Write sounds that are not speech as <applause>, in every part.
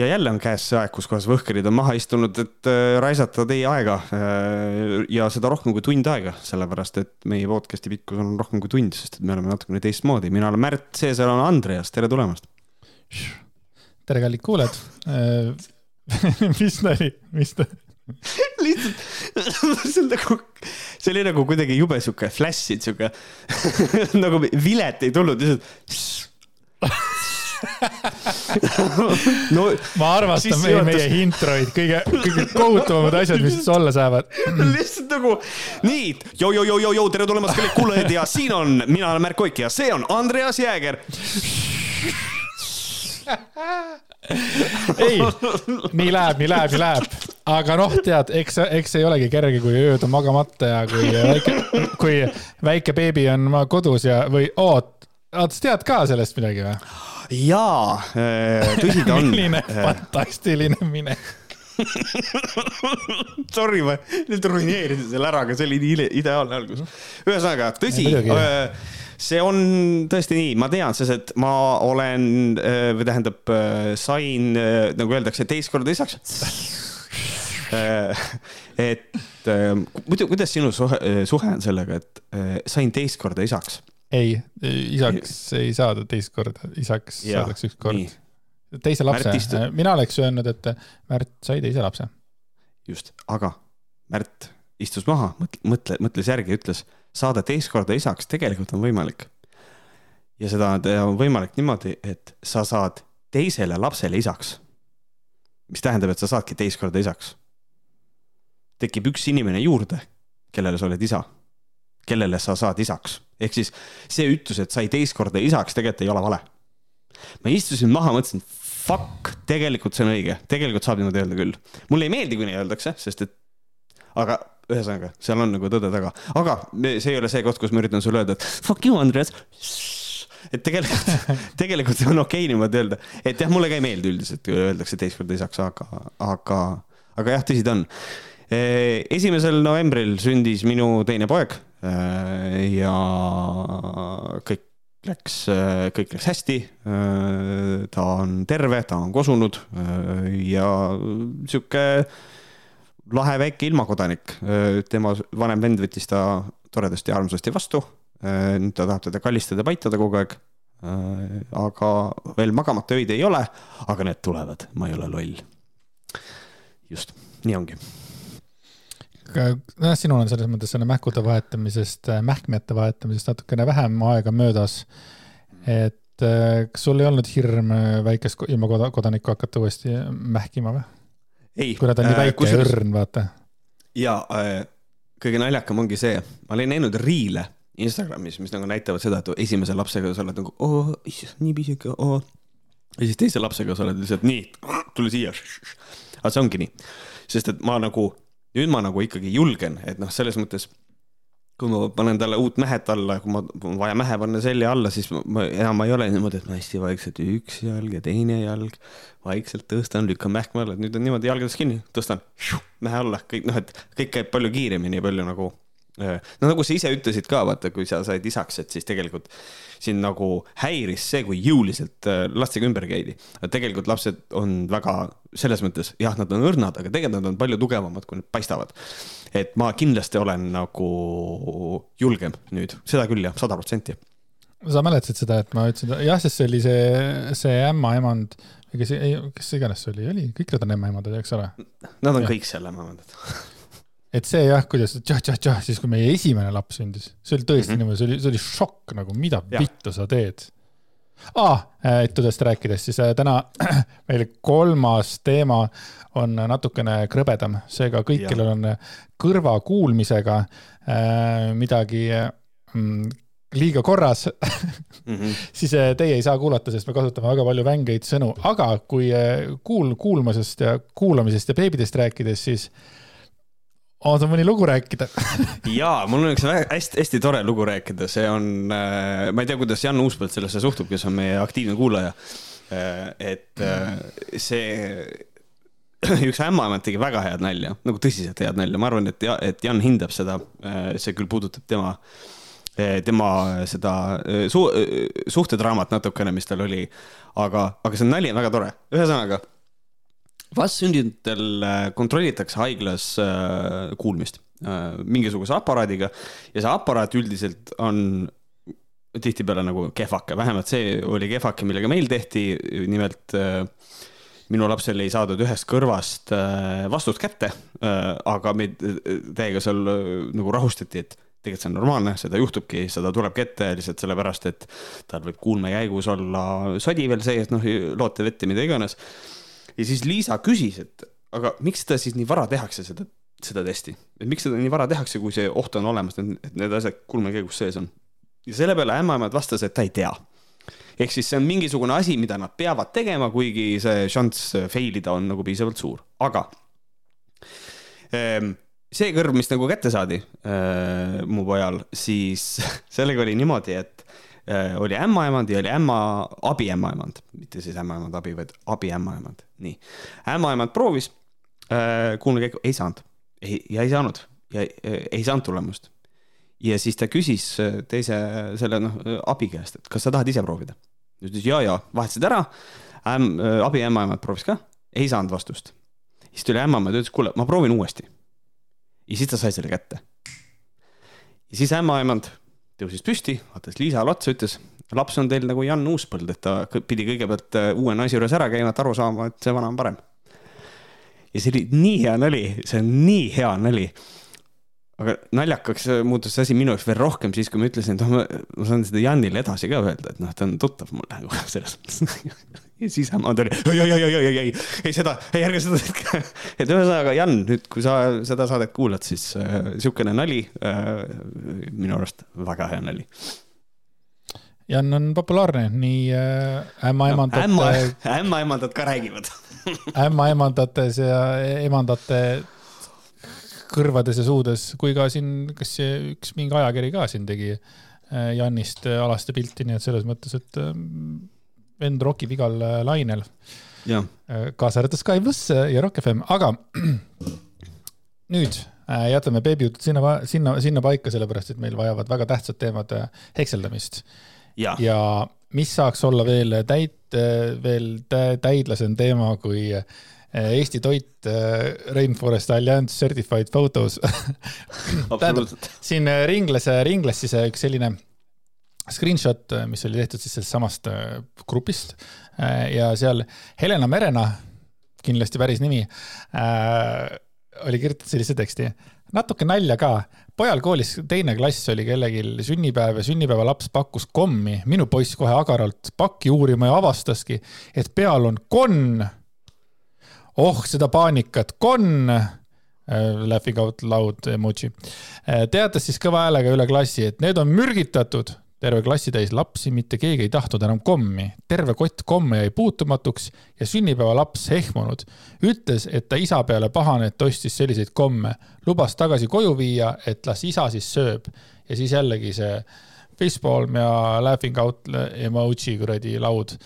ja jälle on käes see aeg, kus kohas võhkerid on maha istunud, et äh, raisata teie aega äh, ja seda rohkem kui tund aega, sellepärast et meie podcast'i pikkus on rohkem kui tund, sest et me oleme natukene teistmoodi. mina olen Märt, seesama on Andreas, tere tulemast. tere, kallid kuulajad <laughs> mis nali, mis ta <laughs> lihtsalt, <laughs> see on nagu, see oli nagu kuidagi jube sihuke flash'id, sihuke nagu vilet ei tulnud, lihtsalt <laughs> no ma armastan meie, meie introid, kõige, kõige kohutavamad asjad, mis olla saavad. <laughs> lihtsalt nagu nii, joo-joo-joo-joo, tere tulemast, kallid kuulajad ja siin on, mina olen Märk Oik ja see on Andreas Jääger ei, nii läheb, nii läheb, nii läheb. aga noh, tead, eks, eks ei olegi kerge, kui ööd on magamata ja kui väike, kui väike beebi on kodus ja, või oot, oot, sa tead ka sellest midagi või? Jaa, äh, tõsi ta on <laughs> milline äh. fantastiline minek <laughs> Sorry, ma nüüd ruineerisin selle ära, aga see oli nii ideaalne algus. ühesõnaga, tõsi, äh, see on tõesti nii, ma tean, sest et ma olen või tähendab, sain nagu öeldakse, teist korda isaks. <laughs> et muidu, kuidas sinu suhe, suhe on sellega, et sain teist korda isaks? Ei, isaks ei saada teist korda, isaks ja, saadakse üks kord. teise lapse, istu... mina oleks öelnud, et Märt sai teise lapse. just, aga Märt istus maha, mõtle, mõtles järgi, ütles, saada teist korda isaks tegelikult on võimalik. ja seda on võimalik niimoodi, et sa saad teisele lapsele isaks. mis tähendab, et sa saadki teist korda isaks. tekib üks inimene juurde, kellele sa oled isa, kellele sa saad isaks ehk siis see ütlus, et sai teist korda isaks, tegelikult ei ole vale. ma istusin maha, mõtlesin, fuck, tegelikult see on õige, tegelikult saab niimoodi öelda küll. mulle ei meeldi, kui nii öeldakse, sest et, aga ühesõnaga, seal on nagu tõde taga, aga see ei ole see koht, kus ma üritan sulle öelda, et fuck you, Andres. et tegelikult, <laughs> tegelikult on okei okay niimoodi öelda, et jah, mulle ka ei meeldi üldiselt, kui öeldakse teist korda isaks, aga, aga, aga jah, tõsi ta on esimesel novembril sündis minu teine poeg ja kõik läks, kõik läks hästi. Ta on terve, ta on kosunud ja sihuke lahe väike ilmakodanik. tema vanem vend võttis ta toredasti ja armsasti vastu. nüüd ta tahab teda kallistada, paitada kogu aeg. aga veel magamata öid ei ole, aga need tulevad, ma ei ole loll. just, nii ongi nojah, sinul on selles mõttes selle mähkude vahetamisest, äh, mähkmete vahetamisest natukene vähem aega möödas. et äh, kas sul ei olnud hirm äh, väikest ilma kodanikku hakata uuesti mähkima või? kuna ta on nii väike ja õrn, vaata. ja äh, kõige naljakam ongi see, ma olen näinud riile Instagramis, mis nagu näitavad seda, et esimese lapsega sa oled nagu, oo, nii pisike, oo. ja siis teise lapsega sa oled lihtsalt nii, tule siia. aga see ongi nii, sest et ma nagu nüüd ma nagu ikkagi julgen, et noh, selles mõttes kui ma panen talle uut mähet alla, kui ma, on vaja mähe panna selja alla, siis ma, ma enam ei ole niimoodi, et ma hästi vaikselt üks jalg ja teine jalg, vaikselt tõstan, lükkan mähkme alla, et nüüd on niimoodi jalgades kinni, tõstan mähe alla, kõik noh, et kõik käib palju kiiremini, palju nagu no nagu sa ise ütlesid ka, vaata, kui sa said isaks, et siis tegelikult sind nagu häiris see, kui jõuliselt äh, lastega ümber käidi. tegelikult lapsed on väga, selles mõttes, jah, nad on õrnad, aga tegelikult nad on palju tugevamad, kui nad paistavad. et ma kindlasti olen nagu julgem nüüd, seda küll jah, sada protsenti sa mäletasid seda, et ma ütlesin, jah, sest see oli see, see ämmaemand, kes, kes iganes see oli, oli, kõik nad on ämmaemandad, eks ole? Nad on ja. kõik seal ämmaemandad <laughs> et see jah, kuidas tšah-tšah-tšah, siis kui meie esimene laps sündis, see oli tõesti mm -hmm. niimoodi, see oli, see oli šokk nagu, mida vittu sa teed ah,. ettudest rääkides, siis äh, täna <clears throat> meil kolmas teema on natukene krõbedam, seega kõik, kellel on kõrvakuulmisega äh, midagi mm, liiga korras <laughs> mm, -hmm. siis äh, teie ei saa kuulata, sest me kasutame väga palju vängeid sõnu, aga kui äh, kuul-, kuulmisest ja kuulamisest ja beebidest rääkides, siis on sul mõni lugu rääkida <laughs> jaa, mul on üks hästi-hästi tore lugu rääkida, see on, äh, ma ei tea, kuidas Jan Uuspõld sellesse suhtub, kes on meie aktiivne kuulaja. Äh, et äh, see, <clears throat> üks ämmaemand tegi väga head nalja, nagu tõsiselt head nalja, ma arvan, et, et Jan hindab seda, see küll puudutab tema tema seda su suhtedraamat natukene, mis tal oli. aga, aga see nali on väga tore, ühesõnaga vastsündinutel kontrollitakse haiglas kuulmist mingisuguse aparaadiga ja see aparaat üldiselt on tihtipeale nagu kehvake, vähemalt see oli kehvake, millega meil tehti, nimelt minu lapsel ei saadud ühest kõrvast vastust kätte, aga meid täiega seal nagu rahustati, et tegelikult see on normaalne, seda juhtubki, seda tulebki ette lihtsalt sellepärast, et tal võib kuulme käigus olla sodi veel sees, noh, lootevett ja mida iganes. Ja siis Liisa küsis, et aga miks seda siis nii vara tehakse, seda, seda testi, et miks seda nii vara tehakse, kui see oht on olemas, et need asjad kuulme käigus sees on. ja selle peale ämmaemand vastas, et ta ei tea. Ehk siis see on mingisugune asi, mida nad peavad tegema, kuigi see šanss fail ida on nagu piisavalt suur, aga ähm, see kõrv, mis nagu kätte saadi äh, mu pojal, siis <laughs> sellega oli niimoodi, et oli ämmaemand ja oli ämma, abiämmaemand, mitte siis ämmaemand abi, vaid abiämmaemand, nii. ämmaemand proovis äh,, kuulmiskäiku ei saanud, ei, ja ei saanud ja äh, ei saanud tulemust. ja siis ta küsis äh, teise selle noh abi käest, et kas sa tahad ise proovida. ütles ja, ja vahetasid ära äm,, äh, abiämmaemand proovis ka, ei saanud vastust. siis tuli ämmaemand ja ütles, kuule, ma proovin uuesti ja siis ta sai selle kätte. ja siis ämmaemand tõusis püsti, vaatas Liisale otsa, ütles, laps on teil nagu Jan Uuspõld, et ta pidi kõigepealt äh, uue naise juures ära käima, et aru saama, et see vana on parem. ja see oli nii hea nali, see on nii hea nali aga naljakaks muutus see asi minu jaoks veel rohkem siis, kui ma ütlesin, et ma, ma saan seda Janile edasi ka öelda, et noh, ta on tuttav mulle nagu <laughs> selles mõttes. Ja siis ema tuli, ei, ei, ei, ei, ei, ei, ei seda, ei ärge seda tehke. <laughs> et ühesõnaga, Jan, nüüd kui sa seda saadet kuulad, siis äh, sihukene nali äh,, minu arust väga hea nali. Jan on populaarne, nii äh, ämmaemandate no,. ämma, ämmaemandad ka räägivad <laughs> ämmaemandates ja emandate kõrvades ja suudes, kui ka siin, kas see üks mingi ajakiri ka siin tegi äh, Jannist äh, alaste pilti, nii et selles mõttes, et äh, vend rokib igal lainel. kaasa arvatud Sky pluss ja Rock FM, aga <clears throat> nüüd jätame beebijutud sinna, sinna, sinna paika, sellepärast et meil vajavad väga tähtsad teemad hekseldamist. ja mis saaks olla veel täit-, veel täidlasem teema kui Eesti toit Rainforest Alliance Certified Photos. <laughs> Tähendab, siin ringles, ringles siis üks selline screenshot, mis oli tehtud siis sellest samast grupist ja seal Helena Merena, kindlasti päris nimi, oli kirjutatud sellise teksti. natuke nalja ka, pojal koolis teine klass oli kellelgi sünnipäev ja sünnipäevalaps pakkus kommi, minu poiss kohe agaralt pakki uurima ja avastaski, et peal on konn oh seda paanikat, konn äh, laughing out loud emoji. Äh, teatas siis kõva häälega üle klassi, et need on mürgitatud. Terve klassi täis lapsi, mitte keegi ei tahtnud enam kommi. terve kott komme jäi puutumatuks ja sünnipäevalaps ehmunud. ütles, et ta isa peale pahane, et ostis selliseid komme. lubas tagasi koju viia, et las isa siis sööb. ja siis jällegi see facepalm ja laughing out emoji kuradi laud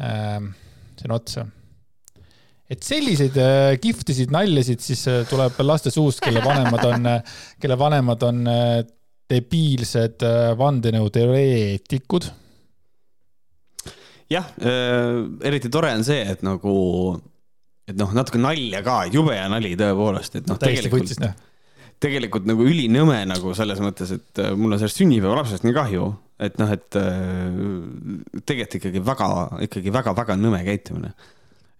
ähm, sinna otsa et selliseid äh, kihvtisid naljasid siis äh, tuleb laste suust, kelle vanemad on, äh, kelle vanemad on debiilsed vandenõuteoreetikud. jah äh,, eriti tore on see, et nagu, et noh, natuke nalja ka, jube hea nali tõepoolest, et noh, tegelikult, tegelikult nagu ülinõme nagu selles mõttes, et mul on sellest sünnipäevalapsest nii kahju, et noh, et tegelikult ikkagi väga, ikkagi väga-väga nõme käitumine.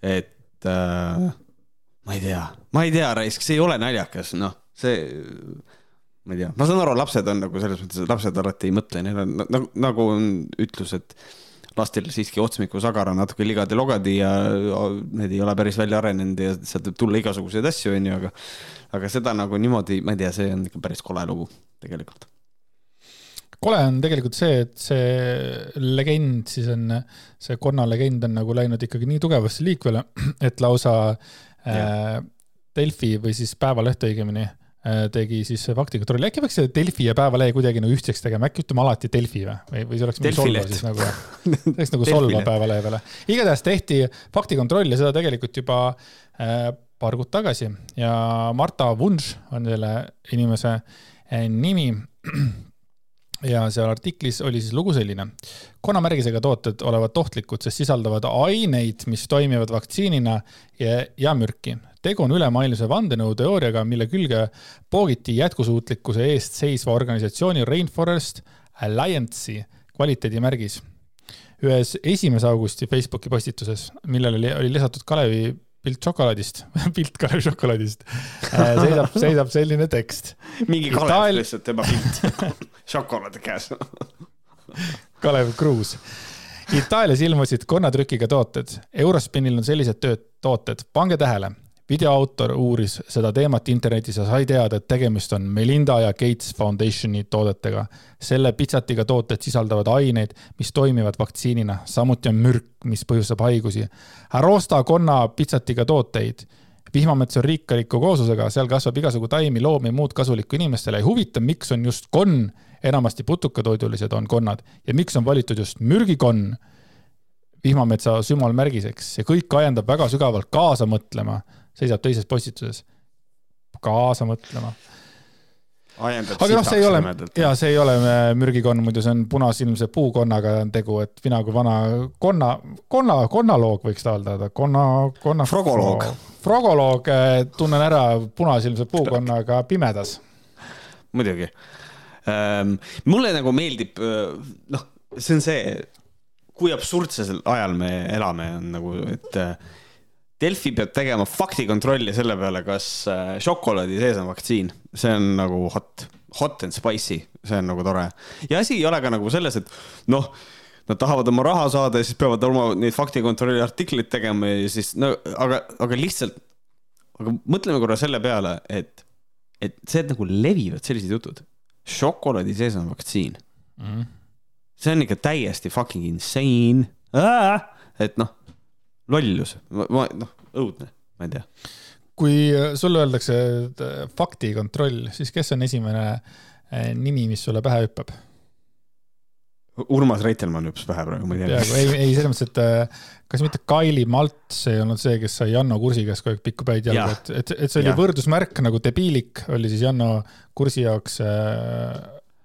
et äh, ma ei tea, ma ei tea, raisk, see ei ole naljakas, noh, see, ma ei tea, ma saan aru, lapsed on nagu selles mõttes, et lapsed alati ei mõtle, neil on nagu, nagu on ütlus, et lastel siiski otsmikusagar on natuke ligadi-logadi ja need ei ole päris välja arenenud ja sealt võib tulla igasuguseid asju, onju, aga, aga seda nagu niimoodi, ma ei tea, see on ikka päris kole lugu tegelikult. Kole on tegelikult see, et see legend siis on, see konna legend on nagu läinud ikkagi nii tugevasse liikvele, et lausa äh, Delfi või siis Päevaleht õigemini äh, tegi siis faktikontrolli, äkki peaks see Delfi ja Päevalehe kuidagi nagu ühtseks tegema, äkki ütleme alati Delfi või, või, või see oleks mingi solva siis nagu, <laughs> see oleks nagu solva Päevalehe peale. igatahes tehti faktikontroll ja seda tegelikult juba äh, paar kuud tagasi. Ja Marta Vunš on selle inimese äh, nimi <clears throat> ja seal artiklis oli siis lugu selline. konnamärgisega tooted olevat ohtlikud, sest sisaldavad aineid, mis toimivad vaktsiinina ja, ja mürki. tegu on ülemaailmse vandenõuteooriaga, mille külge poogiti jätkusuutlikkuse eest seisva organisatsiooni Rainforest Alliance'i kvaliteedimärgis. ühes esimese augusti Facebooki postituses, millele oli lisatud Kalevi pilt šokolaadist <laughs> pilt Kalevi šokolaadist, äh, seisab, seisab selline tekst. mingi Kalev Itaal... lihtsalt tema pilt <laughs> šokolaadi käes <laughs> Kalev Kruus. Itaalias ilmusid konnatrükiga tooted. Eurospinil on sellised tööd, tooted, pange tähele videoautor uuris seda teemat internetis ja sai teada, et tegemist on Melinda ja Gates Foundationi toodetega. selle pitsatiga tooted sisaldavad aineid, mis toimivad vaktsiinina, samuti on mürk, mis põhjustab haigusi. ära osta konna pitsatiga tooteid. vihmamets on rikkaliku kooslusega, seal kasvab igasugu taimi, loomi muud kasulikku inimestele. ei huvita, miks on just konn, enamasti putukatoidulised on konnad ja miks on valitud just mürgikonn vihmametsa sümbolmärgiseks. see kõik ajendab väga sügavalt kaasa mõtlema seisab teises postituses kaasa mõtlema. aga noh, see ei ole, ja see ei ole äh, mürgikonn, muidu see on punasilmse puukonnaga on tegu, et mina kui vana konna, konna, konnaloog võiks ta öelda, konna, konna. frogoloog. frogoloog, äh, tunnen ära punasilmse puukonnaga pimedas. muidugi ähm,. mulle nagu meeldib, äh, noh, see on see, kui absurdsel ajal me elame, on nagu, et Delfi peab tegema faktikontrolli selle peale, kas äh, šokolaadi sees on vaktsiin. see on nagu hot, hot and spicy, see on nagu tore. ja asi ei ole ka nagu selles, et noh, nad tahavad oma raha saada ja siis peavad oma neid faktikontrolli artikleid tegema ja siis no aga, aga lihtsalt, aga mõtleme korra selle peale, et, et see, et nagu levivad sellised jutud. šokolaadi sees on vaktsiin mm.. see on ikka täiesti fucking insane. et noh lollus, ma noh, õudne, ma ei tea. kui sulle öeldakse äh, faktikontroll, siis kes on esimene äh, nimi, mis sulle pähe hüppab? Urmas Reitelmann hüppas pähe praegu, ma ei tea. ei, ei selles mõttes, et äh, kas mitte Kaili Malts ei olnud see, kes sai Janno Kursi käest kogu aeg pikku päid jalga, et, et, et see oli ja. võrdusmärk nagu debiilik oli siis Janno Kursi jaoks äh,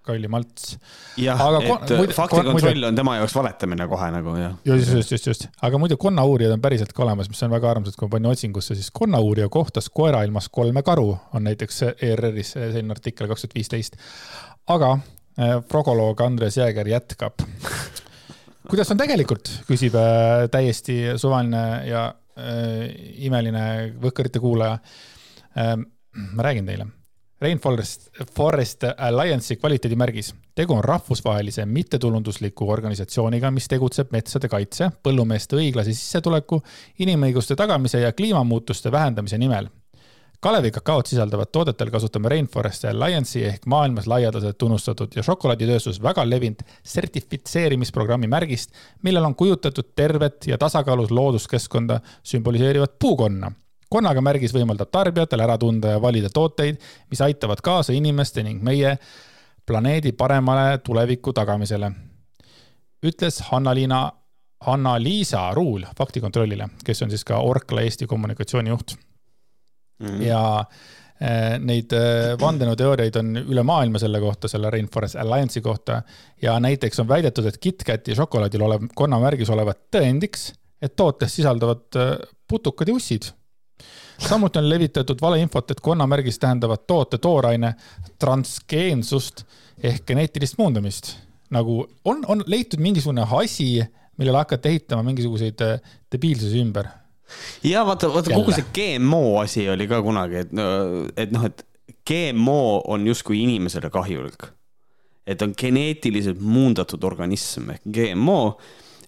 Kaili Malts. jah, et muide, faktikontroll on tema jaoks valetamine kohe nagu jah. just, just, just, just, aga muidu konnauurijad on päriselt ka olemas, mis on väga armsad, kui panin otsingusse, siis konnauurija kohtas koerailmas kolme karu on näiteks ERR-is selline artikkel kaks tuhat viisteist. aga äh, frogoloog Andres Jääger jätkab. <laughs> kuidas on tegelikult, küsib äh, täiesti suvaline ja äh, imeline Võhkarite kuulaja äh,. ma räägin teile Rainforest Forest Alliance'i kvaliteedimärgis. tegu on rahvusvahelise mittetulundusliku organisatsiooniga, mis tegutseb metsade kaitse, põllumeeste õiglase sissetuleku, inimõiguste tagamise ja kliimamuutuste vähendamise nimel. Kalevi kakaot sisaldavat toodetel kasutame Rainforest Alliance'i ehk maailmas laialdaselt tunnustatud ja šokolaaditööstus väga levinud sertifitseerimisprogrammi märgist, millel on kujutatud tervet ja tasakaalus looduskeskkonda sümboliseerivat puukonna konnaga märgis võimaldab tarbijatel ära tunda ja valida tooteid, mis aitavad kaasa inimeste ning meie planeedi paremale tuleviku tagamisele. ütles Hanna-Liina, Hanna-Liisa Ruul faktikontrollile, kes on siis ka Orkla Eesti kommunikatsioonijuht mm. -hmm. ja eh, neid eh, vandenõuteooriaid on üle maailma selle kohta, selle Rainforest Alliance'i kohta ja näiteks on väidetud, et KitKati šokolaadil olev konnamärgis olevat tõendiks, et tootes sisalduvad eh, putukad ja ussid samuti on levitatud valeinfot, et konnamärgis tähendavad toote tooraine transgeensust ehk geneetilist muundamist. nagu on, on leitud mingisugune asi, millele hakati ehitama mingisuguseid äh, debiilsusi ümber. ja vaata, vaata kogu see GMO asi oli ka kunagi, et, et noh, et GMO on justkui inimesele kahjulik. et on geneetiliselt muundatud organism ehk GMO,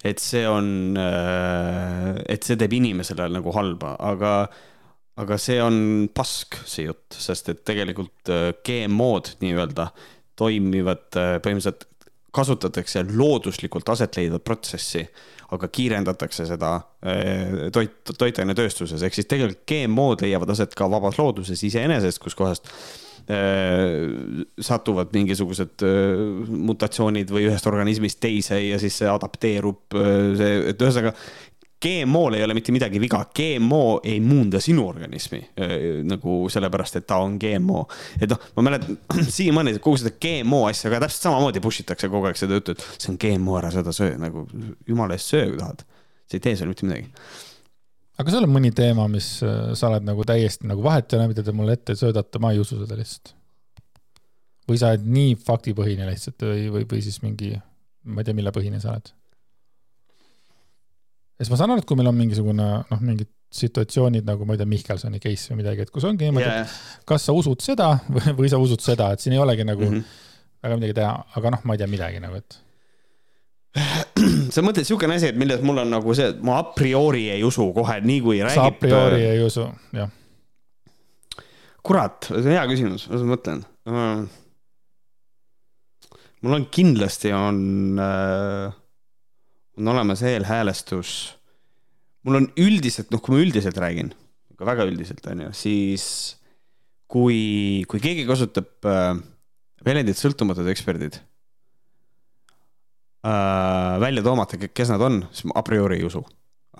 et see on, äh, et see teeb inimesele nagu halba, aga aga see on pask, see jutt, sest et tegelikult äh, GMO-d nii-öelda toimivad äh, põhimõtteliselt kasutatakse looduslikult aset leidvat protsessi, aga kiirendatakse seda toit, toitainetööstuses, ehk siis tegelikult GMO-d leiavad aset ka vabas looduses iseenesest, kuskohast satuvad mingisugused mutatsioonid või ühest organismist teise ja siis see adapteerub, see, et ühesõnaga GMO-l ei ole mitte midagi viga, GMO ei muunda sinu organismi äh, nagu sellepärast, et ta on GMO. et noh, ma mäletan <clears throat> siiamaani kogu seda GMO asja ka täpselt samamoodi push itakse kogu aeg seda juttu, et see on GMO, ära seda söö, nagu jumala eest söö, kui tahad. see ei tee sulle mitte midagi. Aga sul on mõni teema, mis äh, sa oled nagu täiesti nagu vahet ei ole, mida te mulle ette söödate, ma ei usu seda lihtsalt. või sa oled nii faktipõhine lihtsalt või, või, või siis mingi, ma ei tea, mille põhine sa oled sest ma saan aru, et kui meil on mingisugune noh, mingid situatsioonid nagu ma ei tea, Mihkelsoni case või midagi, et kus ongi niimoodi yeah., et kas sa usud seda <laughs> või, või sa usud seda, et siin ei olegi nagu mm -hmm. väga midagi teha, aga noh, ma ei tea midagi nagu, et <clears throat> sa mõtled niisugune asi, et milles mul on nagu see, et ma a priori ei usu kohe, nii kui räägib. sa a priori ei usu, jah. kurat, see on hea küsimus, las ma mõtlen. mul on kindlasti on äh, on olemas eelhäälestus. mul on üldiselt, noh, kui ma üldiselt räägin, ikka väga üldiselt on ju, siis kui, kui keegi kasutab äh, väljendit sõltumatud eksperdid äh, välja toomata, kes nad on, siis ma a priori ei usu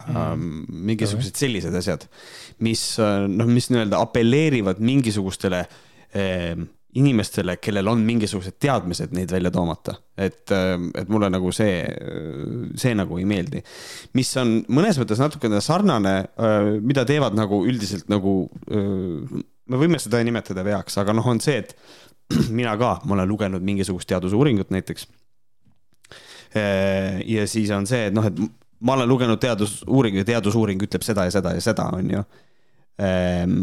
mm.. mingisugused sellised asjad, mis äh, noh, mis nii-öelda apelleerivad mingisugustele äh, inimestele, kellel on mingisugused teadmised neid välja toomata. et, ähm, et mulle nagu see, see nagu ei meeldi. mis on mõnes mõttes natukene sarnane, äh, mida teevad nagu üldiselt nagu, äh, me võime seda nimetada veaks, aga noh, on see, et <clears throat> mina ka, ma olen lugenud mingisugust teadusuuringut näiteks. Äh, ja siis on see, et noh, et ma olen lugenud teadusuuringu ja teadusuuring ütleb seda ja seda ja seda, on ju ehm,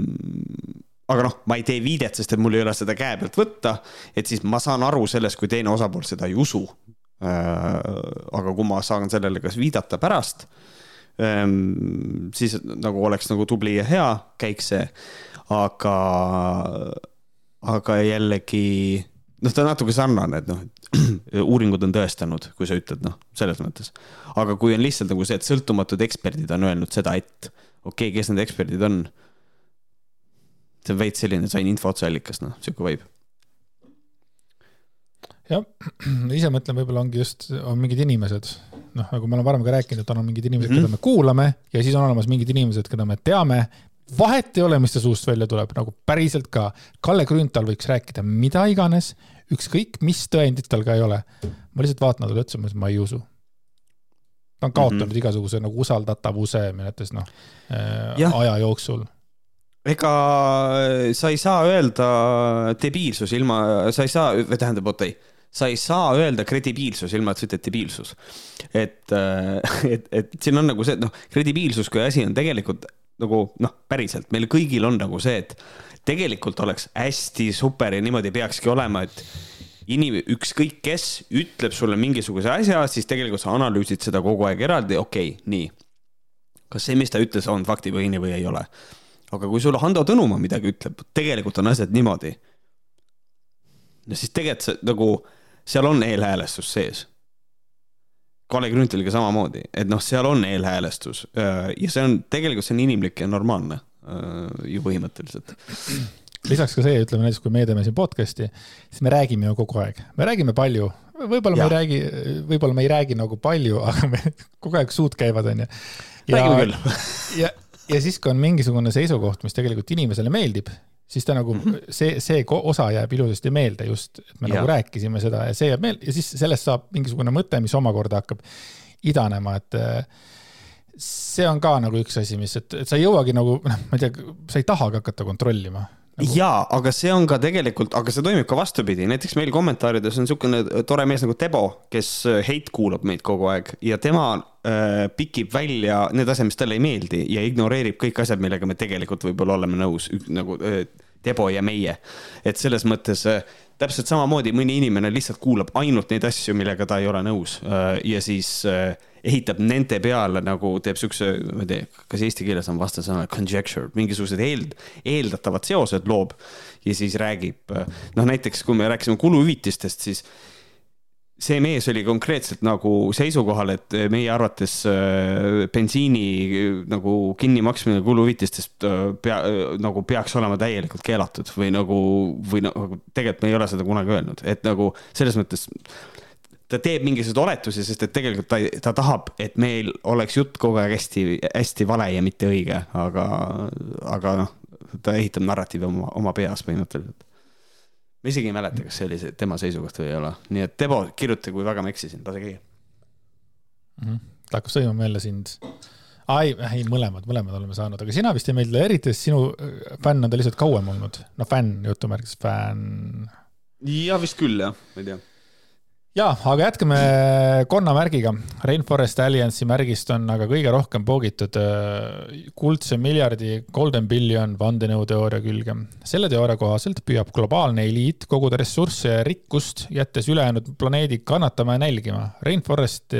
aga noh, ma ei tee viidet, sest et mul ei ole seda käe pealt võtta, et siis ma saan aru sellest, kui teine osapool seda ei usu. Äh, aga kui ma saan sellele kas viidata pärast, ähm, siis nagu oleks nagu tubli ja hea käik see, aga, aga jällegi noh, ta on natuke sarnane, et noh, uuringud on tõestanud, kui sa ütled, noh, selles mõttes. aga kui on lihtsalt nagu see, et sõltumatud eksperdid on öelnud seda, et okei okay,, kes need eksperdid on see on veits selline, sain info otseallikast, noh, sihuke vibe. jah, ise mõtlen, võib-olla ongi just, on mingid inimesed, noh, nagu me oleme varem ka rääkinud, et on mingid inimesed mm, -hmm. keda me kuulame ja siis on olemas mingid inimesed, keda me teame. vahet ei ole, mis ta suust välja tuleb, nagu päriselt ka. Kalle Grünthal võiks rääkida mida iganes, ükskõik mis tõendit tal ka ei ole. ma lihtsalt vaatan talle otsa, ma ütlen, ma ei usu ta on kaotanud mm -hmm. igasuguse nagu usaldatavuse arvates noh aja jooksul ega äh, sa ei saa öelda debiilsus ilma, sa ei saa, või tähendab, oota ei, sa ei saa öelda kredibiilsus ilma, et sa ütled debiilsus. et, äh, et, et siin on nagu see, et noh, kredibiilsus kui asi on tegelikult nagu noh, päriselt meil kõigil on nagu see, et tegelikult oleks hästi super ja niimoodi peakski olema, et inim-, ükskõik kes ütleb sulle mingisuguse asja, siis tegelikult sa analüüsid seda kogu aeg eraldi, okei okay,, nii. kas see, mis ta ütles, on faktipõhine või ei ole aga kui sulle Hando Tõnumaa midagi ütleb, tegelikult on asjad niimoodi. no siis tegelikult see nagu, seal on eelhäälestus sees. Kalle Grünthaliga samamoodi, et noh, seal on eelhäälestus ja see on, tegelikult see on inimlik ja normaalne ju põhimõtteliselt lisaks ka see, ütleme näiteks, kui meie teeme siin podcast'i, siis me räägime ju kogu aeg, me räägime palju, võib-olla me ei räägi, võib-olla me ei räägi nagu palju, <laughs> aga me kogu aeg suud käivad, onju. räägime küll. ja, ja siis, kui on mingisugune seisukoht, mis tegelikult inimesele meeldib, siis ta nagu mm, -hmm. see, see osa jääb ilusasti meelde just, et me ja. nagu rääkisime seda ja see jääb meelde ja siis sellest saab mingisugune mõte, mis omakorda hakkab idanema, et see on ka nagu üks asi, mis, et, et sa ei jõuagi nagu, noh, ma ei tea, sa ei tahagi hakata kontrollima. Nagu.... jaa, aga see on ka tegelikult, aga see toimib ka vastupidi, näiteks meil kommentaarides on niisugune tore mees nagu Tebo, kes heit kuulab meid kogu aeg ja tema äh, pikib välja need asjad, mis talle ei meeldi ja ignoreerib kõik asjad, millega me tegelikult võib-olla oleme nõus, nagu äh, Tebo ja meie. et selles mõttes äh, täpselt samamoodi mõni inimene lihtsalt kuulab ainult neid asju, millega ta ei ole nõus äh, ja siis äh, ehitab nende peale nagu teeb siukse, ma ei tea, kas eesti keeles on vastasõna conjecture, mingisugused eel, eeldatavad seosed loob ja siis räägib, noh näiteks kui me rääkisime kuluhüvitistest, siis see mees oli konkreetselt nagu seisukohal, et meie arvates äh, bensiini nagu kinnimaksmine kuluhüvitistest äh, pea, nagu peaks olema täielikult keelatud või nagu, või nagu tegelikult me ei ole seda kunagi öelnud, et nagu selles mõttes ta teeb mingisuguseid oletusi, sest et tegelikult ta, ta tahab, et meil oleks jutt kogu aeg hästi, hästi vale ja mitte õige, aga, aga noh, ta ehitab narratiivi oma, oma peas põhimõtteliselt. Ma isegi ei mäleta, kas see oli see tema seisukoht või ei ole, nii et Tebo, kirjuta, kui väga ma eksisin, lase käia mm. -hmm. ta hakkab sõimama jälle sind. ei, ei mõlemad, mõlemad oleme saanud, aga sina vist ei meeldile eriti, sest sinu äh, fänn on ta lihtsalt kauem olnud. no fänn, jutumärkides fänn. ja vist küll jah, ma ei tea ja, aga jätkame Konna märgiga. Rainforest Alliance'i märgist on aga kõige rohkem poogitud äh, kuldse miljardi golden billion vandenõuteooria külge. selle teooria kohaselt püüab globaalne eliit koguda ressursse ja rikkust, jättes ülejäänud planeedi kannatama ja nälgima. Rainforest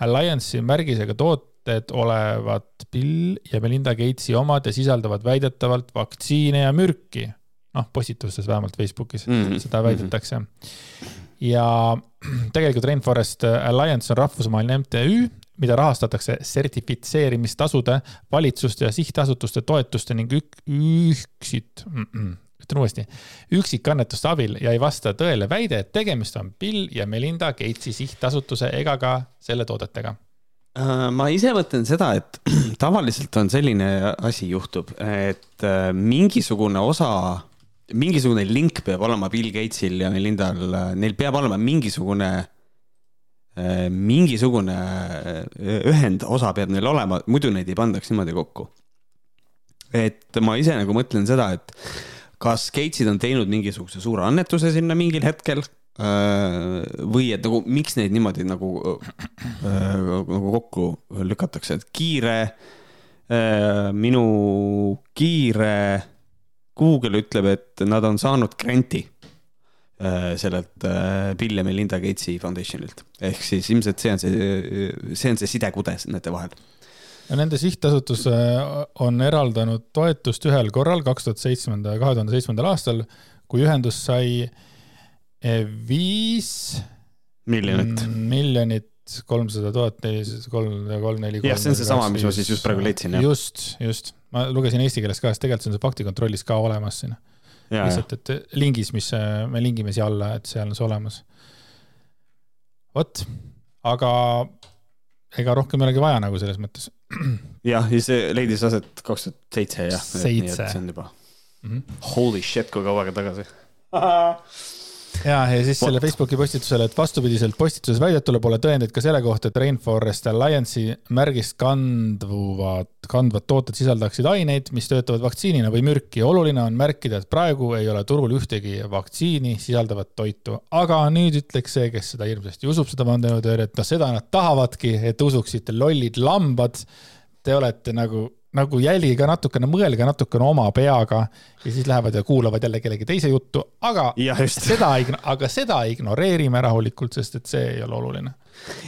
Alliance'i märgisega tooted olevat Bill ja Melinda Gatesi omad ja sisaldavad väidetavalt vaktsiine ja mürki. noh, postitustes vähemalt Facebookis mm -hmm. seda väidetakse mm. -hmm ja <clears throat> tegelikult Rainforest Alliance on rahvusvaheline MTÜ, mida rahastatakse sertifitseerimistasude, valitsuste ja sihtasutuste toetuste ning ük, üksit mm, -mm, ütlen uuesti, üksikannetuste abil ja ei vasta tõele väide, et tegemist on Bill ja Melinda Gatesi sihtasutuse ega ka selle toodetega. Äh, ma ise mõtlen seda, et <clears throat> tavaliselt on selline asi juhtub, et äh, mingisugune osa mingisugune link peab olema Bill Gatesil ja Melindal, neil peab olema mingisugune, äh, mingisugune äh, ühendosa peab neil olema, muidu neid ei pandaks niimoodi kokku. et ma ise nagu mõtlen seda, et kas Gatesid on teinud mingisuguse suure annetuse sinna mingil hetkel äh, või et nagu miks neid niimoodi nagu, nagu kokku lükatakse, et kiire, minu kiire Google ütleb, et nad on saanud granti äh, sellelt äh, Bill ja Melinda Gatesi Foundationilt. ehk siis ilmselt see on see, see on see sidekude nende vahel. ja nende sihtasutus äh, on eraldanud toetust ühel korral, kaks tuhat seitsmenda, kahe tuhande seitsmendal aastal, kui ühendus sai viis miljonit, miljonit kolmsada tuhat nelisada kolm, kolm, neli. jah, see on seesama, mis ma siis just praegu leidsin, just, just, ma lugesin eesti keeles ka, sest tegelikult see on see faktikontrollis ka olemas siin. lihtsalt, et lingis, mis me lingime siia alla, et seal on see olemas. vot, aga ega rohkem ei olegi vaja nagu selles mõttes. jah, ja see leidis aset kaks tuhat seitse jah. seitse. see on juba mm -hmm. holy shit, kui kaua aega tagasi <laughs> ja, ja siis selle Facebooki postitusele, et vastupidiselt postituses väidetule pole tõendeid ka selle kohta, et Rainforest Alliance'i märgist kanduvad, kandvad tooted sisaldaksid aineid, mis töötavad vaktsiinina või mürki. oluline on märkida, et praegu ei ole turul ühtegi vaktsiini sisaldavat toitu, aga nüüd ütleks see, kes seda hirmsasti usub, seda vandenõuteooriat, noh, seda nad tahavadki, et usuksite lollid lambad. Te olete nagu nagu jälgige natukene, mõelge natukene oma peaga ja siis lähevad ja kuulavad jälle kellegi teise juttu, aga ja, seda, aga seda ignoreerime rahulikult, sest et see ei ole oluline.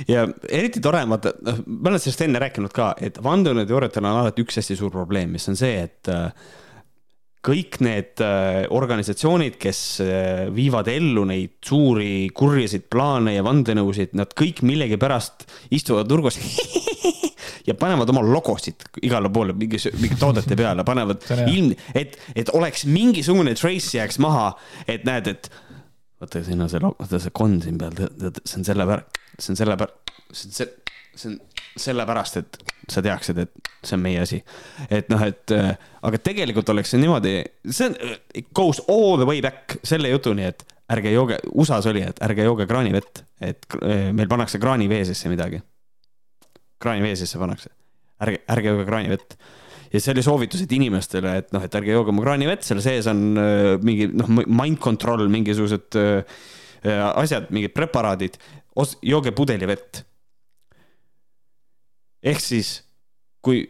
ja eriti tore, vaata, noh, ma olen sellest enne rääkinud ka, et vandenõuteooriatel on alati üks hästi suur probleem, mis on see, et äh, kõik need äh, organisatsioonid, kes äh, viivad ellu neid suuri kurjasid plaane ja vandenõusid, nad kõik millegipärast istuvad nurgas <laughs> ja panevad oma logosid igale poole mingi, mingi toodete peale, panevad ilm, et, et oleks mingisugune trace jääks maha, et näed, et vaata, siin on see, vaata see konn siin peal, see on sellepärast, see on sellepärast, see on see, see on sellepärast, et sa teaksid, et see on meie asi. et noh, et äh, aga tegelikult oleks see niimoodi, see on, it goes all the way back selle jutuni, et ärge jooge, USA-s oli, et ärge jooge kraanivett, et äh, meil pannakse kraanivee sisse midagi kraanivee sisse pannakse. ärge, ärge jooge kraanivett. ja see oli soovitused inimestele, et noh, et ärge jooge oma kraanivett, seal sees on äh, mingi noh, mind control, mingisugused äh, asjad, mingid preparaadid, jooge pudelivett. ehk siis, kui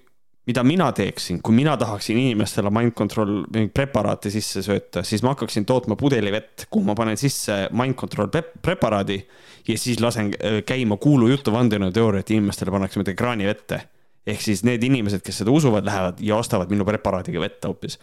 mida mina teeksin, kui mina tahaksin inimestele mind control preparaati sisse sööta, siis ma hakkaksin tootma pudelivett, kuhu ma panen sisse mind control preparaadi ja siis lasen äh, käima kuulujutu vandenõuteooriat, inimestele pannakse midagi kraanivette. ehk siis need inimesed, kes seda usuvad, lähevad ja ostavad minu preparaadiga vett hoopis.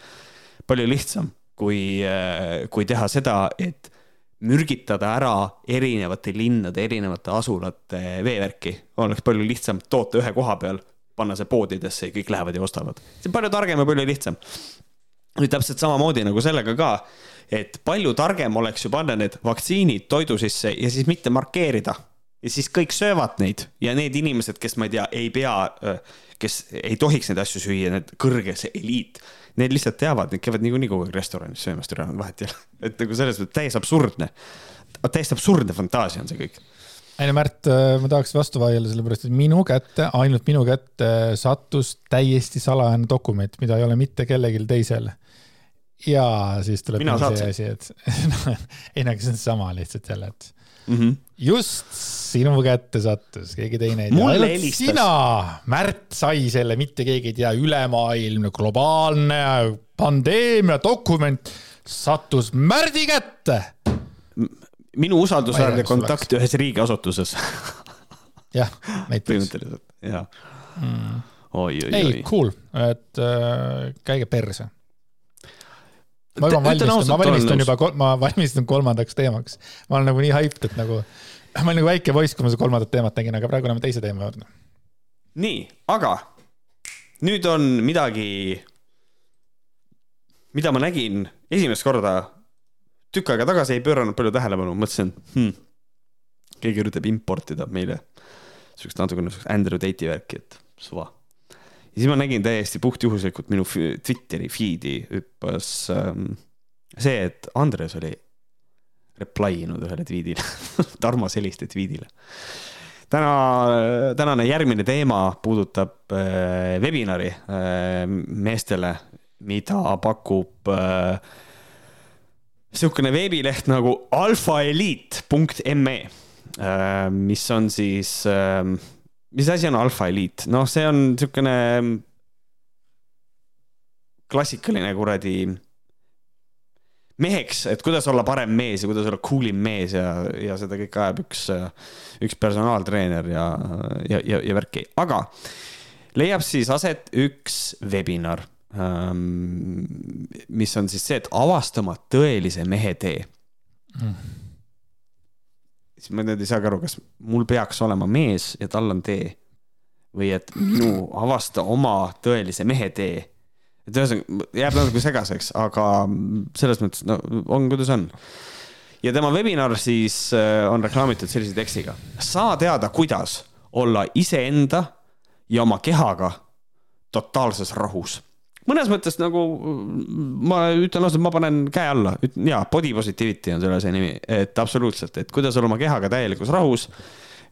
palju lihtsam, kui, äh, kui teha seda, et mürgitada ära erinevate linnade, erinevate asulate veevärki, oleks palju lihtsam toota ühe koha peal panna see poodidesse ja kõik lähevad ja ostavad. see on palju targem ja palju lihtsam. nüüd täpselt samamoodi nagu sellega ka, et palju targem oleks ju panna need vaktsiinid toidu sisse ja siis mitte markeerida ja siis kõik söövad neid ja need inimesed, kes ma ei tea, ei pea, kes ei tohiks neid asju süüa, need kõrge see eliit, need lihtsalt teavad, need käivad niikuinii kogu aeg restoranis söömas, türa vahet ei ole. et nagu selles mõttes täiesti absurdne, täiesti absurdne fantaasia on see kõik ei no Märt, äh, ma tahaks vastu vaielda, sellepärast et minu kätte, ainult minu kätte sattus täiesti salajane dokument, mida ei ole mitte kellelgi teisel. ja siis tuleb see asi, et <laughs> no, ei no aga see on sama lihtsalt jälle, et mm -hmm. just sinu kätte sattus, keegi teine ei tea. helistas. sina, Märt, sai selle, mitte keegi ei tea, ülemaailmne, globaalne pandeemia dokument sattus Märdi kätte minu usaldusväärne kontakt ühes riigiasutuses jah, näiteks. jah mm.. oi, oi, oi. ei, cool, et äh, käige perse. ma juba valmistun, ma valmistun juba, ma valmistun kolmandaks teemaks. ma olen nagu nii hyped, et nagu, ma olin nagu väike poiss, kui ma seda kolmandat teemat tegin, aga praegu oleme teise teema juurde. nii, aga nüüd on midagi, mida ma nägin esimest korda tükk aega tagasi ei pööranud palju tähelepanu, mõtlesin hmm,, keegi üritab importida meile siukest natukene siukest Andrew Tate'i värki, et suva. ja siis ma nägin täiesti puhtjuhuslikult minu Twitteri feed'i hüppas ähm, see, et Andres oli reply inud ühele tweet'ile <laughs> Tarmo Selliste tweet'ile. täna, tänane järgmine teema puudutab äh, webinari äh, meestele, mida pakub äh, sihukene veebileht nagu alfaeliit.me, äh, mis on siis, äh, mis asi on Alfa Eliit, noh, see on sihukene klassikaline kuradi meheks, et kuidas olla parem mees ja kuidas olla cool im mees ja, ja seda kõike ajab üks, üks personaaltreener ja, ja, ja, ja värki, aga leiab siis aset üks webinar. Ähm, mis on siis see, et avasta oma tõelise mehe tee mm.. siis ma nüüd ei saagi aru, kas mul peaks olema mees ja tal on tee või et minu avasta oma tõelise mehe tee. et ühesõnaga jääb natuke segaseks, aga selles mõttes no on, kuidas on. ja tema webinar siis äh, on reklaamitud sellise tekstiga. saa teada, kuidas olla iseenda ja oma kehaga totaalses rahus mõnes mõttes nagu ma ütlen ausalt, ma panen käe alla, jaa, body positivity on selle asja nimi, et absoluutselt, et kuidas olla oma kehaga täielikus rahus.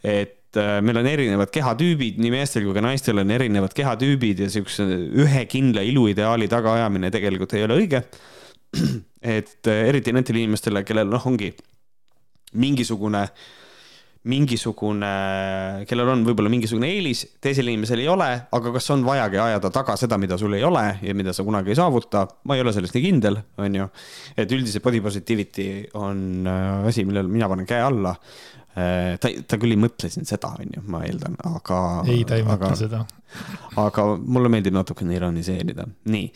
et äh, meil on erinevad kehatüübid, nii meestel kui ka naistel on erinevad kehatüübid ja siukse ühe kindla iluideaali tagaajamine tegelikult ei ole õige. <clears throat> et äh, eriti nendele inimestele, kellel noh, ongi mingisugune äh, mingisugune, kellel on võib-olla mingisugune eelis, teisel inimesel ei ole, aga kas on vajagi ajada taga seda, mida sul ei ole ja mida sa kunagi ei saavuta, ma ei ole selles nii kindel, on ju. et üldiselt body positivity on äh, asi, millele mina panen käe alla. Äh, ta, ta küll ei mõtle siin seda, on ju, ma eeldan, aga. ei, ta ei mõtle seda. <laughs> aga mulle meeldib natukene ironiseerida, nii,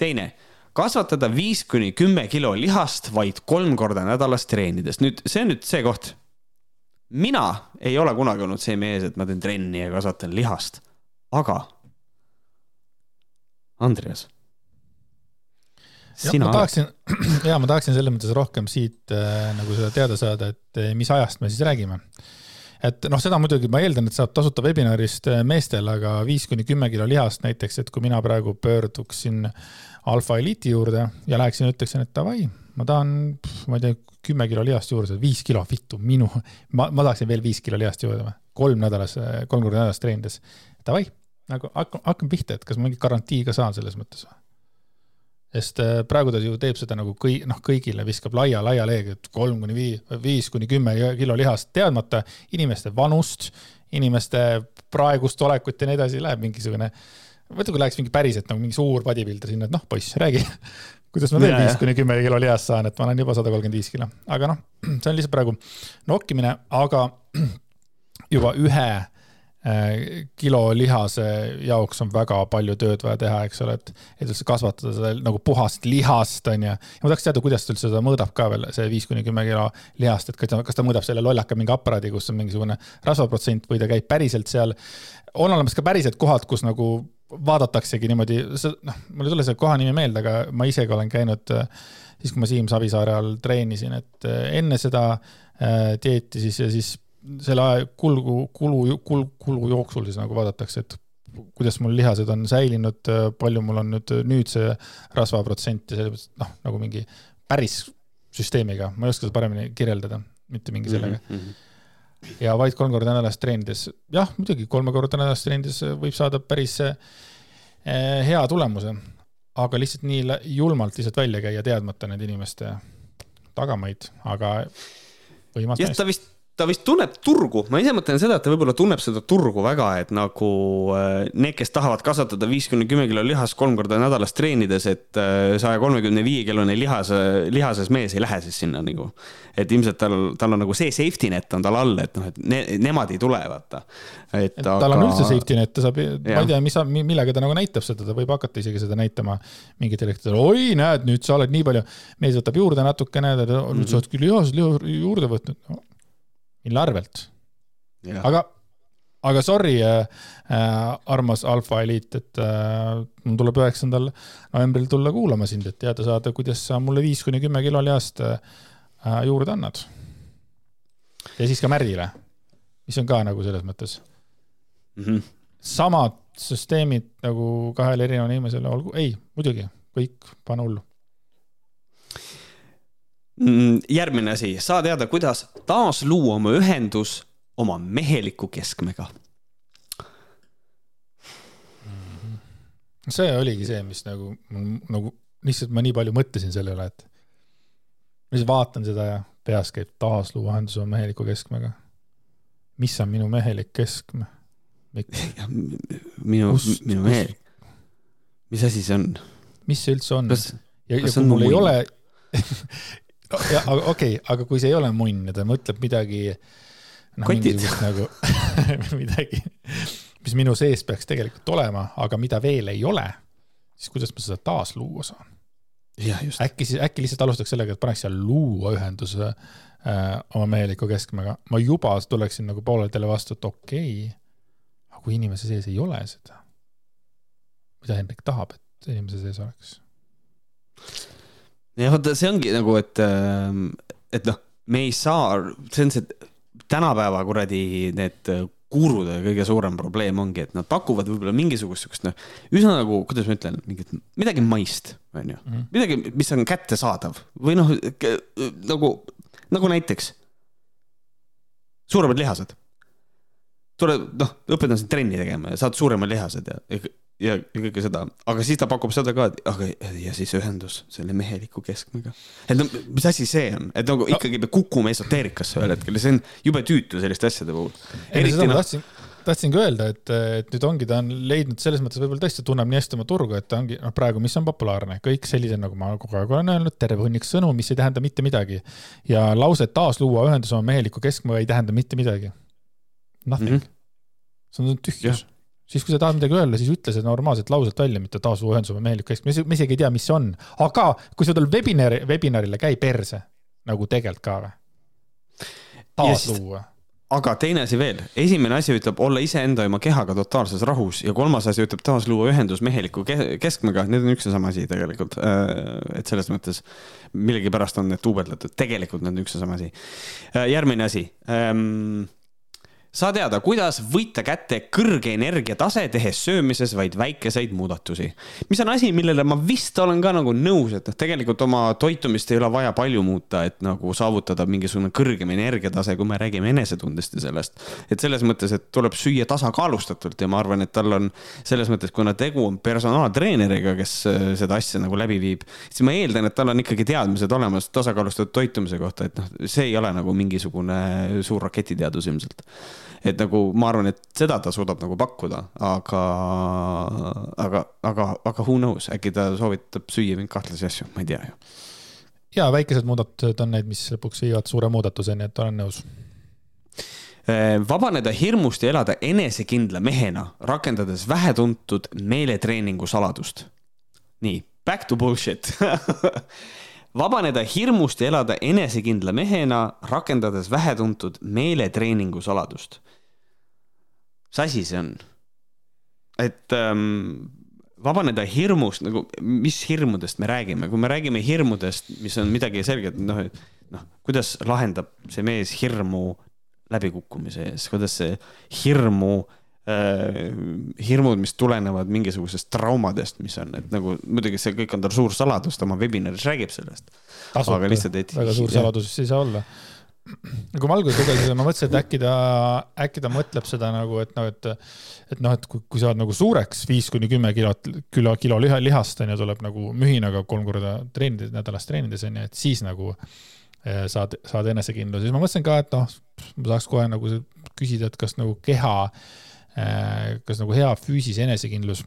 teine kasvatada viis kuni kümme kilo lihast vaid kolm korda nädalas treenides. nüüd see on nüüd see koht mina ei ole kunagi olnud see mees, et ma teen trenni ja kasvatan lihast, aga Andreas. ja ma tahaksin, <clears throat> ja ma tahaksin selles mõttes rohkem siit äh, nagu seda teada saada, et äh, mis ajast me siis räägime. et noh, seda muidugi ma eeldan, et saab tasuta webinarist äh, meestel, aga viis kuni kümme kilo lihast näiteks, et kui mina praegu pöörduksin Alfa Eliiti juurde ja läheksin, ütleksin, et davai, ma tahan, ma ei tea, kümme kilo lihast juurde, viis kilo, vittu, minu, ma, ma tahaksin veel viis kilo lihast juurde või? kolm nädalas, kolm korda nädalas treenides. Davai, nagu hakkame, hakkame pihta, et kas ma mingit garantii ka saan selles mõttes või? sest äh, praegu ta ju teeb seda nagu kõi-, noh, kõigile viskab laia, laia leegi, et kolm kuni viis, viis kuni kümme kilo lihast, teadmata inimeste vanust, inimeste praegust olekut ja nii edasi, läheb mingisugune, mõtle, kui läheks mingi päriselt nagu mingi suur bodybuilder sinna, et noh, poiss, räägi <laughs> kuidas ma veel viis kuni kümme kilo lihast saan, et ma olen juba sada kolmkümmend viis kilo, aga noh, <clears throat> see on lihtsalt praegu nokkimine, aga <clears throat> juba ühe äh, kilo lihase jaoks on väga palju tööd vaja teha, eks ole, et, et üldse kasvatada seda nagu puhast lihast, on ju. ja ma tahaks teada, kuidas ta üldse seda mõõdab ka veel, see viis kuni kümme kilo lihast, et kas ta, kas ta mõõdab selle lollaka mingi aparaadi, kus on mingisugune rasvaprotsent või ta käib päriselt seal. on olemas ka päriselt kohad, kus nagu vaadataksegi niimoodi, noh, mul ei tule see koha nimi meelde, aga ma isegi olen käinud äh, siis, kui ma Siim Savisaare all treenisin, et äh, enne seda äh, dieeti siis ja siis selle aja kulu, kulu, kulu, kulu jooksul siis nagu vaadatakse, et kuidas mul lihased on säilinud, palju mul on nüüd nüüd see rasvaprotsent ja sellepärast noh, nagu mingi päris süsteemiga, ma ei oska seda paremini kirjeldada, mitte mingi sellega mm. -hmm. Ja vaid kolm korda nädalas treenides, jah, muidugi kolme korda nädalas treenides võib saada päris eh, hea tulemuse, aga lihtsalt nii julmalt lihtsalt välja käia, teadmata nende inimeste tagamaid, aga võimas mees. ta vist ta vist tunneb turgu, ma ise mõtlen seda, et ta võib-olla tunneb seda turgu väga, et nagu äh, need, kes tahavad kasvatada viis kuni kümme kilo lihast kolm korda nädalas treenides, et äh, saja kolmekümne viie kilone lihas, lihases mees ei lähe siis sinna nagu. et ilmselt tal, tal on nagu see safety net on tal all, et noh, et ne, nemad ei tule, vaata. et aga... tal on üldse safety net, ta saab, ma ei tea, mis, millega ta nagu näitab seda, ta võib hakata isegi seda näitama mingitel hetkedel, oi, näed, nüüd sa oled nii palju, mees võtab juurde natukene, nüüd sa oled küll lihased juurde võtnud no mille arvelt. aga, aga sorry äh,, äh, armas alfa eliit, et äh, mul tuleb üheksandal novembril tulla kuulama sind, et teada saada, kuidas sa mulle viis kuni kümme kilo lihast äh, juurde annad. ja siis ka Märdile, mis on ka nagu selles mõttes mm -hmm. samad süsteemid nagu kahele erinevale inimesele, olgu, ei, muidugi, kõik, pane hullu järgmine asi, saa teada, kuidas taasluua oma ühendus oma meheliku keskmega. See oligi see, mis nagu, nagu lihtsalt ma nii palju mõtlesin selle üle, et ma lihtsalt vaatan seda ja peas käib taasluua ühendus oma meheliku keskmega. mis on minu mehelik keskme? minu, minu mehelik, mis asi see on? mis see üldse on? ja, ja kui mul ei ole <laughs> okei okay,, aga kui see ei ole munn ja ta mõtleb midagi no,. kotid. nagu <laughs> midagi, mis minu sees peaks tegelikult olema, aga mida veel ei ole, siis kuidas ma seda taasluua saan? äkki siis, äkki lihtsalt alustaks sellega, et paneks seal luua ühenduse äh, oma meheliku keskmega, ma juba tuleksin nagu pooleltele vastu, et okei okay,, aga kui inimese sees ei ole seda, mida Hendrik tahab, et inimese sees oleks? Ja vaata, see ongi nagu, et, ähm, et noh, me ei saa, see on see tänapäeva kuradi need guurude kõige suurem probleem ongi, et nad pakuvad võib-olla mingisugust siukest noh, üsna nagu, kuidas ma ütlen, mingit, midagi maist, onju, mhm. midagi, mis on kättesaadav või noh, nagu, nagu näiteks suuremad lihased. tule, noh, õpetan sind trenni tegema ja saad suuremad lihased ja, ja, ja kõike seda, aga siis ta pakub seda ka, et aga ja siis ühendus selle meheliku keskmega. et no mis asi see on, et nagu ikkagi me kukume esoteerikasse ühel hetkel ja see on jube tüütu selliste asjade puhul. ma noh- tahtsin, tahtsingi öelda, et, et nüüd ongi, ta on leidnud selles mõttes võib-olla tõesti tunneb nii hästi oma turgu, et ta ongi, noh, praegu, mis on populaarne, kõik sellised, nagu ma kogu aeg olen öelnud, terve hunnik sõnu, mis ei tähenda mitte midagi. ja lause taasluua ühendus oma meheliku keskmega ei tähenda mitte midagi. Nothing mm. -hmm. see on tühjus siis kui sa tahad midagi öelda, siis ütle see normaalselt lauselt välja, mitte taas ühenduse mehelik kesk, me isegi ei tea, mis see on. aga kui sa tuled webinari, webinarile, käi perse nagu tegelikult ka või? taasluua aga teine asi veel, esimene asi ütleb olla iseenda ja oma kehaga totaalses rahus ja kolmas asi ütleb taasluua ühendus meheliku keskmega, need on üks ja sama asi tegelikult. Äh, et selles mõttes millegipärast on need duubeldatud, tegelikult need on üks ja sama asi. Äh, järgmine asi ähm, saa teada, kuidas võita kätte kõrge energiatase, tehes söömises vaid väikeseid muudatusi. mis on asi, millele ma vist olen ka nagu nõus, et noh, tegelikult oma toitumist ei ole vaja palju muuta, et nagu saavutada mingisugune kõrgem energiatase, kui me räägime enesetundest ja sellest. et selles mõttes, et tuleb süüa tasakaalustatult ja ma arvan, et tal on selles mõttes, kuna tegu on personaaltreeneriga, kes äh, seda asja nagu läbi viib, siis ma eeldan, et tal on ikkagi teadmised olemas tasakaalustatud toitumise kohta, et noh, see ei ole nagu mingisugune suur raketiteadus ilmselt et nagu ma arvan, et seda ta suudab nagu pakkuda, aga, aga, aga, aga who knows, äkki ta soovitab süüa mingeid kahtlasi asju, ma ei tea ju. ja väikesed muudatused on need, mis lõpuks viivad suure muudatuseni, et olen nõus äh, vabaneda hirmust ja elada enesekindla mehena, rakendades vähetuntud meeletreeningu saladust. nii, back to bullshit <laughs> vabaneda hirmust ja elada enesekindla mehena, rakendades vähetuntud meeletreeningu saladust. mis asi see on? et ähm, vabaneda hirmust nagu, mis hirmudest me räägime, kui me räägime hirmudest, mis on midagi selget, noh, noh, kuidas lahendab see mees hirmu läbikukkumise ees, kuidas see hirmu äh,, hirmud, mis tulenevad mingisugusest traumadest, mis on, et nagu muidugi see kõik on tal suur saladus, ta oma webinaris räägib sellest. aga lihtsalt, et. väga suur saladus ei saa olla kui ma alguses lugesin, ma mõtlesin, et äkki ta, äkki ta mõtleb seda nagu, et noh, et, et noh, et kui, kui sa oled nagu suureks, viis kuni kümme kilot, kilo, kilo liha, lihast on ju, tuleb nagu mühinaga kolm korda treenides, nädalas treenides on ju, et siis nagu eh, saad, saad enesekindluse, siis ma mõtlesin ka, et noh, ma tahaks kohe nagu küsida, et kas nagu keha, eh, kas nagu hea füüsis enesekindlus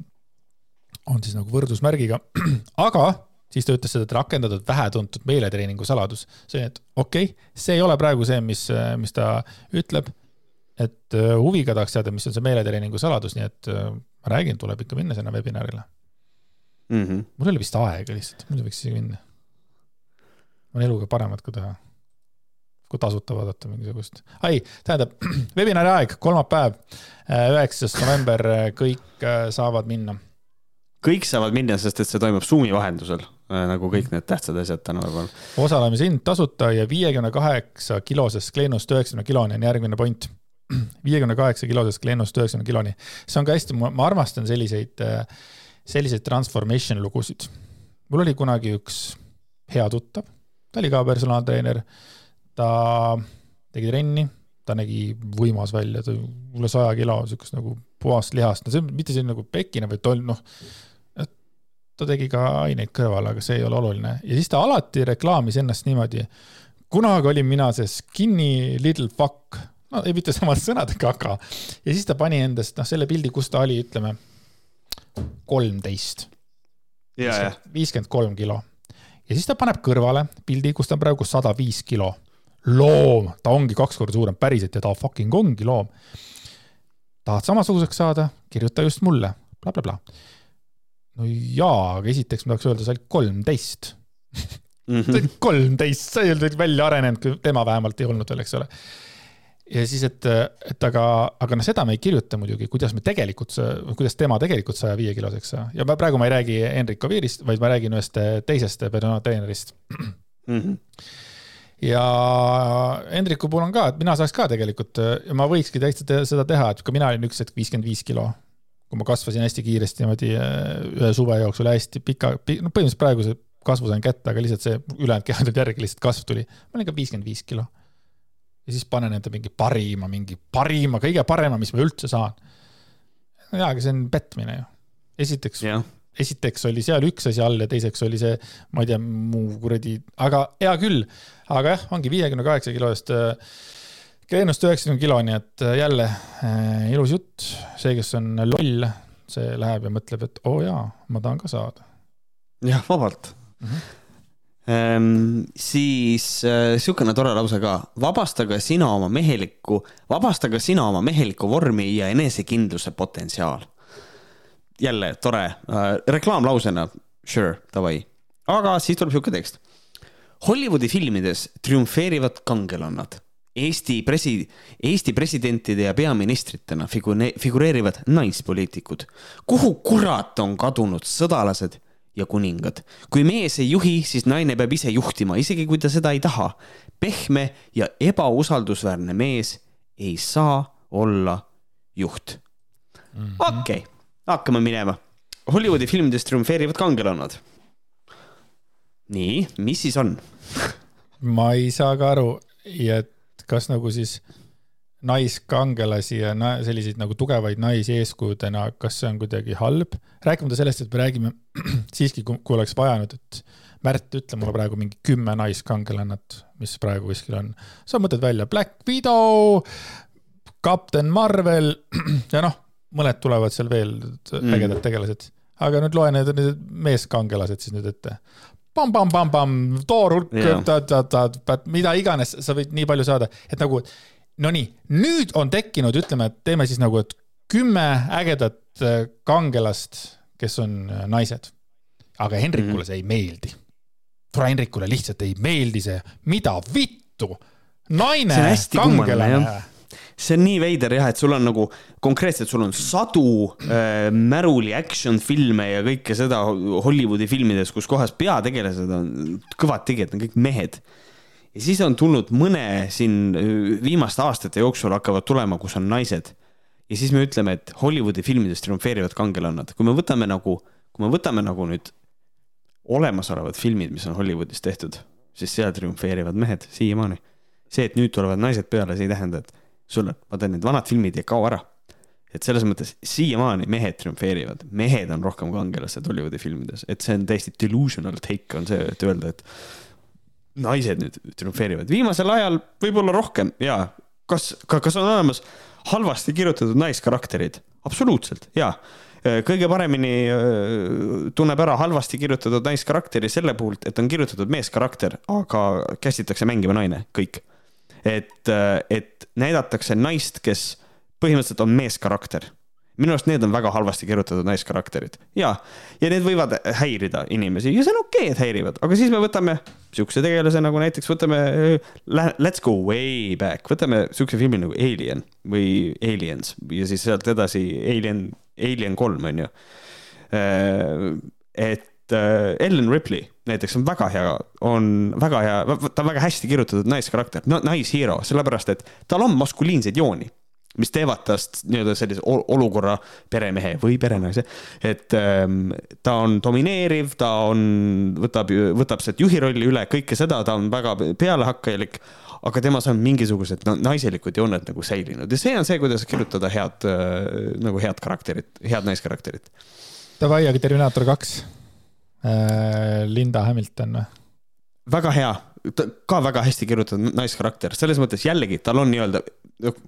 on siis nagu võrdusmärgiga, <clears throat> aga siis ta ütles seda, et rakendatud vähetuntud meeletreeningu saladus. see, et okei okay,, see ei ole praegu see, mis, mis ta ütleb. et äh, huviga tahaks teada, mis on see meeletreeningu saladus, nii et äh, ma räägin, tuleb ikka minna sinna webinarile mm. -hmm. mul ole vist aega lihtsalt, muidu võiks isegi minna. on eluga paremat ka teha. Kui tasuta vaadata mingisugust. ai, tähendab, <clears throat> webinari aeg, kolmapäev, äh, üheksas november, kõik saavad minna kõik saavad minna, sest et see toimub Zoomi vahendusel Äh, nagu kõik need tähtsad asjad tänapäeval. osalemishind tasuta ja viiekümne kaheksa kilosest kleenust üheksakümne kiloni on järgmine point. <clears throat> viiekümne kaheksa kilosest kleenust üheksakümne kiloni. see on ka hästi, ma armastan selliseid, äh, selliseid transformation lugusid. mul oli kunagi üks hea tuttav, ta oli ka personaaltreener. Ta tegi trenni, ta nägi võimas välja, ta üle saja kilo, siukest nagu puhast lihast, no see mitte selline nagu pekine, vaid ta oli noh ta tegi ka aineid kõrvale, aga see ei ole oluline ja siis ta alati reklaamis ennast niimoodi. kunagi olin mina see skinny little fuck, no ei mitte samade sõnadega, aga ja siis ta pani endast noh, selle pildi, kus ta oli, ütleme kolmteist. viiskümmend kolm kilo ja siis ta paneb kõrvale pildi, kus ta on praegu sada viis kilo. Loom, ta ongi kaks korda suurem päriselt ja ta fucking ongi loom. tahad samasuguseks saada, kirjuta just mulle bla,, blablabla no jaa, aga esiteks ma tahaks öelda, sa olid kolmteist. -hmm. sa olid kolmteist, sa ei olnud välja arenenud, tema vähemalt ei olnud veel, eks ole. ja siis, et, et aga, aga noh, seda me ei kirjuta muidugi, kuidas me tegelikult, kuidas tema tegelikult saja viie kiloseks sai. ja ma praegu ma ei räägi Henrik Oviirist, vaid ma räägin ühest teisest personaaltreenerist mm. -hmm ja Hendriku puhul on ka, et mina saaks ka tegelikult, ma võikski täitsa seda teha, et ka mina olin üks hetk viiskümmend viis kilo kui ma kasvasin hästi kiiresti niimoodi äh, ühe suve jooksul hästi pika, no põhimõtteliselt praeguse kasvu sain kätte, aga lihtsalt see ülejäänud keha tuli järgi, lihtsalt kasv tuli. ma olin ka viiskümmend viis kilo. ja siis panen enda mingi parima, mingi parima, kõige parema, mis ma üldse saan. jaa, aga see on petmine ju. esiteks yeah., esiteks oli seal üks asi all ja teiseks oli see, ma ei tea, mu kuradi, aga hea küll. aga jah, ongi viiekümne kaheksa kilo eest äh, Kreenust üheksakümne kiloni, et äh, jälle äh, ilus jutt. see, kes on loll, see läheb ja mõtleb, et oo oh jaa, ma tahan ka saada. jah, vabalt mm. -hmm. Ehm, siis äh, sihukene tore lause ka, vabastage sina oma mehelikku, vabastage sina oma mehelikku vormi ja enesekindluse potentsiaal. Jälle tore äh,, reklaamlausena, sure, davai. aga siis tuleb sihuke tekst. Hollywoodi filmides triumfeerivad kangelannad Eesti presi-, Eesti presidentide ja peaministritena figune-, figureerivad naispoliitikud. kuhu kurat on kadunud sõdalased ja kuningad? kui mees ei juhi, siis naine peab ise juhtima, isegi kui ta seda ei taha. pehme ja ebausaldusväärne mees ei saa olla juht. Mhm. okei hakkame minema. Hollywoodi filmides triumfeerivad kangelannad. nii, mis siis on <laughs> ma ei saa ka aru ja kas nagu siis naiskangelasi ja na selliseid nagu tugevaid naisi eeskujudena, kas see on kuidagi halb? rääkimata sellest, et me räägime <clears throat> siiski, kui oleks vaja nüüd, et Märt, ütle mulle praegu mingi kümme naiskangelannat, mis praegu kuskil on. sa mõtled välja Black Widow, Captain Marvel <clears throat> ja noh, mõned tulevad seal veel mm. ägedad tegelased. aga nüüd loe need, need meeskangelased siis nüüd ette pamm-pamm-pamm-pamm, toorulk yeah., mida iganes, sa võid nii palju saada, et nagu nonii, nüüd on tekkinud, ütleme, et teeme siis nagu, et kümme ägedat äh, kangelast, kes on äh, naised. aga Henrikule mm -hmm. see ei meeldi. tule Henrikule lihtsalt ei meeldi see, mida vittu, naine, kangelane see on nii veider jah, et sul on nagu konkreetselt, sul on sadu äh, märuli action filme ja kõike seda Hollywoodi filmides, kus kohas peategelased on kõvad tegijad, on kõik mehed. ja siis on tulnud mõne siin äh, viimaste aastate jooksul hakkavad tulema, kus on naised. ja siis me ütleme, et Hollywoodi filmides triumfeerivad kangelannad, kui me võtame nagu, kui me võtame nagu nüüd olemasolevad filmid, mis on Hollywoodis tehtud, siis seal triumfeerivad mehed siiamaani. see, et nüüd tulevad naised peale, see ei tähenda, et sulle, vaata need vanad filmid ei kao ära. et selles mõttes siiamaani mehed triumfeerivad, mehed on rohkem kangelased Hollywoodi filmides, et see on täiesti delusional take on see, et öelda, et naised nüüd triumfeerivad. viimasel ajal võib-olla rohkem ja kas, kas on olemas halvasti kirjutatud naiskarakterid? absoluutselt, jaa kõige paremini tunneb ära halvasti kirjutatud naiskarakteri selle puhult, et on kirjutatud meeskarakter, aga kästitakse mängima naine, kõik. Et, et näidatakse naist, kes põhimõtteliselt on meeskarakter. minu arust need on väga halvasti kirjutatud naiskarakterid. Ja, ja need võivad häirida inimesi. Ja see on okei okay,, et häirivad, aga siis me võtame siukse tegelase nagu näiteks võtame Let's go way back, võtame siukse filmi nagu Alien või Aliens. Ja siis sealt edasi Alien, Alien kolm on ju. Äh, et äh, Ellen Ripley näiteks on väga hea, on väga hea, ta on väga hästi kirjutatud naiskarakter no,, naishero, sellepärast et tal on maskuliinseid jooni mis teevad tast nii-öelda sellise olukorra peremehe või perenaise. et ähm, ta on domineeriv, ta on, võtab, võtab sealt juhi rolli üle, kõike seda, ta on väga pealehakkajalik. aga temas on mingisugused no, naiselikud jooned nagu säilinud ja see on see, kuidas kirjutada head äh, nagu head karakterit, head naiskarakterit. Davai, aga Terminaator kaks Linda Hamilton või? väga hea, ka väga hästi kirjutatud naiskarakter, selles mõttes jällegi tal on nii-öelda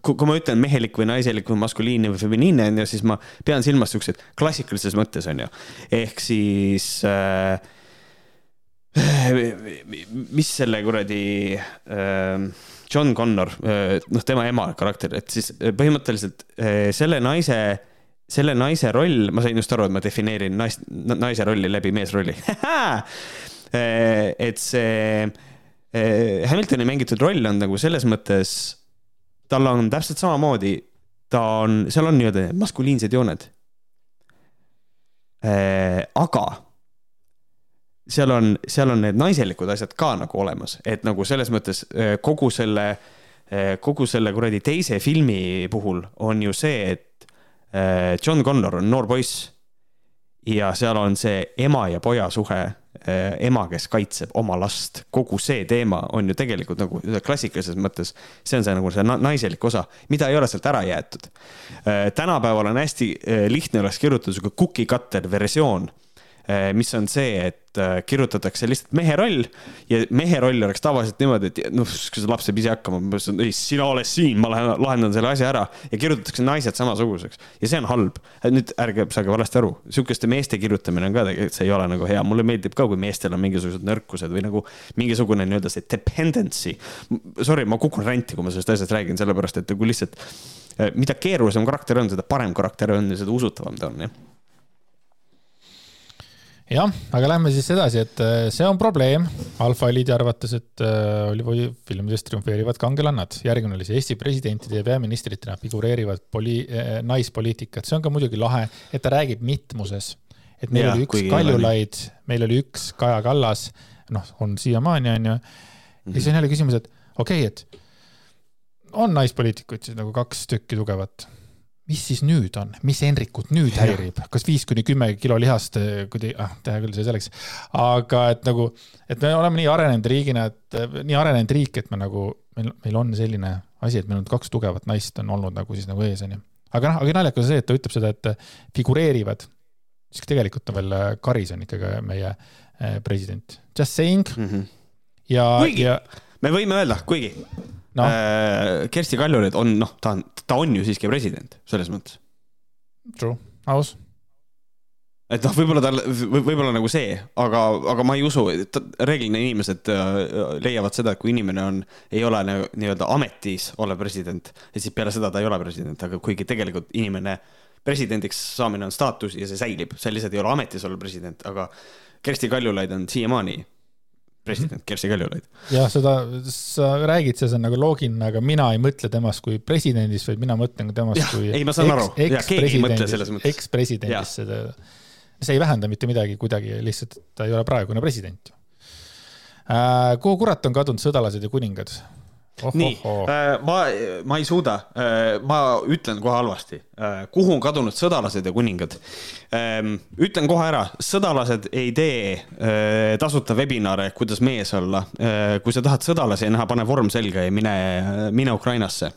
kui ma ütlen mehelik või naiselik või maskuliinne või feminiinne on ju, siis ma pean silmas siukseid klassikalises mõttes on ju. ehk siis äh, mis selle kuradi äh, John Connor äh,, noh, tema ema karakter, et siis põhimõtteliselt äh, selle naise selle naise roll, ma sain just aru, et ma defineerin naist, naise rolli läbi meesrolli äh, <laughs> et see äh, Hamiltoni mängitud roll on nagu selles mõttes tal on täpselt samamoodi, ta on, seal on nii-öelda maskuliinsed jooned äh,. aga seal on, seal on need naiselikud asjad ka nagu olemas, et nagu selles mõttes kogu selle, kogu selle kuradi teise filmi puhul on ju see, et John Connor on noor poiss. ja seal on see ema ja poja suhe Äh, ema, kes kaitseb oma last, kogu see teema on ju tegelikult nagu klassikalises mõttes, see on see nagu see naiselik osa, mida ei ole sealt ära jäetud. Äh, tänapäeval on hästi äh, lihtne oleks kirjutada sihuke cookie cutter versioon mis on see, et eh, kirjutatakse lihtsalt mehe roll ja mehe roll oleks tavaliselt niimoodi, et noh, see laps saab ise hakkama, ei, sina oled siin, ma lähen lahendan selle asja ära. Ja kirjutatakse naised samasuguseks. Ja see on halb. nüüd ärge saage valesti aru, sihukeste meeste kirjutamine on ka tegelikult, see ei ole nagu hea, mulle meeldib ka, kui meestel on mingisugused nõrkused või nagu mingisugune nii-öelda see dependency. Sorry, ma kukun ranti, kui ma sellest asjast räägin, sellepärast et kui lihtsalt eh, mida keerulisem karakter on, seda parem karakter on ja seda usutavam ta on, jah jah, aga lähme siis edasi, et äh, see on probleem Alfa Eliidi arvates, et äh, Hollywoodi filmides triumfeerivad kangelannad. järgmine oli see Eesti presidentide ja peaministritena figureerivad poli-, äh, naispoliitikat, see on ka muidugi lahe, et ta räägib mitmuses. et meil ja, oli üks Kaljulaid, meil oli üks Kaja Kallas, noh, on siiamaani, on ju. ja siis on jälle küsimus, et okei okay,, et on naispoliitikuid siis nagu kaks tükki tugevat mis siis nüüd on, mis Henrikut nüüd häirib, kas viis kuni kümme kilo lihast kuidagi, ah, teha küll, see selleks. aga et nagu, et me oleme nii arenenud riigina, et nii arenenud riik, et me nagu, meil, meil on selline asi, et meil on kaks tugevat naist on olnud nagu siis nagu ees, onju. aga noh, aga naljakas on see, et ta ütleb seda, et figureerivad, siis tegelikult on veel Karis on ikkagi meie eh, president. Just saying mm. -hmm. ja, ja. me võime öelda, kuigi no. Äh, Kersti Kaljulaid on, noh, ta on, ta on ju siiski president, selles mõttes. True, aus et noh, võib-olla tal, võib-olla nagu see, aga, aga ma ei usu, et reeglina inimesed äh, leiavad seda, et kui inimene on, ei ole nii-öelda ametis olev president, et siis peale seda ta ei ole president, aga kuigi tegelikult inimene presidendiks saamine on staatus ja see säilib, sa lihtsalt ei ole ametis olev president, aga Kersti Kaljulaid on siiamaani president Kersti Kaljulaid. jah, seda, sa räägid, see on nagu loogiline, aga mina ei mõtle temast kui presidendist, vaid mina mõtlen temast ja, kui. ei, ma saan aru, keegi ei mõtle selles mõttes. ekspresidendist, seda, see ei vähenda mitte midagi kuidagi, lihtsalt ta ei ole praegune president ju. äh,. kuhu kurat on kadunud sõdalased ja kuningad? Nii oh., ma, ma ei suuda, äh, ma ütlen kohe halvasti. Äh, kuhu on kadunud sõdalased ja kuningad? Ähm, ütlen kohe ära, sõdalased ei tee tasuta webinare, kuidas mees olla. kui sa tahad sõdalasi näha, pane vorm selga ja mine, mine Ukrainasse.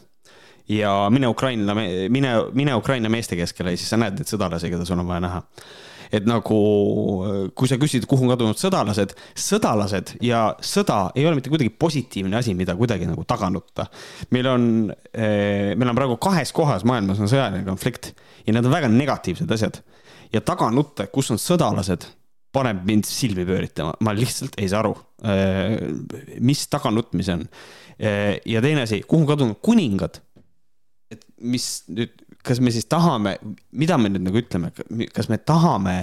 ja mine Ukraina, mine, mine Ukraina meeste keskele ja siis sa näed neid sõdalasi, keda sul on vaja näha et nagu kui sa küsid, kuhu on kadunud sõdalased, sõdalased ja sõda ei ole mitte kuidagi positiivne asi, mida kuidagi nagu taga nutta. meil on, eh, meil on praegu kahes kohas maailmas on sõjaline konflikt ja need on väga negatiivsed asjad. ja taga nutta, kus on sõdalased, paneb mind silmi pööritama, ma lihtsalt ei saa aru, eh, mis taganutmine on. Eh, ja teine asi, kuhu on kadunud kuningad? et mis nüüd kas me siis tahame, mida me nüüd nagu ütleme, kas me tahame,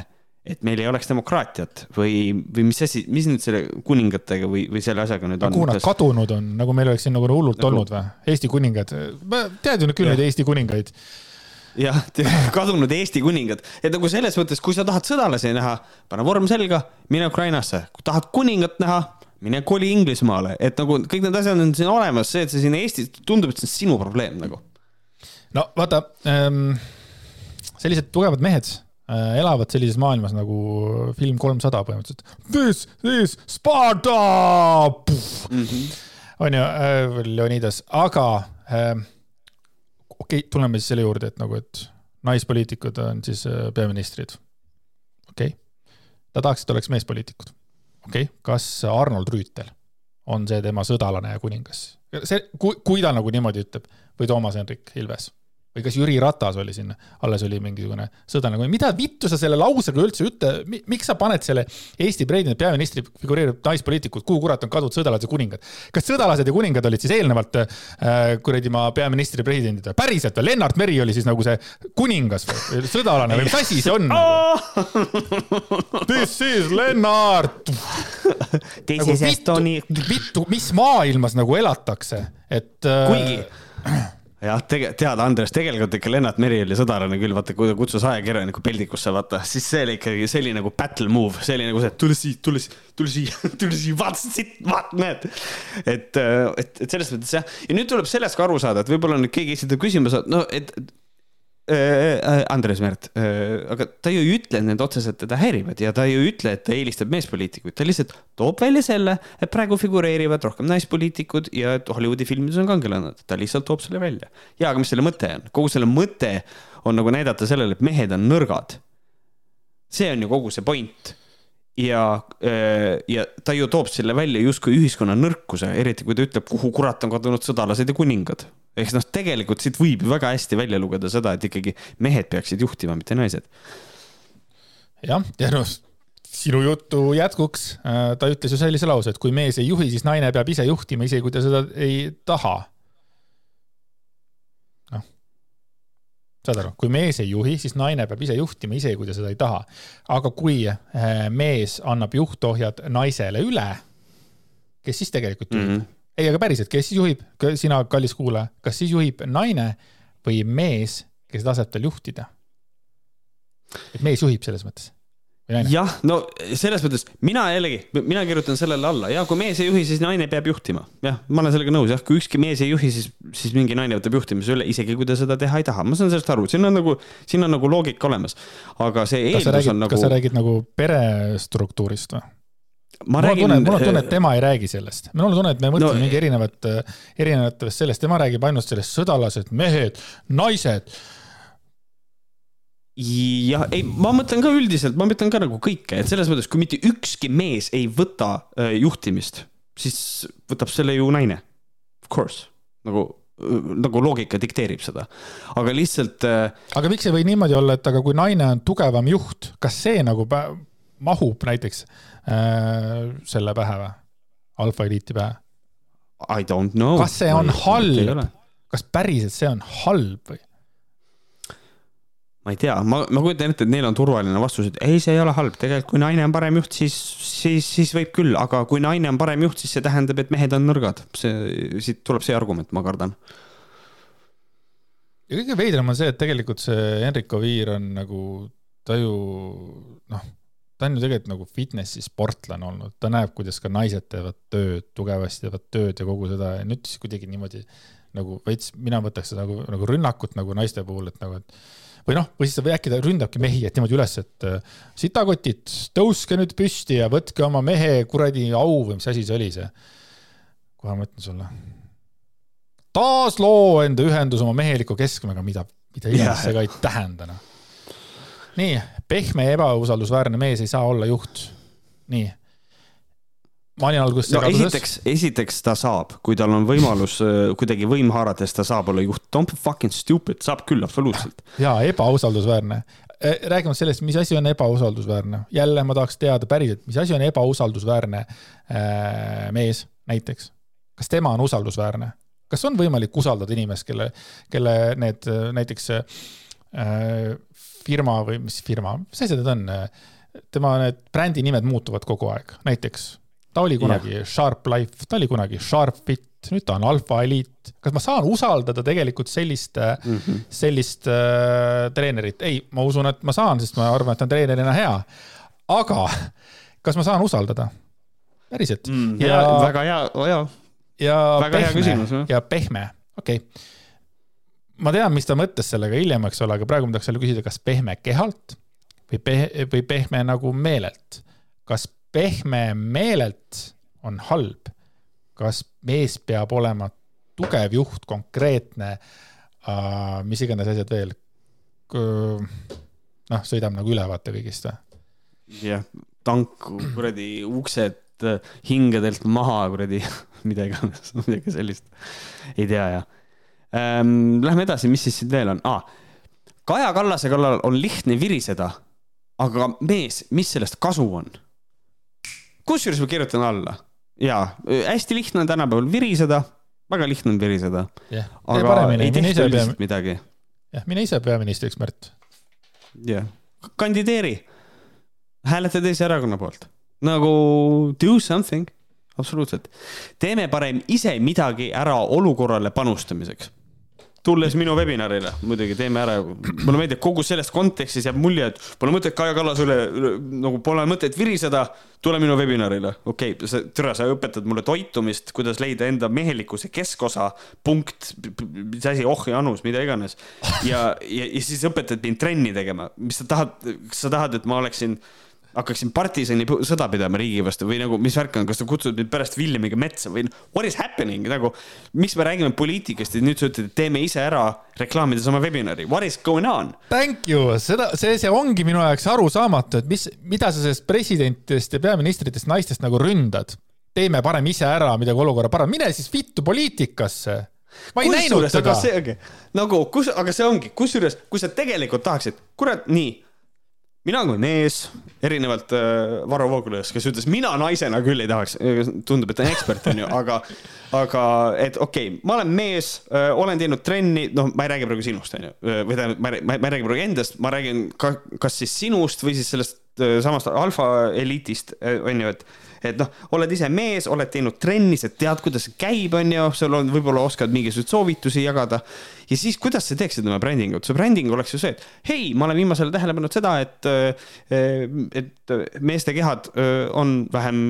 et meil ei oleks demokraatiat või, või mis asi, mis nüüd selle kuningatega või, või selle asjaga nüüd on? kuhu nad kas... kadunud on, nagu meil oleks siin nagu hullult nagu... olnud või? Eesti kuningad, tead ju küll neid Eesti kuningaid. Jah, <laughs> kadunud Eesti kuningad, et nagu selles mõttes, kui sa tahad sõdalasi näha, pane vorm selga, mine Ukrainasse, kui tahad kuningat näha, mine koli Inglismaale, et nagu kõik need asjad on siin olemas, see, et sa siin Eestis, tundub, et see on sinu probleem nagu no vaata ähm,, sellised tugevad mehed äh, elavad sellises maailmas nagu film kolmsada põhimõtteliselt. This is Sparta! -hmm. on ju äh,, Leonidas, aga äh, okei okay,, tuleme siis selle juurde, et nagu, et naispoliitikud on siis äh, peaministrid. okei okay., ta tahaks, et oleks meespoliitikud. okei okay., kas Arnold Rüütel on see tema sõdalane ja kuningas? see, kui, kui ta nagu niimoodi ütleb või Toomas Hendrik Ilves või kas Jüri Ratas oli siin, alles oli mingisugune sõda nagu, mida vittu sa selle lausega üldse ütle, miks sa paned selle Eesti presidendi peaministri figureerib naispoliitikud, kuhu kurat on kadunud sõdalased ja kuningad? kas sõdalased ja kuningad olid siis eelnevalt äh, kuradi maa peaministri presidendid või päriselt või Lennart Meri oli siis nagu see kuningas või sõdalane või mis asi see on nagu? <laughs> This is Lennart This nagu, is Estonia. vittu, mis maailmas nagu elatakse, et äh,. kuigi jah, tege-, tead, Andres, tegelikult ikka Lennart Meri oli sõdarane küll, vaata, kui ta kutsus ajakirjaniku peldikusse, vaata, siis see oli ikkagi, see oli nagu battle move, see oli nagu see, tule siit, tule siit, tule siia, tule siia, <laughs> vaata siit, vaata, näed. et, et, et selles mõttes jah, ja nüüd tuleb sellest ka aru saada, et võib-olla nüüd keegi esitab küsimuse, no et Andres Mert, äh, aga ta ju ei ütle, et need otseselt teda häirivad ja ta ju ei ütle, et ta eelistab meespoliitikuid, ta lihtsalt toob välja selle, et praegu figureerivad rohkem naispoliitikud ja et Hollywoodi filmides on kangelased, ta lihtsalt toob selle välja. ja, aga mis selle mõte on? kogu selle mõte on nagu näidata sellele, et mehed on nõrgad. see on ju kogu see point ja, ja ta ju toob selle välja justkui ühiskonna nõrkuse, eriti kui ta ütleb, kuhu kurat on kadunud sõdalased ja kuningad ehk noh, tegelikult siit võib ju väga hästi välja lugeda seda, et ikkagi mehed peaksid juhtima, mitte naised. jah, ja noh, sinu jutu jätkuks äh, ta ütles ju sellise lause, et kui mees ei juhi, siis naine peab ise juhtima, isegi kui ta seda ei taha. noh, saad aru, kui mees ei juhi, siis naine peab ise juhtima, isegi kui ta seda ei taha. aga kui äh, mees annab juhtohjad naisele üle, kes siis tegelikult juhib mm? -hmm ei, aga päriselt, kes siis juhib, sina, kallis kuulaja, kas siis juhib naine või mees, kes laseb tal juhtida? et mees juhib selles mõttes jah, no selles mõttes mina jällegi, mina kirjutan sellele alla ja kui mees ei juhi, siis naine peab juhtima. jah, ma olen sellega nõus, jah, kui ükski mees ei juhi, siis, siis mingi naine võtab juhtimise üle, isegi kui ta seda teha ei taha, ma saan sellest aru, siin on nagu, siin on nagu loogika olemas. aga see eeldus räägid, on nagu. kas sa räägid nagu perestruktuurist või? mul on tunne, mul on tunne, et tema ei räägi sellest. mul on tunne, et me mõtleme no, mingi erinevat, erinevatest sellest, tema räägib ainult sellest sõdalased, mehed, naised. Jah, ei, ma mõtlen ka üldiselt, ma mõtlen ka nagu kõike, et selles mõttes, kui mitte ükski mees ei võta äh, juhtimist, siis võtab selle ju naine. Of course, nagu nagu loogika dikteerib seda, aga lihtsalt. Äh, aga miks ei või niimoodi olla, et aga kui naine on tugevam juht, kas see nagu mahub näiteks äh, selle pähe või? alfa eliiti pähe? I don't know. kas see on halb? kas päriselt see on halb või? Ma ei tea, ma, ma kujutan ette, et neil on turvaline vastus, et ei, see ei ole halb, tegelikult kui naine on parem juht, siis, siis, siis võib küll, aga kui naine on parem juht, siis see tähendab, et mehed on nõrgad. see, siit tuleb see argument, ma kardan. ja kõige veidram on see, et tegelikult see Henrik Oviir on nagu, ta ju noh ta on ju tegelikult nagu fitnessi sportlane olnud, ta näeb, kuidas ka naised teevad tööd, tugevasti teevad tööd ja kogu seda ja nüüd siis kuidagi niimoodi nagu veits, mina võtaks seda nagu, nagu rünnakut nagu naiste puhul, et nagu, et või noh, või siis äkki ta ründabki mehi, et niimoodi üles, et äh, sitakotid, tõuske nüüd püsti ja võtke oma mehe kuradi au või mis asi see oli see. kohe ma ütlen sulle. taasloo enda ühendus oma meheliku keskmega, mida, mida iganes see ka ei tähenda, noh nii, pehme ja ebausaldusväärne mees ei saa olla juht. nii. Ma olin alguses no, esiteks, esiteks ta saab, kui tal on võimalus äh, kuidagi võim haarates, ta saab olla juht. Don't be fucking stupid, saab küll, absoluutselt. ja ebausaldusväärne e, räägime sellest, mis asi on ebausaldusväärne. jälle ma tahaks teada päriselt, mis asi on ebausaldusväärne äh, mees näiteks. kas tema on usaldusväärne? kas on võimalik usaldada inimest, kelle, kelle need näiteks äh, firma või mis firma, mis asjad need on? tema need brändi nimed muutuvad kogu aeg, näiteks ta oli kunagi yeah. Sharp Life, ta oli kunagi Sharp Fit, nüüd ta on Alpha Elite. kas ma saan usaldada tegelikult sellist mm, -hmm. sellist äh, treenerit? ei, ma usun, et ma saan, sest ma arvan, et ta on treenerina hea. aga kas ma saan usaldada? päriselt mm,? ja väga hea, jaa. ja väga pehme, ja pehme, okei okay ma tean, mis ta mõtles sellega hiljem, eks ole, aga praegu ma tahaks jälle küsida, kas pehme kehalt või peh-, või pehme nagu meelelt. kas pehme meelelt on halb? kas mees peab olema tugev juht, konkreetne uh,, mis iganes asjad veel? noh, sõidame nagu ülevaate kõigist või? jah, tank, kuradi uksed hingedelt maha, kuradi <laughs> mida iganes, midagi sellist. ei tea jah ähm,. Lähme edasi, mis siis siin veel on ah,? Kaja Kallase kallal on lihtne viriseda, aga mees, mis sellest kasu on? Kusjuures ma kirjutan alla ja hästi lihtne on tänapäeval viriseda, väga lihtne on viriseda yeah.. aga ei tehta üldiselt midagi. jah, mine ise peaministriks, Märt. jah yeah., kandideeri, hääleta teise erakonna poolt, nagu do something, absoluutselt. teeme parem ise midagi ära olukorrale panustamiseks tulles minu webinarile, muidugi teeme ära, mulle meeldib kogu selles kontekstis jääb mulje, et pole mõtet Kaja Kallas üle, nagu pole mõtet viriseda, tule minu webinarile. okei okay,, sa, tere, sa õpetad mulle toitumist, kuidas leida enda mehelikkuse keskosa, punkt, mis asi, oh ja annus, mida iganes. ja, ja, ja siis õpetad mind trenni tegema, mis sa tahad, kas sa tahad, et ma oleksin hakkaksin partisani sõda pidama riigi vastu või nagu, mis värk on, kas sa kutsud mind pärast Villemiga metsa või what is happening nagu, miks me räägime poliitikast ja nüüd sa ütled, et teeme ise ära reklaamides oma webinari, what is going on? Thank you, seda, see, see ongi minu jaoks arusaamatu, et mis, mida sa sellest presidentidest ja peaministritest naistest nagu ründad. teeme parem ise ära midagi olukorra parem, mine siis vittu poliitikasse ma ei kus näinud teda. nagu, kus, aga see ongi, kusjuures, kui sa tegelikult tahaksid, kurat, nii mina kui mees, erinevalt äh, Varro Vooglaiust, kes ütles, mina naisena küll ei tahaks, tundub, et ta on ekspert, onju, <laughs> aga, aga et okei okay,, ma olen mees äh,, olen teinud trenni, noh, ma ei räägi praegu sinust, onju, äh, või tähendab, ma, ma, ma ei räägi praegu endast, ma räägin ka, kas siis sinust või siis sellest äh, samast alfa eliitist, äh, onju, et et noh, oled ise mees, oled teinud trenni, sa tead, kuidas see käib, on ju, sul on, võib-olla oskad mingisuguseid soovitusi jagada. ja siis, kuidas sa teeksid oma brändingut, su bränding oleks ju see, et hei, ma olen viimasel ajal tähele pannud seda, et, eh, et meeste kehad eh, on vähem,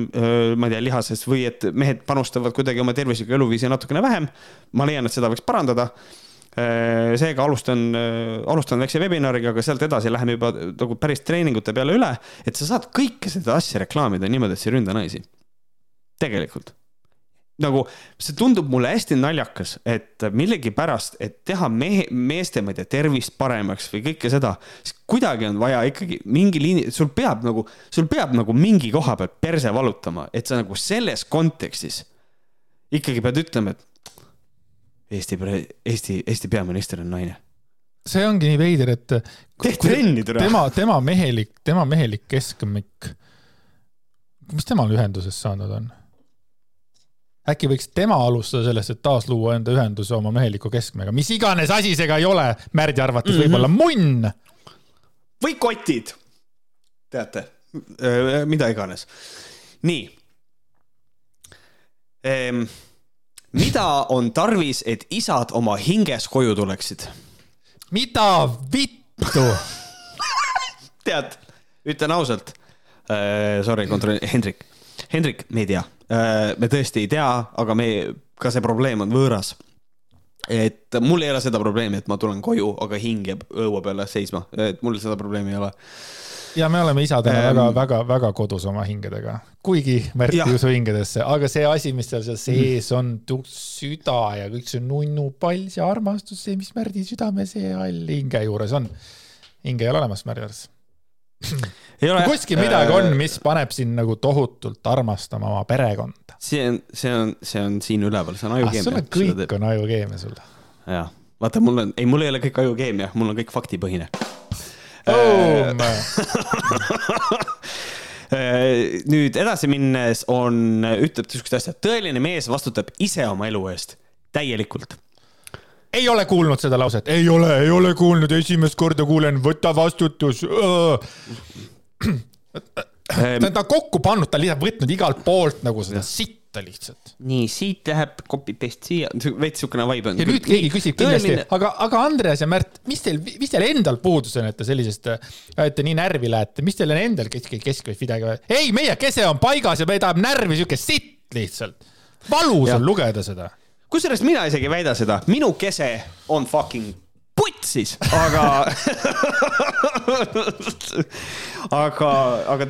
ma ei tea, lihases või et mehed panustavad kuidagi oma tervislikku eluviisi natukene vähem. ma leian, et seda võiks parandada Äh, seega alustan, äh, alustan väikse webinariga, aga sealt edasi läheme juba nagu päris treeningute peale üle, et sa saad kõike seda asja reklaamida niimoodi, et sa ei ründa naisi. tegelikult nagu see tundub mulle hästi naljakas, et millegipärast, et teha mehe, meeste, ma ei tea, tervist paremaks või kõike seda, siis kuidagi on vaja ikkagi mingi liini, sul peab nagu, sul peab nagu mingi koha pealt perse valutama, et sa nagu selles kontekstis ikkagi pead ütlema, et Eesti, Eesti, Eesti peaminister on naine. see ongi nii veider, et. trenni, tema, tema mehelik, tema mehelik keskmik. mis temal ühendusest saanud on? äkki võiks tema alustada sellest, et taasluua enda ühenduse oma meheliku keskmega, mis iganes asi see ka ei ole, Märdi arvates mm -hmm. võib-olla munn. või kotid. teate, mida iganes. nii ehm mida on tarvis, et isad oma hinges koju tuleksid? mida vittu tead, ütlen ausalt, uh,. Sorry, kontrolli, Hendrik. Hendrik, me ei tea uh,, me tõesti ei tea, aga me, ka see probleem on võõras. et mul ei ole seda probleemi, et ma tulen koju, aga hing jääb õue peale seisma, et mul seda probleemi ei ole ja me oleme isadena ähm, väga, väga, väga kodus oma hingedega, kuigi Märt ei usu hingedesse, aga see asi, mis seal seal sees on, süda ja kõik see nunnupall, see armastus, see, mis Märdi südame see all hinge juures on. hinge ei ole olemas Märdi juures. <clears throat> kuskil midagi on, äh, mis paneb sind nagu tohutult armastama oma perekonda. see on, see on, see on siin üleval, see on ajukeemia ah,. on kõik on ajukeemia sul. jah, vaata, mul on, ei, mul ei ole kõik ajukeemia, mul on kõik faktipõhine <laughs> nüüd edasi minnes on, ütleb niisugust asja, tõeline mees vastutab ise oma elu eest täielikult. Ei ole kuulnud seda lauset, ei ole, ei ole kuulnud, esimest korda kuulen, võta vastutus. ta on kokku pannud, ta on lihtsalt võtnud igalt poolt nagu seda sitt võtta lihtsalt. nii, siit läheb copy paste siia, veits niisugune vibe on. ja nüüd keegi küsib kindlasti tõeline..., aga, aga Andreas ja Märt, mis teil, mis teil endal puudus on, et te sellisest, et te nii närvi lähete, mis teil on endal kesk, kesk või midagi? ei, meie kese on paigas ja me tahame närvi siuke sitt lihtsalt. valus ja. on lugeda seda. kusjuures mina isegi ei väida seda, minu kese on fucking putsis, aga <laughs> aga, aga,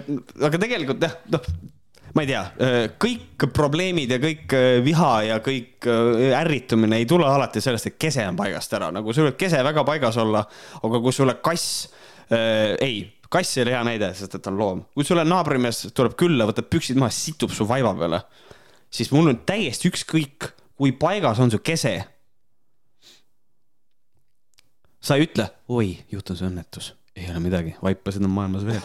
aga tegelikult jah, noh ma ei tea, äh, kõik probleemid ja kõik äh, viha ja kõik äh, ärritumine ei tule alati sellest, et kese on paigast ära, nagu sul võib kese väga paigas olla, aga kui sulle kass äh,, ei, kass ei ole hea näide, sest et ta on loom. kui sulle naabrimees tuleb külla, võtab püksid maha, situb su vaiba peale, siis mul on täiesti ükskõik, kui paigas on su kese. sa ei ütle, oi, juhtus õnnetus, ei ole midagi, vaipasid on maailmas veel.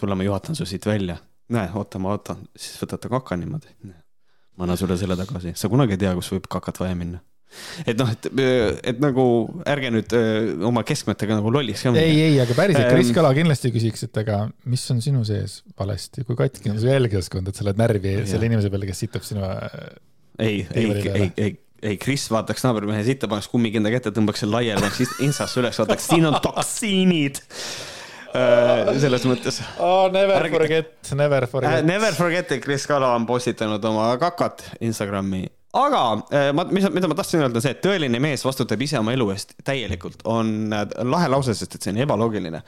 tule, ma juhatan su siit välja näe, oota, ma ootan, siis võtate kaka niimoodi. ma annan sulle selle tagasi, sa kunagi ei tea, kus võib kakat vaja minna. Et noh, et, et nagu ärge nüüd öö, oma keskmetega nagu lolliks ka. ei, ei, aga päriselt, Kris Kala kindlasti küsiks, et aga mis on sinu sees valesti, kui katki on su jälgijaskond, et sa oled närvi selle inimese peale, kes sitab sinu. ei, ei, ei, ei, ei, Kris vaataks naabrimehe sitta, paneks kummikinda kätte, tõmbaks selle laiali, paneks instasse üles, vaataks, siin on toksiinid. Äh, selles mõttes oh,. Never forget, never forget uh,. Never forget, et Kris Kalo on postitanud oma kakat Instagrami aga äh, ma, mis, mida ma tahtsin öelda, see, et tõeline mees vastutab ise oma elu eest täielikult, on lahe lause, sest et see on ebaloogiline.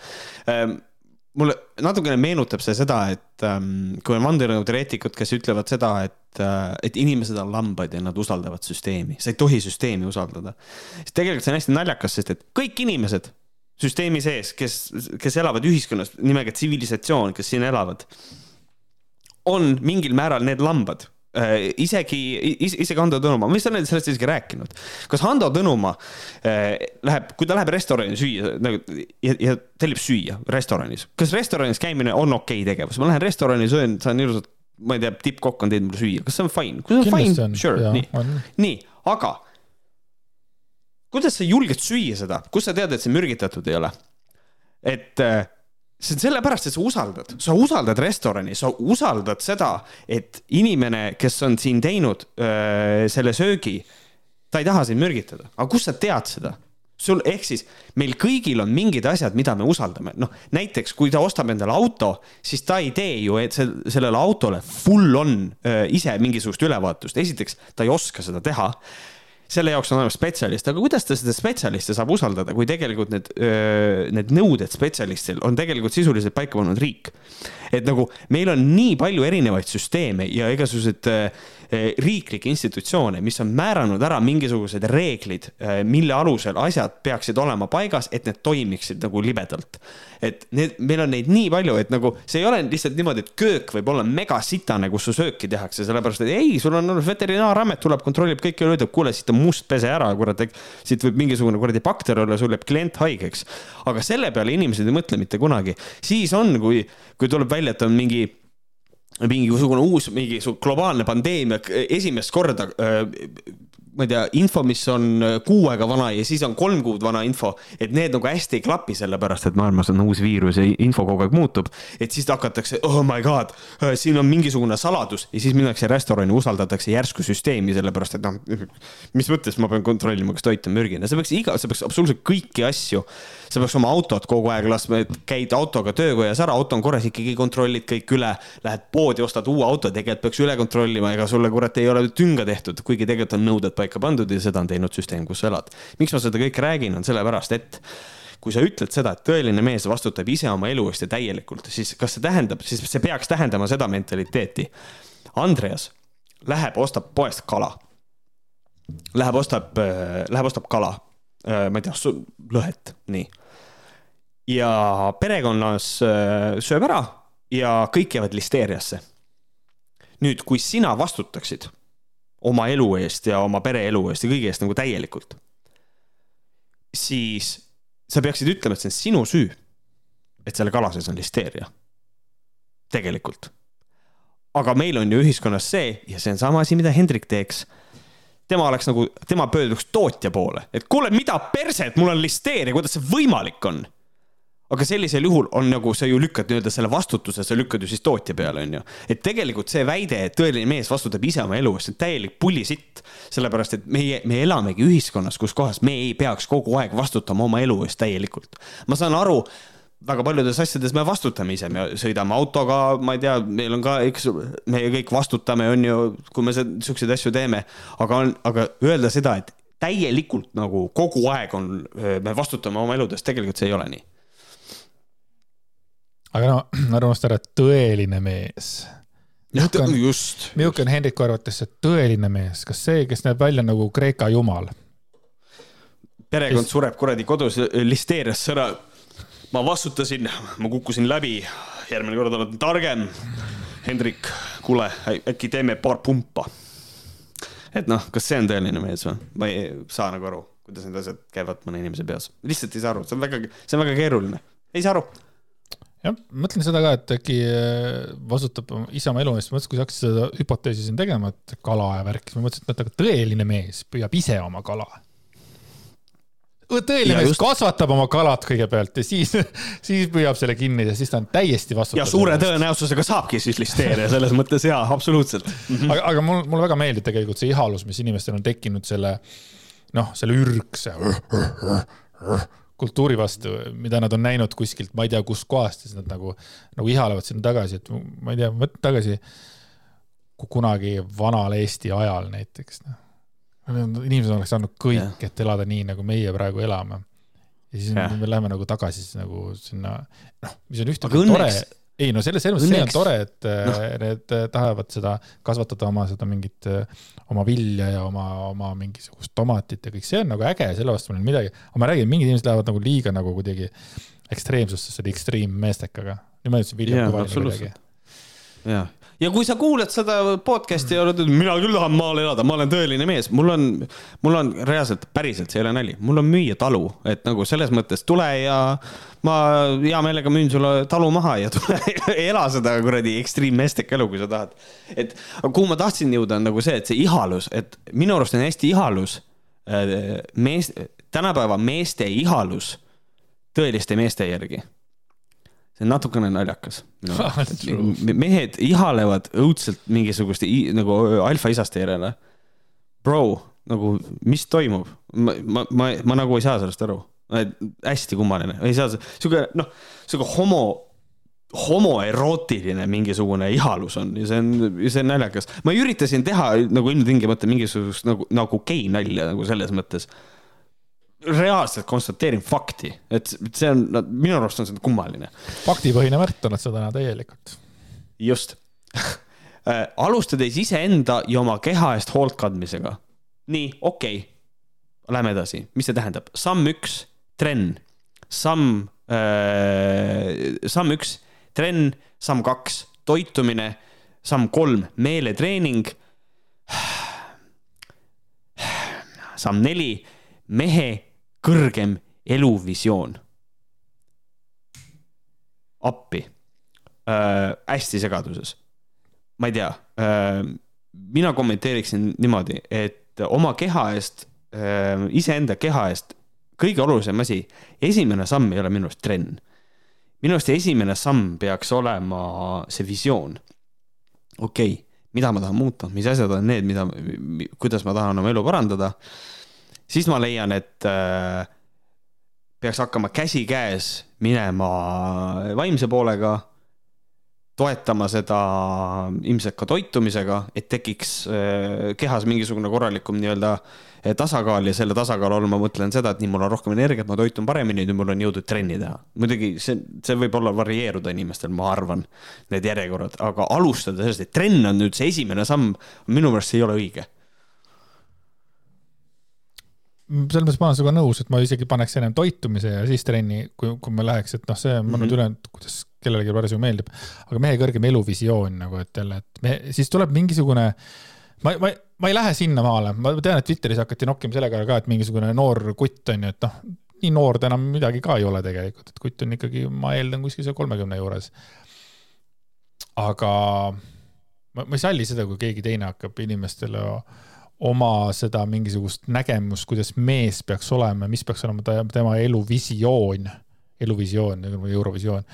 Mulle natukene meenutab see seda, et ähm, kui on vandenõuteoreetikud, kes ütlevad seda, et, et inimesed on lambad ja nad usaldavad süsteemi, sa ei tohi süsteemi usaldada. siis tegelikult see on hästi naljakas, sest et kõik inimesed süsteemi sees, kes, kes elavad ühiskonnas nimega tsivilisatsioon, kes siin elavad, on mingil määral need lambad äh, isegi is,, isegi Hando Tõnumaa, ma vist olen sellest isegi rääkinud. kas Hando Tõnumaa äh, läheb, kui ta läheb restorani süüa nagu ja, ja tellib süüa restoranis, kas restoranis käimine on okei okay tegevus? ma lähen restorani, söön, saan ilusat, ma ei tea, tippkokk on teinud mulle süüa, kas see on fine? kui see on Kindlasti fine, sure, nii, nii, aga kuidas sa julged süüa seda, kust sa tead, et see mürgitatud ei ole? et äh, see on sellepärast, et sa usaldad, sa usaldad restorani, sa usaldad seda, et inimene, kes on siin teinud öö, äh, selle söögi, ta ei taha sind mürgitada, aga kust sa tead seda? sul, ehk siis meil kõigil on mingid asjad, mida me usaldame, noh näiteks kui ta ostab endale auto, siis ta ei tee ju et see, sellele autole full on öö, äh, ise mingisugust ülevaatust, esiteks ta ei oska seda teha selle jaoks on olemas spetsialist, aga kuidas ta seda spetsialisti saab usaldada, kui tegelikult need, need nõuded spetsialistil on tegelikult sisuliselt paika pannud riik. et nagu meil on nii palju erinevaid süsteeme ja igasuguseid riiklikke institutsioone, mis on määranud ära mingisugused reeglid, mille alusel asjad peaksid olema paigas, et need toimiksid nagu libedalt. Et need, meil on neid nii palju, et nagu see ei ole lihtsalt niimoodi, et köök võib olla megasitane, kus su sööki tehakse, sellepärast et ei, sul on veterinaaramet tuleb, kontrollib kõike üle, ütleb, kuule, siit on must, pese ära, kurat, siit võib mingisugune kuradi bakter olla, sul jääb klient haigeks. aga selle peale inimesed ei mõtle mitte kunagi, siis on, kui, kui tuleb välja, et on mingi mingisugune uus, mingisugune globaalne pandeemia esimest korda ma ei tea, info, mis on äh, kuu aega vana ja siis on kolm kuud vana info, et need nagu hästi ei klapi, sellepärast et maailmas on uus viirus ja info kogu aeg muutub. et siis hakatakse, oh my god, siin on mingisugune saladus ja siis minnakse restorani, usaldatakse järsku süsteemi, sellepärast et noh, mis mõttes ma pean kontrollima, kas toit on mürgine, sa peaks iga, sa peaks absoluutselt kõiki asju, sa peaks oma autot kogu aeg laskma, et käid autoga töökojas ära, auto on korras, ikkagi kontrollid kõik üle, lähed poodi, ostad uue auto, tegelikult peaks üle kontrollima, ega sulle kurat ei ole tünga tehtud, kuigi tegelikult on nõuded paika pandud ja seda on teinud süsteem, kus sa elad. miks ma seda kõike räägin, on sellepärast, et kui sa ütled seda, et tõeline mees vastutab ise oma elu eest ja täielikult, siis kas see tähendab, siis see peaks tähendama seda mentaliteeti. Andreas läheb, ostab poest kala. Läheb, ostab, läheb, ostab kala, ma ei tea, lõhet, nii. ja perekonnas äh, sööb ära ja kõik jäävad listeeriasse. nüüd, kui sina vastutaksid oma elu eest ja oma pere elu eest ja kõige eest nagu täielikult, siis sa peaksid ütlema, et see on sinu süü, et selle kala sees on listeeria. tegelikult. aga meil on ju ühiskonnas see ja see on sama asi, mida Hendrik teeks tema oleks nagu, tema pöörduks tootja poole, et kuule, mida perset, mul on listeeria, kuidas see võimalik on? aga sellisel juhul on nagu sa ju lükkad nii-öelda selle vastutuse, sa lükkad ju siis tootja peale, onju. et tegelikult see väide, et tõeline mees vastutab ise oma elu eest, see on täielik pullisitt. sellepärast, et meie, me elamegi ühiskonnas, kus kohas me ei peaks kogu aeg vastutama oma elu eest täielikult. ma saan aru, väga paljudes asjades me vastutame ise, me sõidame autoga, ma ei tea, meil on ka, eks me kõik vastutame, on ju, kui me siukseid asju teeme, aga on, aga öelda seda, et täielikult nagu kogu aeg on, me vastutame oma eludest, tegelikult see ei ole nii aga no <clears throat> ära unusta ära, et tõeline mees. just. milline on Hendriku arvates see tõeline mees, kas see, kes näeb välja nagu Kreeka jumal? perekond sureb kuradi kodus listeeriasse ära. Ma vastutasin, ma kukkusin läbi, järgmine kord oled targem. Hendrik, kuule, äkki teeme paar pumpa. et noh, kas see on tõeline mees või? ma ei saa nagu aru, kuidas need asjad käivad mõne inimese peas. lihtsalt ei saa aru, see on väga, see on väga keeruline. ei saa aru jah, mõtlen seda ka, et äkki äh, vastutab ise oma elu eest, mõtlesin, kui sa hakkasid seda hüpoteesi siin tegema, et kala ja värk, siis ma mõtlesin, et aga tõeline mees püüab ise oma kala. Tõeline mees just- kasvatab oma kalad kõigepealt ja siis, <laughs> siis püüab selle kinni ja siis ta on täiesti vastutav. ja suure. tõenäosusega saabki siis listeeria selles mõttes jaa, absoluutselt. aga, aga mul, mulle väga meeldib tegelikult see ihalus, mis inimestel on tekkinud selle noh, selle ürgse kultuuri vastu, mida nad on näinud kuskilt, ma ei tea, kustkohast ja siis nad nagu, nagu ihalevad sinna tagasi, et ma ei tea, mõtle tagasi ku- kunagi vanal Eesti ajal näiteks, noh. Inimesed oleks andnud kõik, et elada nii, nagu meie praegu elame. ja siis Jah. me läheme nagu tagasi siis nagu sinna, noh, mis on ühtepidi tore õnneks-, ei no selles, selles mõttes see on tore, et noh. no. need äh, tahavad seda kasvatada oma seda mingit äh, oma vilja ja oma, oma mingisugust tomatit ja kõik see on nagu äge, selle vastu mul ei ole midagi, aga ma räägin, mingid inimesed lähevad nagu liiga nagu kuidagi ekstreemsusse selle extreme-meestekaga. nüüd ma ütlesin Vilja Jaa, Kuvalile absoluutselt. ja, kui sa kuulad seda podcast'i ja oled, mina küll tahan maal elada, ma olen tõeline mees, mul on, mul on reaalselt, päriselt, see ei ole nali, mul on müüa talu, et nagu selles mõttes tule ja ma hea meelega müün sulle talu maha ja <laughs> tule ela seda kuradi extreme meesteka elu, kui sa tahad. et kuhu ma tahtsin jõuda, on nagu see, et see ihalus, et minu arust on hästi ihalus äh, mees, tänapäeva meeste ihalus tõeliste meeste järgi see on natukene naljakas <laughs> True. et mehed ihalevad õudselt mingisuguste nagu alfaisast järele. Bro, nagu mis toimub, ma, ma, ma, ma nagu ei saa sellest aru, hästi kummaline, ei saa, sihuke noh, sihuke homo, homoerootiline mingisugune ihalus on ja see on, see on naljakas. ma üritasin teha nagu ilmtingimata mingisugust nagu, nagu gei nalja nagu selles mõttes reaalselt konstateerin fakti, et see on, minu arust on see kummaline. faktipõhine oled sa täna täielikult. just. <laughs> alustades iseenda ja oma keha eest hoolt kandmisega. nii, okei okay.. Lähme edasi, mis see tähendab? samm üks, trenn. samm äh,, samm üks, trenn, samm kaks, toitumine, samm kolm, meeletreening. <sighs> samm neli, mehe kõrgem eluvisioon. appi äh,, hästi segaduses. ma ei tea äh,, mina kommenteeriksin niimoodi, et oma keha eest, iseenda keha eest kõige olulisem asi, esimene samm ei ole minu arust trenn. minu arust esimene samm peaks olema see visioon. okei okay,, mida ma tahan muuta, mis asjad on need, mida, kuidas ma tahan oma elu parandada. Siis ma leian, et äh, peaks hakkama käsikäes minema vaimse poolega toetama seda ilmselt ka toitumisega, et tekiks äh, kehas mingisugune korralikum nii-öelda äh, tasakaal ja selle tasakaalu all ma mõtlen seda, et nii mul on rohkem energiat, ma toitun paremini, nüüd mul on jõudu trenni teha. muidugi see, see võib olla varieeruda inimestel, ma arvan, need järjekorrad, aga alustada sellest, et trenn on nüüd see esimene samm, minu meelest see ei ole õige selles mõttes ma olen sinuga nõus, et ma isegi paneks ennem toitumise ja siis trenni, kui, kui ma läheks, et noh, see on mm -hmm. nüüd üle, kuidas kellelegi parasjagu meeldib. aga mehe kõrgem eluvisioon nagu, et jälle, et me, siis tuleb mingisugune, ma, ma, ma ei lähe sinnamaale, ma tean, et Twitteris hakati nokkima sellega ka, et mingisugune noor kutt on ju, et noh, nii noor ta enam midagi ka ei ole tegelikult, et kutt on ikkagi, ma eeldan kuskil seal kolmekümne juures. aga ma, ma ei salli seda, kui keegi teine hakkab inimestele oma seda mingisugust nägemust, kuidas mees peaks olema, mis peaks olema ta, tema eluvisioon, eluvisioon, Eurovisioon.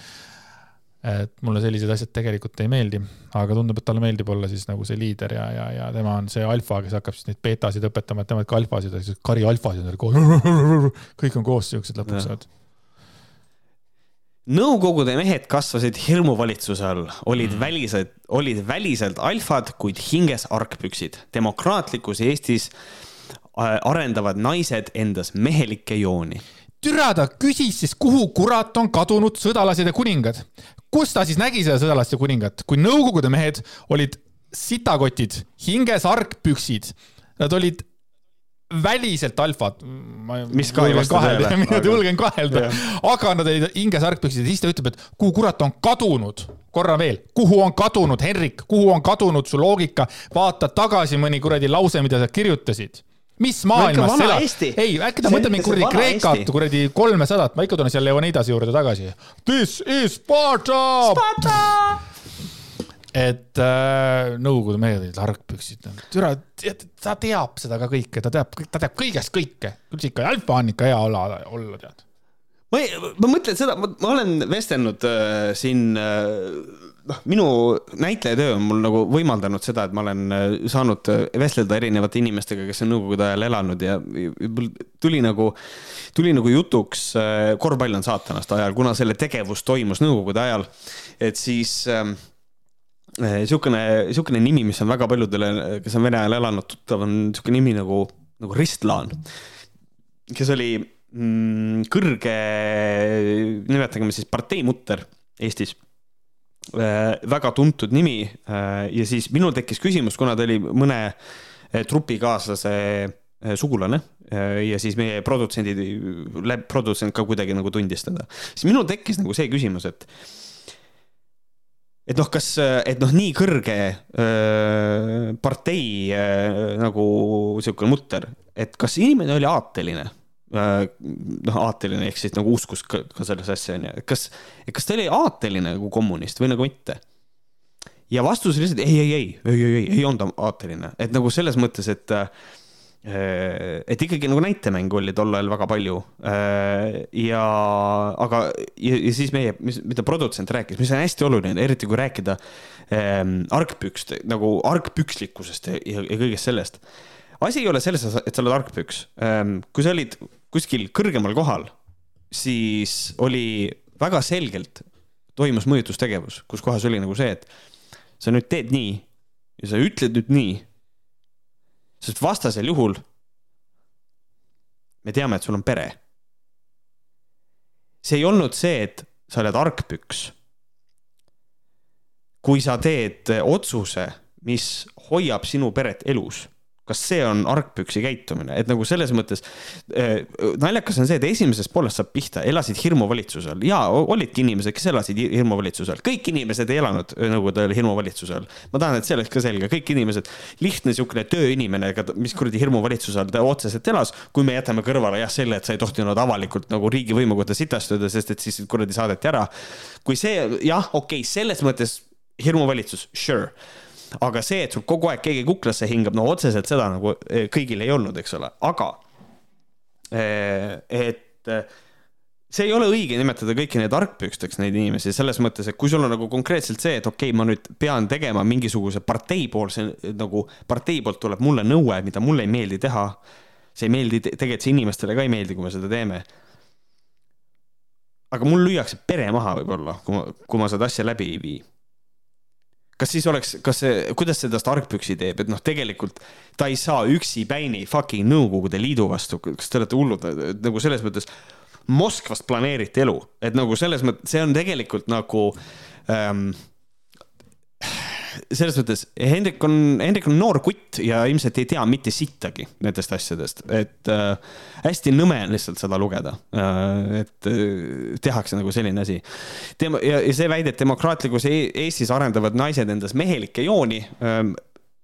et mulle sellised asjad tegelikult ei meeldi, aga tundub, et talle meeldib olla siis nagu see liider ja, ja, ja tema on see alfa, kes hakkab siis neid beetasid õpetama, et tema ikka alfasid, kari alfasid koos, <laughs> kõik on koos siuksed lõpuks saavad nõukogude mehed kasvasid hirmuvalitsuse all, olid mm. välised, olid väliselt alfad, kuid hinges argpüksid. demokraatlikus Eestis äh, arendavad naised endas mehelikke jooni. türa ta küsis siis, kuhu kurat on kadunud sõdalased ja kuningad. kus ta siis nägi seda sõdalast ja kuningat, kui nõukogude mehed olid sitakotid, hinges argpüksid. Nad olid väliselt alfad. mis ka ei vasta tõele. <laughs> mina julgen kahelda, aga nad olid hinges argpüksid ja siis ta ütleb, et kuhu kurat on kadunud, korra veel, kuhu on kadunud, Henrik, kuhu on kadunud su loogika, vaata tagasi mõni kuradi lause, mida sa kirjutasid. Mis maailmas sa elad? ei, äkki ta mõtleb mingi kuradi Kreekat, kuradi kolmesadat, ma ikka tulen seal Leonidase juurde tagasi. This is Sparta. Sparta et äh, Nõukogude mehed olid argpüksid, türa, ta teab seda ka kõike, ta teab, ta teab kõigest kõike, küll ikka alfa on ikka hea olla, olla tead. ma ei, ma mõtlen seda, ma olen vestelnud äh, siin äh, noh, minu näitlejatöö on mul nagu võimaldanud seda, et ma olen äh, saanud äh, vestelda erinevate inimestega, kes on nõukogude ajal elanud ja tuli nagu, tuli nagu jutuks äh, korvpall on saatanast ajal, kuna selle tegevus toimus nõukogude ajal, et siis äh, niisugune, eh, niisugune nimi, mis on väga paljudele, kes on Vene ajal elanud, tuttav, on niisugune nimi nagu, nagu Ristlaan, kes oli mm, kõrge, nimetagem siis parteimutter Eestis äh,. väga tuntud nimi äh, ja siis minul tekkis küsimus, kuna ta oli mõne trupikaaslase sugulane ja siis meie produtsendid, produtsent ka kuidagi nagu tundis teda, siis minul tekkis nagu see küsimus, et et noh, kas, et noh, nii kõrge öö, partei öö, nagu sihuke mutter, et kas inimene oli aateline? noh, aateline ehk siis nagu uskus ka, ka sellesse asja onju, et kas, kas ta oli aateline nagu kommunist või nagu mitte? ja vastus oli lihtsalt ei, ei, ei, ei, ei, ei, ei olnud aateline, et nagu selles mõttes, et äh, et ikkagi nagu näitemänge oli tol ajal väga palju. Äh, ja, aga, ja siis meie, mis, mida produtsent rääkis, mis on hästi oluline, eriti kui rääkida ähm, argpükst, nagu argpükslikkusest ja, ja kõigest sellest. asi ei ole selles, et sa oled argpüks ähm,. kui sa olid kuskil kõrgemal kohal, siis oli väga selgelt toimus mõjutustegevus, kus kohas oli nagu see, et sa nüüd teed nii ja sa ütled nüüd nii sest vastasel juhul me teame, et sul on pere. see ei olnud see, et sa oled argpüks. kui sa teed otsuse, mis hoiab sinu peret elus kas see on argpüksi käitumine, et nagu selles mõttes äh, naljakas on see, et esimesest poolest saab pihta, elasid hirmuvalitsusel ja olidki inimesed, kes elasid hirmuvalitsusel, kõik inimesed ei elanud nõukogude ajal hirmuvalitsusel. ma tahan, et see oleks ka selge, kõik inimesed, lihtne niisugune tööinimene, mis kuradi hirmuvalitsuse all ta otseselt elas, kui me jätame kõrvale jah, selle, et sa ei tohtinud avalikult nagu riigivõimu kohta sitastuda, sest et siis kuradi saadeti ära. kui see jah, okei okay,, selles mõttes hirmuvalitsus, sure aga see, et sul kogu aeg keegi kuklasse hingab, no otseselt seda nagu eh, kõigil ei olnud, eks ole, aga eh, et eh, see ei ole õige nimetada kõiki neid argpüksteks, neid inimesi, selles mõttes, et kui sul on nagu konkreetselt see, et okei okay,, ma nüüd pean tegema mingisuguse parteipoolse, nagu partei poolt tuleb mulle nõue, mida mulle ei meeldi teha. see ei meeldi, tegelikult see inimestele ka ei meeldi, kui me seda teeme. aga mul lüüakse pere maha võib-olla, kui ma, kui ma seda asja läbi ei vii kas siis oleks, kas see, kuidas see tast argpüksi teeb, et noh, tegelikult ta ei saa üksipäini fucking Nõukogude Liidu vastu, kas te olete hullud, nagu selles mõttes Moskvast planeeriti elu, et nagu selles mõttes, see on tegelikult nagu ähm, selles mõttes Hendrik on, Hendrik on noor kutt ja ilmselt ei tea mitte sittagi nendest asjadest, et äh, hästi nõme on lihtsalt seda lugeda äh,. et äh, tehakse nagu selline asi. tema ja, ja see väide, et demokraatlikus e Eestis arendavad naised endas mehelikke jooni äh,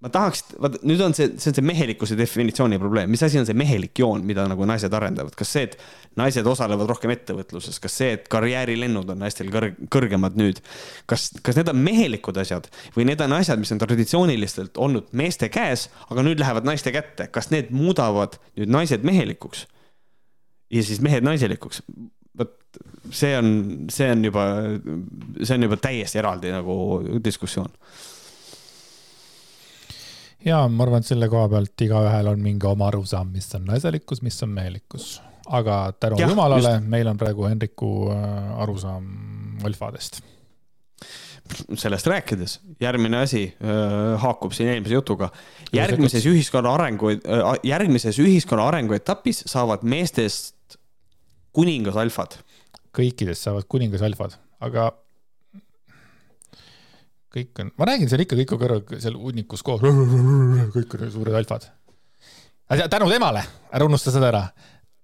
ma tahaks, vaata nüüd on see, see on see mehelikkuse definitsiooni probleem, mis asi on see mehelik joon, mida nagu naised arendavad, kas see, et naised osalevad rohkem ettevõtluses, kas see, et karjäärilennud on naistel kõrg, kõrgemad nüüd. kas, kas need on mehelikud asjad või need on asjad, mis on traditsiooniliselt olnud meeste käes, aga nüüd lähevad naiste kätte, kas need muudavad nüüd naised mehelikuks? ja siis mehed naiselikuks? vot see on, see on juba, see on juba täiesti eraldi nagu diskussioon ja ma arvan, et selle koha pealt igaühel on mingi oma arusaam, mis on naiselikkus, mis on mehelikkus. aga tänu ja, jumalale, meil on praegu Henriku äh, arusaam alfadest. sellest rääkides, järgmine asi äh, haakub siin eelmise jutuga. järgmises ühiskonna arengu, äh, järgmises ühiskonna arenguetapis saavad meestest kuningas alfad. kõikidest saavad kuningas alfad, aga kõik on, ma räägin seal ikka kõik on kõrval seal hunnikus koos, kõik on suured alfad. tänu temale, ära unusta seda ära,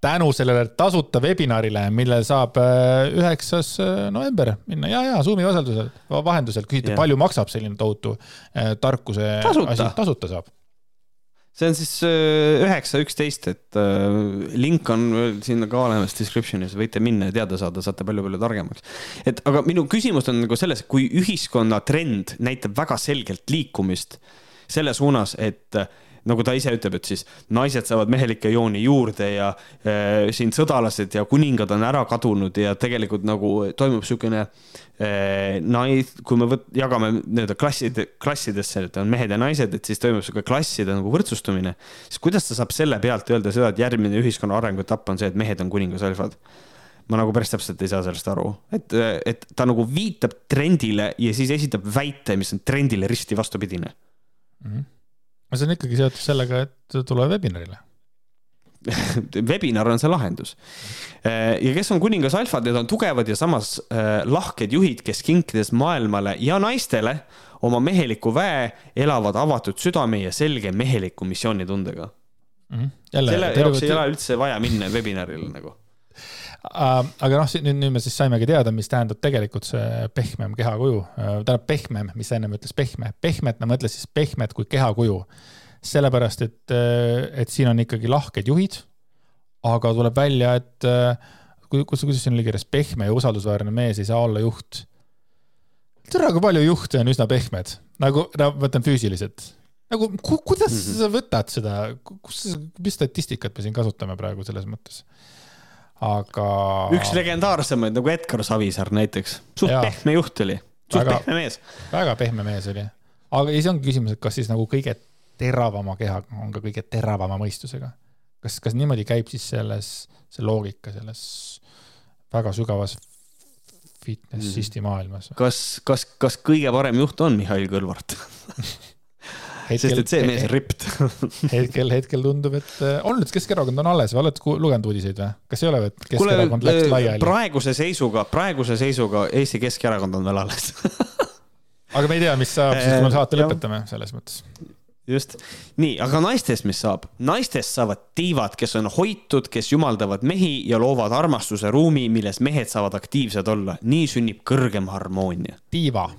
tänu sellele tasuta webinarile, millel saab äh, üheksas äh, november minna. Ja, ja Zoomi osaldusel, vahendusel küsida, palju maksab selline tohutu äh, tarkuse tasuta. asi, tasuta saab see on siis äh, üheksa, üksteist, et äh, link on sinna ka olemas description'is, võite minna ja teada saada, saate palju-palju targemaks. et aga minu küsimus on nagu selles, kui ühiskonna trend näitab väga selgelt liikumist selle suunas, et nagu ta ise ütleb, et siis naised saavad mehelikke jooni juurde ja äh, siin sõdalased ja kuningad on ära kadunud ja tegelikult nagu toimub niisugune äh, nais-, kui me võt-, jagame nii-öelda klasside, klassidesse, et on mehed ja naised, et siis toimub niisugune klasside nagu võrdsustumine. siis kuidas ta saab selle pealt öelda seda, et järgmine ühiskonna arenguetapp on see, et mehed on kuningasalfad? ma nagu päris täpselt ei saa sellest aru, et, et ta nagu viitab trendile ja siis esitab väite, mis on trendile risti vastupidine mm. -hmm see on ikkagi seotud sellega, et tule webinarile <laughs> webinar on see lahendus. Ja kes on kuningas alfad, need on tugevad ja samas äh, lahked juhid, kes kinkides maailmale ja naistele oma meheliku väe, elavad avatud südame ja selge meheliku missioonitundega mm. -hmm. Jälle, selle jaoks ei ole üldse vaja minna webinarile nagu aga noh, nüüd, nüüd me siis saimegi teada, mis tähendab tegelikult see pehmem kehakuju, äh, tähendab pehmem, mis ta ennem ütles, pehme, pehmet, ta mõtles siis pehmet kui kehakuju. sellepärast, et, äh, et siin on ikkagi lahked juhid, aga tuleb välja, et kus, kuidas siin oli kirjas, pehme ja usaldusväärne mees ei saa olla juht. tere, kui palju juhte on üsna pehmed, nagu, no ma mõtlen füüsiliselt nagu ku, kuidas mm -hmm. sa võtad seda, kus, mis statistikat me siin kasutame praegu selles mõttes? Aga. üks legendaarsemaid nagu Edgar Savisaar näiteks, suht ja. pehme juht oli, suht väga, pehme mees. väga pehme mees oli, aga siis ongi küsimus, et kas siis nagu kõige teravama kehaga on ka kõige teravama mõistusega. kas, kas niimoodi käib siis selles, see loogika selles väga sügavas fitnessisti mhm. maailmas? kas, kas, kas kõige parem juht on Mihhail Kõlvart <laughs> sest et see mees on ript <laughs> hetkel, hetkel tundub, et äh, on nüüd Keskerakond on alles või oled lugenud uudiseid või? kas ei ole, et Keskerakond Kule, läks äh, laiali? praeguse seisuga, praeguse seisuga Eesti Keskerakond on veel alles <laughs> aga me ei tea, mis saab siis, kui me saate lõpetame, selles mõttes just, nii, aga naistest, mis saab? naistest saavad tiivad, kes on hoitud, kes jumaldavad mehi ja loovad armastuse ruumi, milles mehed saavad aktiivsed olla. nii sünnib kõrgem harmoonia. tiiva.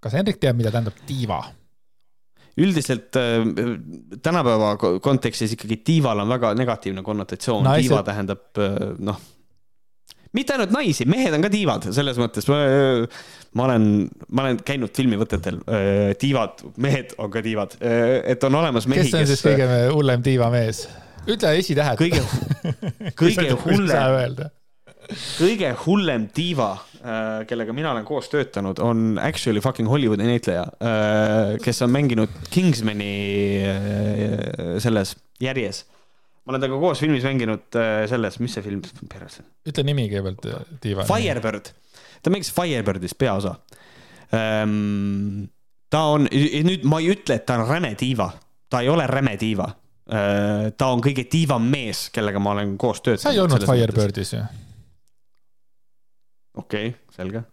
kas Hendrik teab, mida tähendab tiiva? Üldiselt äh, tänapäeva kontekstis ikkagi tiival on väga negatiivne konnotatsioon Naised..., tiiva tähendab äh, noh, mitte ainult naisi, mehed on ka tiivad, selles mõttes ma, ma olen, ma olen käinud filmivõtetel, tiivad, mehed on ka tiivad, et on olemas mehi, kes on kes... siis kõige hullem tiivamees? ütle esitähed. kõige, kõige <laughs> hullem, kõige hullem tiiva, kellega mina olen koos töötanud, on actually fucking Hollywoodi näitleja, kes on mänginud Kingsmani selles järjes ma olen temaga koos filmis mänginud äh, selles, mis see film perse on? ütle nimi kõigepealt, Tiiva. Firebird, ta mängis Firebirdis peaosa ähm,. ta on, nüüd ma ei ütle, et ta on räme tiiva, ta ei ole räme tiiva äh,. ta on kõige tiivam mees, kellega ma olen koos töötanud. sa ei olnud Firebirdis ju? Okei okay,, selge.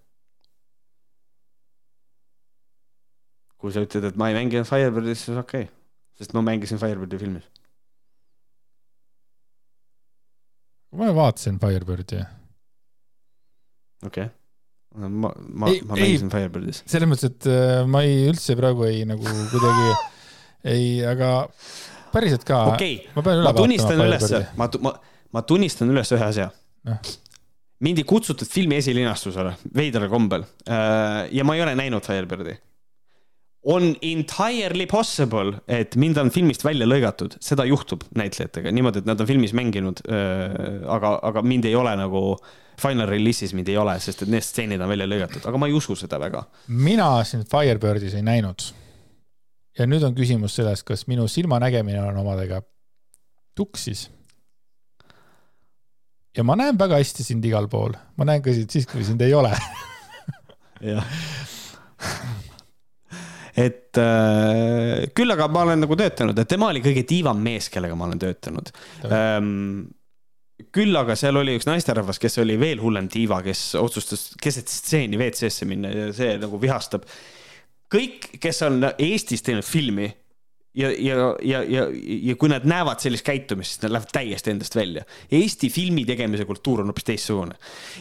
kui sa ütled, et ma ei mänginud Firebirdis, siis okei okay., sest ma mängisin Firebirdi filmis ma vaatasin Firebirdi. okei okay. ma, ma, ma mängisin Firebirdis. selles mõttes, et äh, ma ei üldse praegu ei nagu kuidagi <laughs> ei, aga päriselt ka. okei ma, tunnistan üles, ma, ma, ma tunnistan üles ühe asja no.. Mind ei kutsutud filmi esilinastusele veidral kombel äh, ja ma ei ole näinud Firebirdi on entirely possible, et mind on filmist välja lõigatud, seda juhtub näitlejatega niimoodi, et nad on filmis mänginud. aga, aga mind ei ole nagu final release'is mind ei ole, sest et need stseenid on välja lõigatud, aga ma ei usu seda väga. mina sind Firebirdis ei näinud. ja nüüd on küsimus selles, kas minu silmanägemine on omadega tuksis. Ja ma näen väga hästi sind igal pool, ma näen ka sind siis, kui sind ei ole. Jah. Et äh, küll aga ma olen nagu töötanud, et tema oli kõige tiivam mees, kellega ma olen töötanud. Ähm, küll aga seal oli üks naisterahvas, kes oli veel hullem diiva, kes otsustas keset stseeni WC-sse minna ja see nagu vihastab. kõik, kes on Eestis teinud filmi ja, ja, ja, ja, ja kui nad näevad sellist käitumist, siis nad lähevad täiesti endast välja. Eesti filmi tegemise kultuur on hoopis teistsugune.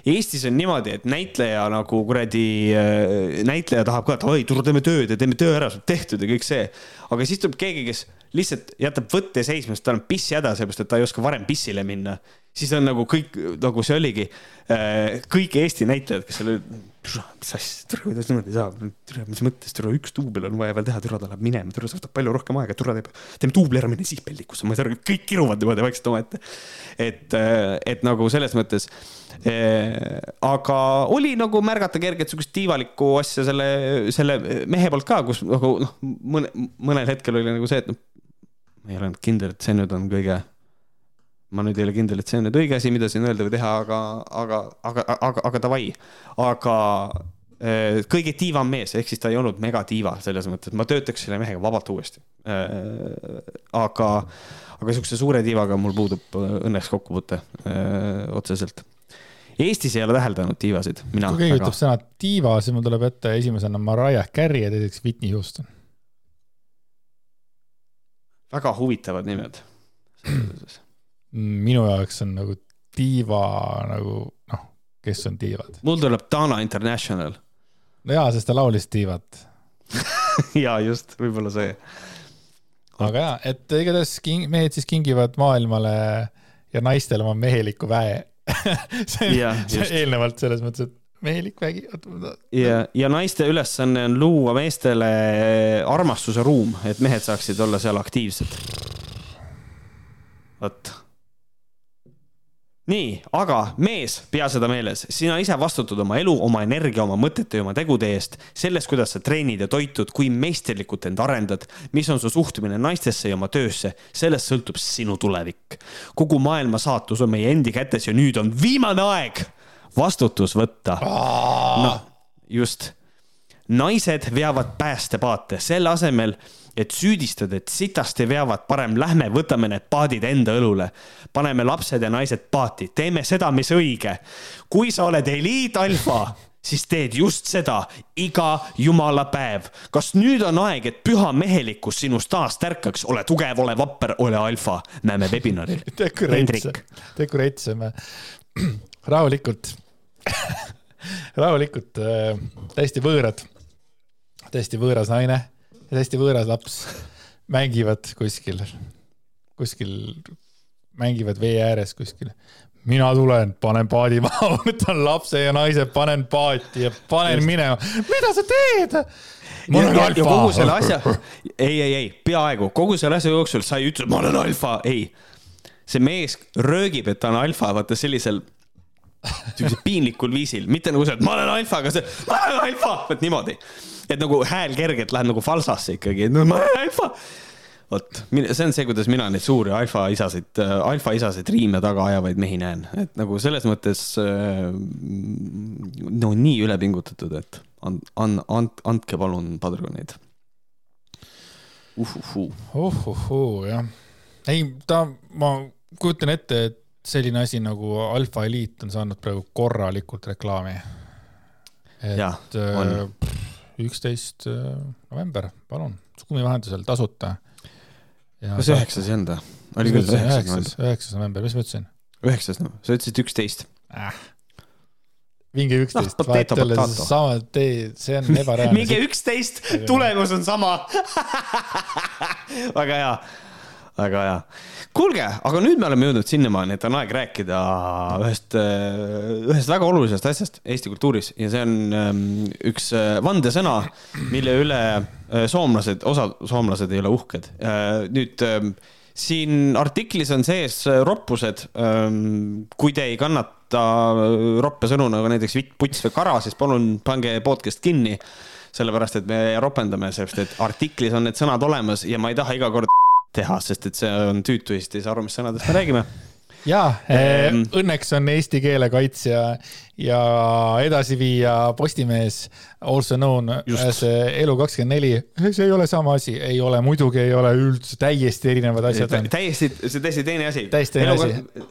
Eestis on niimoodi, et näitleja nagu kuradi, äh, näitleja tahab ka, et oi, tule teeme tööd ja teeme töö ära, sul tehtud ja kõik see. aga siis tuleb keegi, kes lihtsalt jätab võtte seisma, sest tal on piss häda, sellepärast et ta ei oska varem pissile minna siis on nagu kõik, nagu see oligi, äh, kõik Eesti näitlejad, kes seal olid, mis asja, tere, kuidas niimoodi saab, tere, mis mõttes, tere, üks duubel on vaja veel teha, tere, ta läheb minema, tere, see võtab palju rohkem aega, tere, teeb, teeme duubli ära, mine siis peldikusse, ma ei saa aru, kõik kiruvad niimoodi vaikselt omaette. et, äh, et nagu selles mõttes äh,, aga oli nagu märgata kergelt sihukest tiivalikku asja selle, selle mehe poolt ka, kus nagu noh, mõne, mõnel hetkel oli nagu see, et noh, ma ei ole kindel, et see nüüd on kõige ma nüüd ei ole kindel, et see on nüüd õige asi, mida siin öelda või teha, aga, aga, aga, aga, aga davai. aga äh, kõige tiivam mees, ehk siis ta ei olnud megatiiva selles mõttes, et ma töötaks selle mehega vabalt uuesti. Äh, aga, aga sihukese suure tiivaga mul puudub äh, õnneks kokkupuute otseselt. Eestis ei ole täheldanud tiivasid, mina. kui keegi ütleb sõna tiiva, siis mul tuleb ette esimesena Mariah Carey ja teiseks Whitney Houston. väga huvitavad nimed <clears throat> minu jaoks on nagu diiva nagu noh, kes on diivad? mul tuleb Dana International. no jaa, sest ta laulis diivat <laughs> jaa, just, võib-olla see. aga jaa, et igatahes king, mehed siis kingivad maailmale ja naistele oma meheliku väe <laughs> see on eelnevalt selles mõttes, et mehelik vägi. ja, ja naiste ülesanne on luua meestele armastuse ruum, et mehed saaksid olla seal aktiivsed. vot nii, aga mees, pea seda meeles, sina ise vastutad oma elu, oma energia, oma mõtete ja oma tegude eest, sellest, kuidas sa treenid ja toitud, kui meisterlikult end arendad, mis on su suhtumine naistesse ja oma töösse, sellest sõltub sinu tulevik. kogu maailma saatus on meie endi kätes ja nüüd on viimane aeg vastutus võtta. noh, just. naised veavad päästepaate, selle asemel et süüdistada, et sitasti veavad, parem lähme, võtame need paadid enda õlule. paneme lapsed ja naised paati, teeme seda, mis õige. kui sa oled eliitalfa, siis teed just seda iga jumala päev. kas nüüd on aeg, et püha mehelikkus sinust taas tärkaks, ole tugev, ole vapper, ole alfa. näeme webinaril. dekoreetseme <clears throat> rahulikult <laughs> rahulikult äh,, täiesti võõrad, täiesti võõras naine hästi võõras laps, mängivad kuskil, kuskil, mängivad vee ääres kuskil. mina tulen, panen paadi maha, <laughs> võtan lapse ja naise, panen paati ja panen minema. mida sa teed? ma olen ja kogu selle alfa. asja, ei, ei, ei, peaaegu kogu selle asja jooksul sa ei ütle, ma olen alfa, ei. see mees röögib, et ta on alfa, vaata sellisel, siuksel piinlikul viisil, mitte nagu see, et ma olen alfa, aga see, ma olen alfa, vot niimoodi. Et nagu hääl kergelt läheb nagu falsasse ikkagi, et no ma olen alfa. vot, see on see, kuidas mina neid suuri alfa isasid, alfa isasid riime taga ajavaid mehi näen, et nagu selles mõttes äh, no nii ülepingutatud, et and-, and-, and-, andke palun padruneid uhuhuu. ohohoo, jah. ei, ta, ma kujutan ette, et selline asi nagu Alfa Eliit on saanud praegu korralikult reklaami. Et on. äh, üksteist äh, november, palun, Skumi vahendusel tasuta. kas üheksas ei olnud või? oli küll üheksas üheksas, november. mis ma ütlesin üheksas november, sa ütlesid üksteist. äh.? minge üksteist Noh, potato, vahet ei ole, sama tee, see on <laughs> ebareaalne. minge üksteist, tulemus on sama. <laughs> väga hea, väga hea. kuulge, aga nüüd me oleme jõudnud sinnamaani, et on aeg rääkida ühest, ühest väga olulisest asjast Eesti kultuuris ja see on ähm, üks äh, vandesõna, mille üle äh, soomlased, osa soomlased ei ole uhked. nüüd ähm, siin artiklis on sees äh, roppused. kui te ei kannata äh, roppe sõnu nagu näiteks vitt, puts või kara, siis palun pange podcast kinni. sellepärast, et me ropendame, sest et artiklis on need sõnad olemas ja ma ei taha iga kord teha, sest et see on tüütu ja siis te ei saa aru, mis sõnadest me räägime. ja Ehm. õnneks on eesti keele kaitsja ja edasiviija Postimees, also known as Elu24. see ei ole sama asi, ei ole, muidugi ei ole üldse, täiesti erinevad asjad on. täiesti, see on täiesti teine asi. Täiesti teine asi..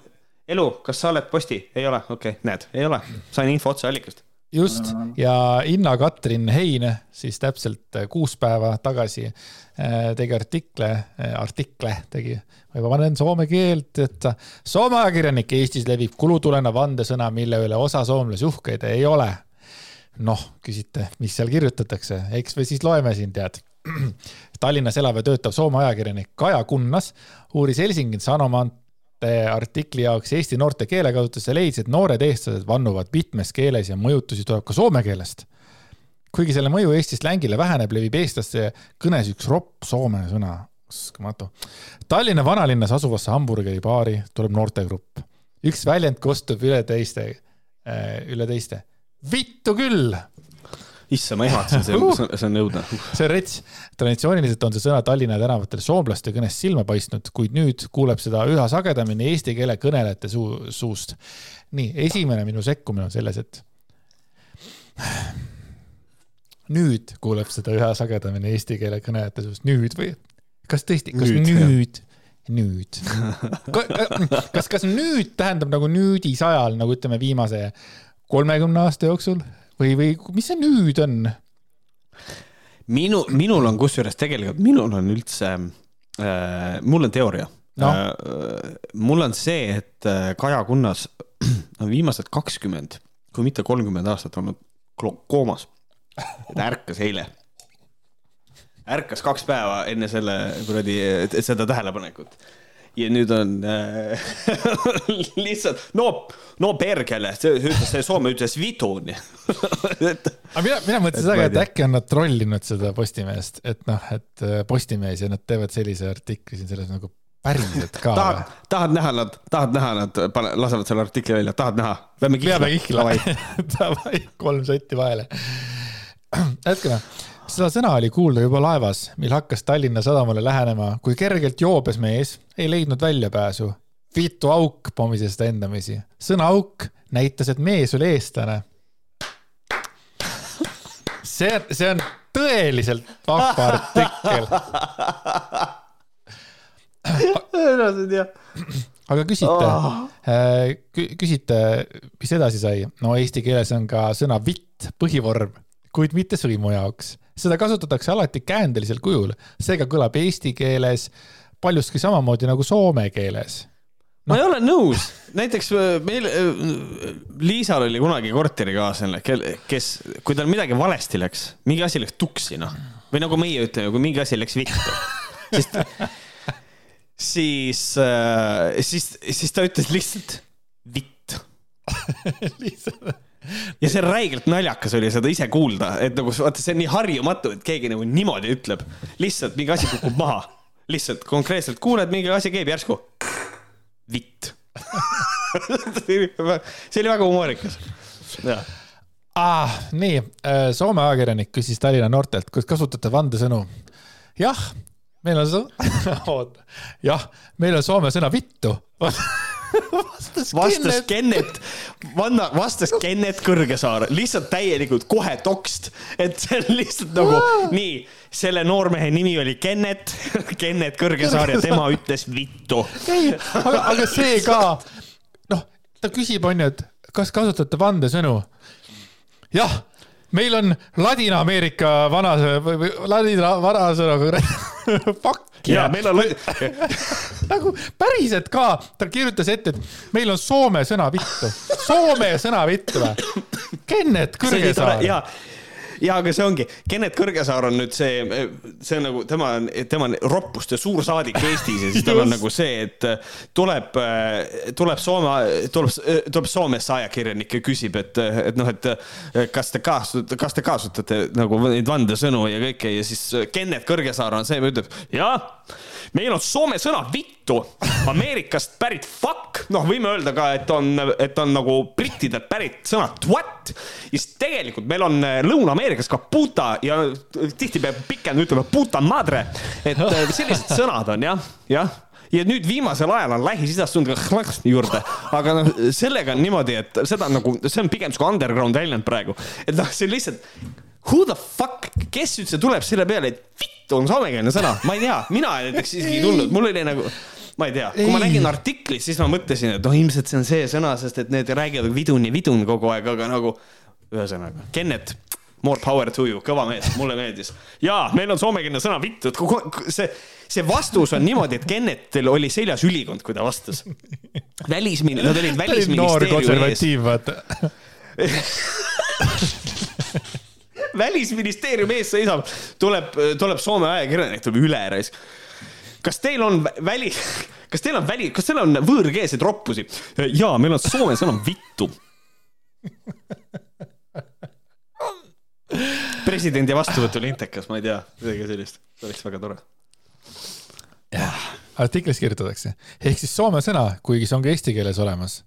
elu, kas sa oled posti? ei ole, okei okay., näed, ei ole, sain info otseallikast. Just ja Inna-Katrin Hein siis täpselt kuus päeva tagasi äh, tegi artikle, artikle tegi, ma juba panen soome keelt, et Soome ajakirjanik Eestis levib kulutulena vandesõna, mille üle osa soomlasi uhkeid ei ole. noh, küsite, mis seal kirjutatakse, eks me siis loeme siin, tead. <clears throat> Tallinnas elav ja töötav Soome ajakirjanik Kaja Kunnas uuris Helsingin Sanomante artikli jaoks Eesti noorte keelekasutust ja leidis, et noored eestlased vannuvad mitmes keeles ja mõjutusi tuleb ka soome keelest. kuigi selle mõju Eesti slängile väheneb, levib eestlaste kõnes üks ropp soome sõna, uskumatu. Tallinna vanalinnas asuvasse hamburgeribaari tuleb noortegrupp. üks väljend kostub üle teiste, üle teiste. vittu küll issand, ma ehmatasin, see on, see on õudne. see on rets. traditsiooniliselt on see sõna Tallinna tänavatel soomlaste kõnes silma paistnud, kuid nüüd kuuleb seda üha sagedamini eesti keele kõnelejate suu, suust. nii, esimene minu sekkumine on selles, et nüüd kuuleb seda üha sagedamini eesti keele kõnelejate suust, nüüd või? kas tõesti, kas Nüüd, nüüd, nüüd, nüüd.? kas, kas nüüd tähendab nagu nüüdisajal nagu ütleme viimase kolmekümne aasta jooksul või, või mis see nüüd on? minu, minul on kusjuures tegelikult, minul on üldse äh,, mul on teooria No. äh,. mul on see, et äh, Kaja Kunnas <clears throat> on viimased kakskümmend, kui mitte kolmkümmend aastat olnud koomas. ta ärkas eile. ärkas kaks päeva enne selle kuradi, seda tähelepanekut. Ja nüüd on äh, <laughs> lihtsalt no, no perkele, see ütles, see Soome ütles vituni <laughs> aga mina, mina mõtlesin Et seda et äkki on nad trollinud seda Postimeest, et noh, et äh, Postimees ja nad teevad sellise artikli siin selles nagu päriselt ka. tahad, tahad näha nad, tahad näha nad pane, lasevad selle artikli välja, tahad näha? peame peame kihla. kihla. Davai, <laughs> kolm sotti vahele. hetkene, seda sõna oli kuulda juba laevas, mil hakkas Tallinna sadamale lähenema, kui kergelt joobes mees ei leidnud väljapääsu. vitu auk pomises ta endamisi. sõna auk näitas, et mees oli eestlane. see, see on tõeliselt vahva artikkel. aga küsite oh., küsite, mis edasi sai? no eesti keeles on ka sõna vitt põhivorm, kuid mitte sõimu jaoks. Seda kasutatakse alati käändelisel kujul, seega kõlab eesti keeles paljuski samamoodi nagu soome keeles. ma ei ole nõus, näiteks äh, meil, Liisal oli kunagi korterikaaslane, kes, kui tal midagi valesti läks, mingi asi läks tuksi, noh. või nagu meie ütleme, kui mingi asi läks vittu, siis, siis, siis, siis ta ütles lihtsalt vitt. <laughs> lihtsalt. Ja see räigelt naljakas oli seda ise kuulda, et nagu vaata, see on nii harjumatu, et keegi nagu niimoodi ütleb. lihtsalt mingi asi kukub maha, lihtsalt konkreetselt kuuled, mingi asi käib järsku. vitt. <laughs> see oli väga humoorikas. ah,. nii, Soome ajakirjanik küsis Tallinna noortelt, kas kasutate vandesõnu? jah, meil on, oota, jah, meil on soome sõna vittu. <laughs> <laughs> vastas vastas Kennet. Vanna, vastas Kennet Kõrgesaar, lihtsalt täielikult kohe tokst, et see on lihtsalt nagu nii, selle noormehe nimi oli Kennet, <laughs> Kennet Kõrgesaar ja tema ütles vittu. ei, aga, aga see ka, noh, ta küsib, onju, et kas kasutate vandesõnu? jah, meil on Ladina-Ameerika vana, Ladina vanasõnaga <laughs> fuck ja meil on, <laughs> nagu päriselt ka, ta kirjutas ette, et meil on soome sõna vittu, soome sõna vittu või? Kennet Kõrgesaar. ja, aga see ongi, Kennet Kõrgesaar on nüüd see, see on nagu tema on, tema on roppuste suursaadik Eestis ja siis tal on nagu see, et tuleb, tuleb Soome, tuleb, tuleb Soomesse ajakirjanik ja küsib, et, et noh, et kas te kasutate, kas te kasutate nagu neid vandesõnu ja kõike ja siis Kennet Kõrgesaar on see, ütleb jah, meil on soome sõna vittu, Ameerikast pärit fuck, noh, võime öelda ka, et on, et on nagu brittidelt pärit sõna twat. ja siis tegelikult meil on äh, Lõuna-Ameerikas ka puta ja tihtipeale pikem ütleme puta madre, et äh, sellised sõnad on jah, jah? Ja nüüd viimasel ajal on Lähis-Idast tulnud ka hlaks juurde, aga noh, sellega on niimoodi, et seda nagu, see on pigem sihuke underground väljend praegu, et noh, see on lihtsalt who the fuck, kes üldse tuleb selle peale, et vittu on soomekeelne sõna, ma ei tea, mina näiteks isegi ei tulnud, mul oli nagu, ma ei tea, kui ma Ei. nägin artiklit, siis ma mõtlesin, et noh, ilmselt see on see sõna, sest et need räägivad viduni vidun kogu aeg, aga nagu ühesõnaga, Kennet, more power to you, kõva mees, mulle meeldis. ja meil on soomekeelne sõna vittu, et see, see vastus on niimoodi, et Kennetil oli seljas ülikond, kui ta vastas. välismin-, nad olid noor välisministeeriumi ees konservatiiv, vaata. <laughs> välisministeeriumi ees seisab, tuleb, tuleb Soome ajakirjanik, tuleb üle raisk. kas teil on vä- väli, kas teil on väli, kas teil on võõrkeelseid roppusi? jaa, meil on soome sõna vittu. presidendi vastuvõtt oli intekas, ma ei tea, midagi sellist, see oleks väga tore. artiklis kirjutatakse, ehk siis soome sõna, kuigi see on ka eesti keeles olemas.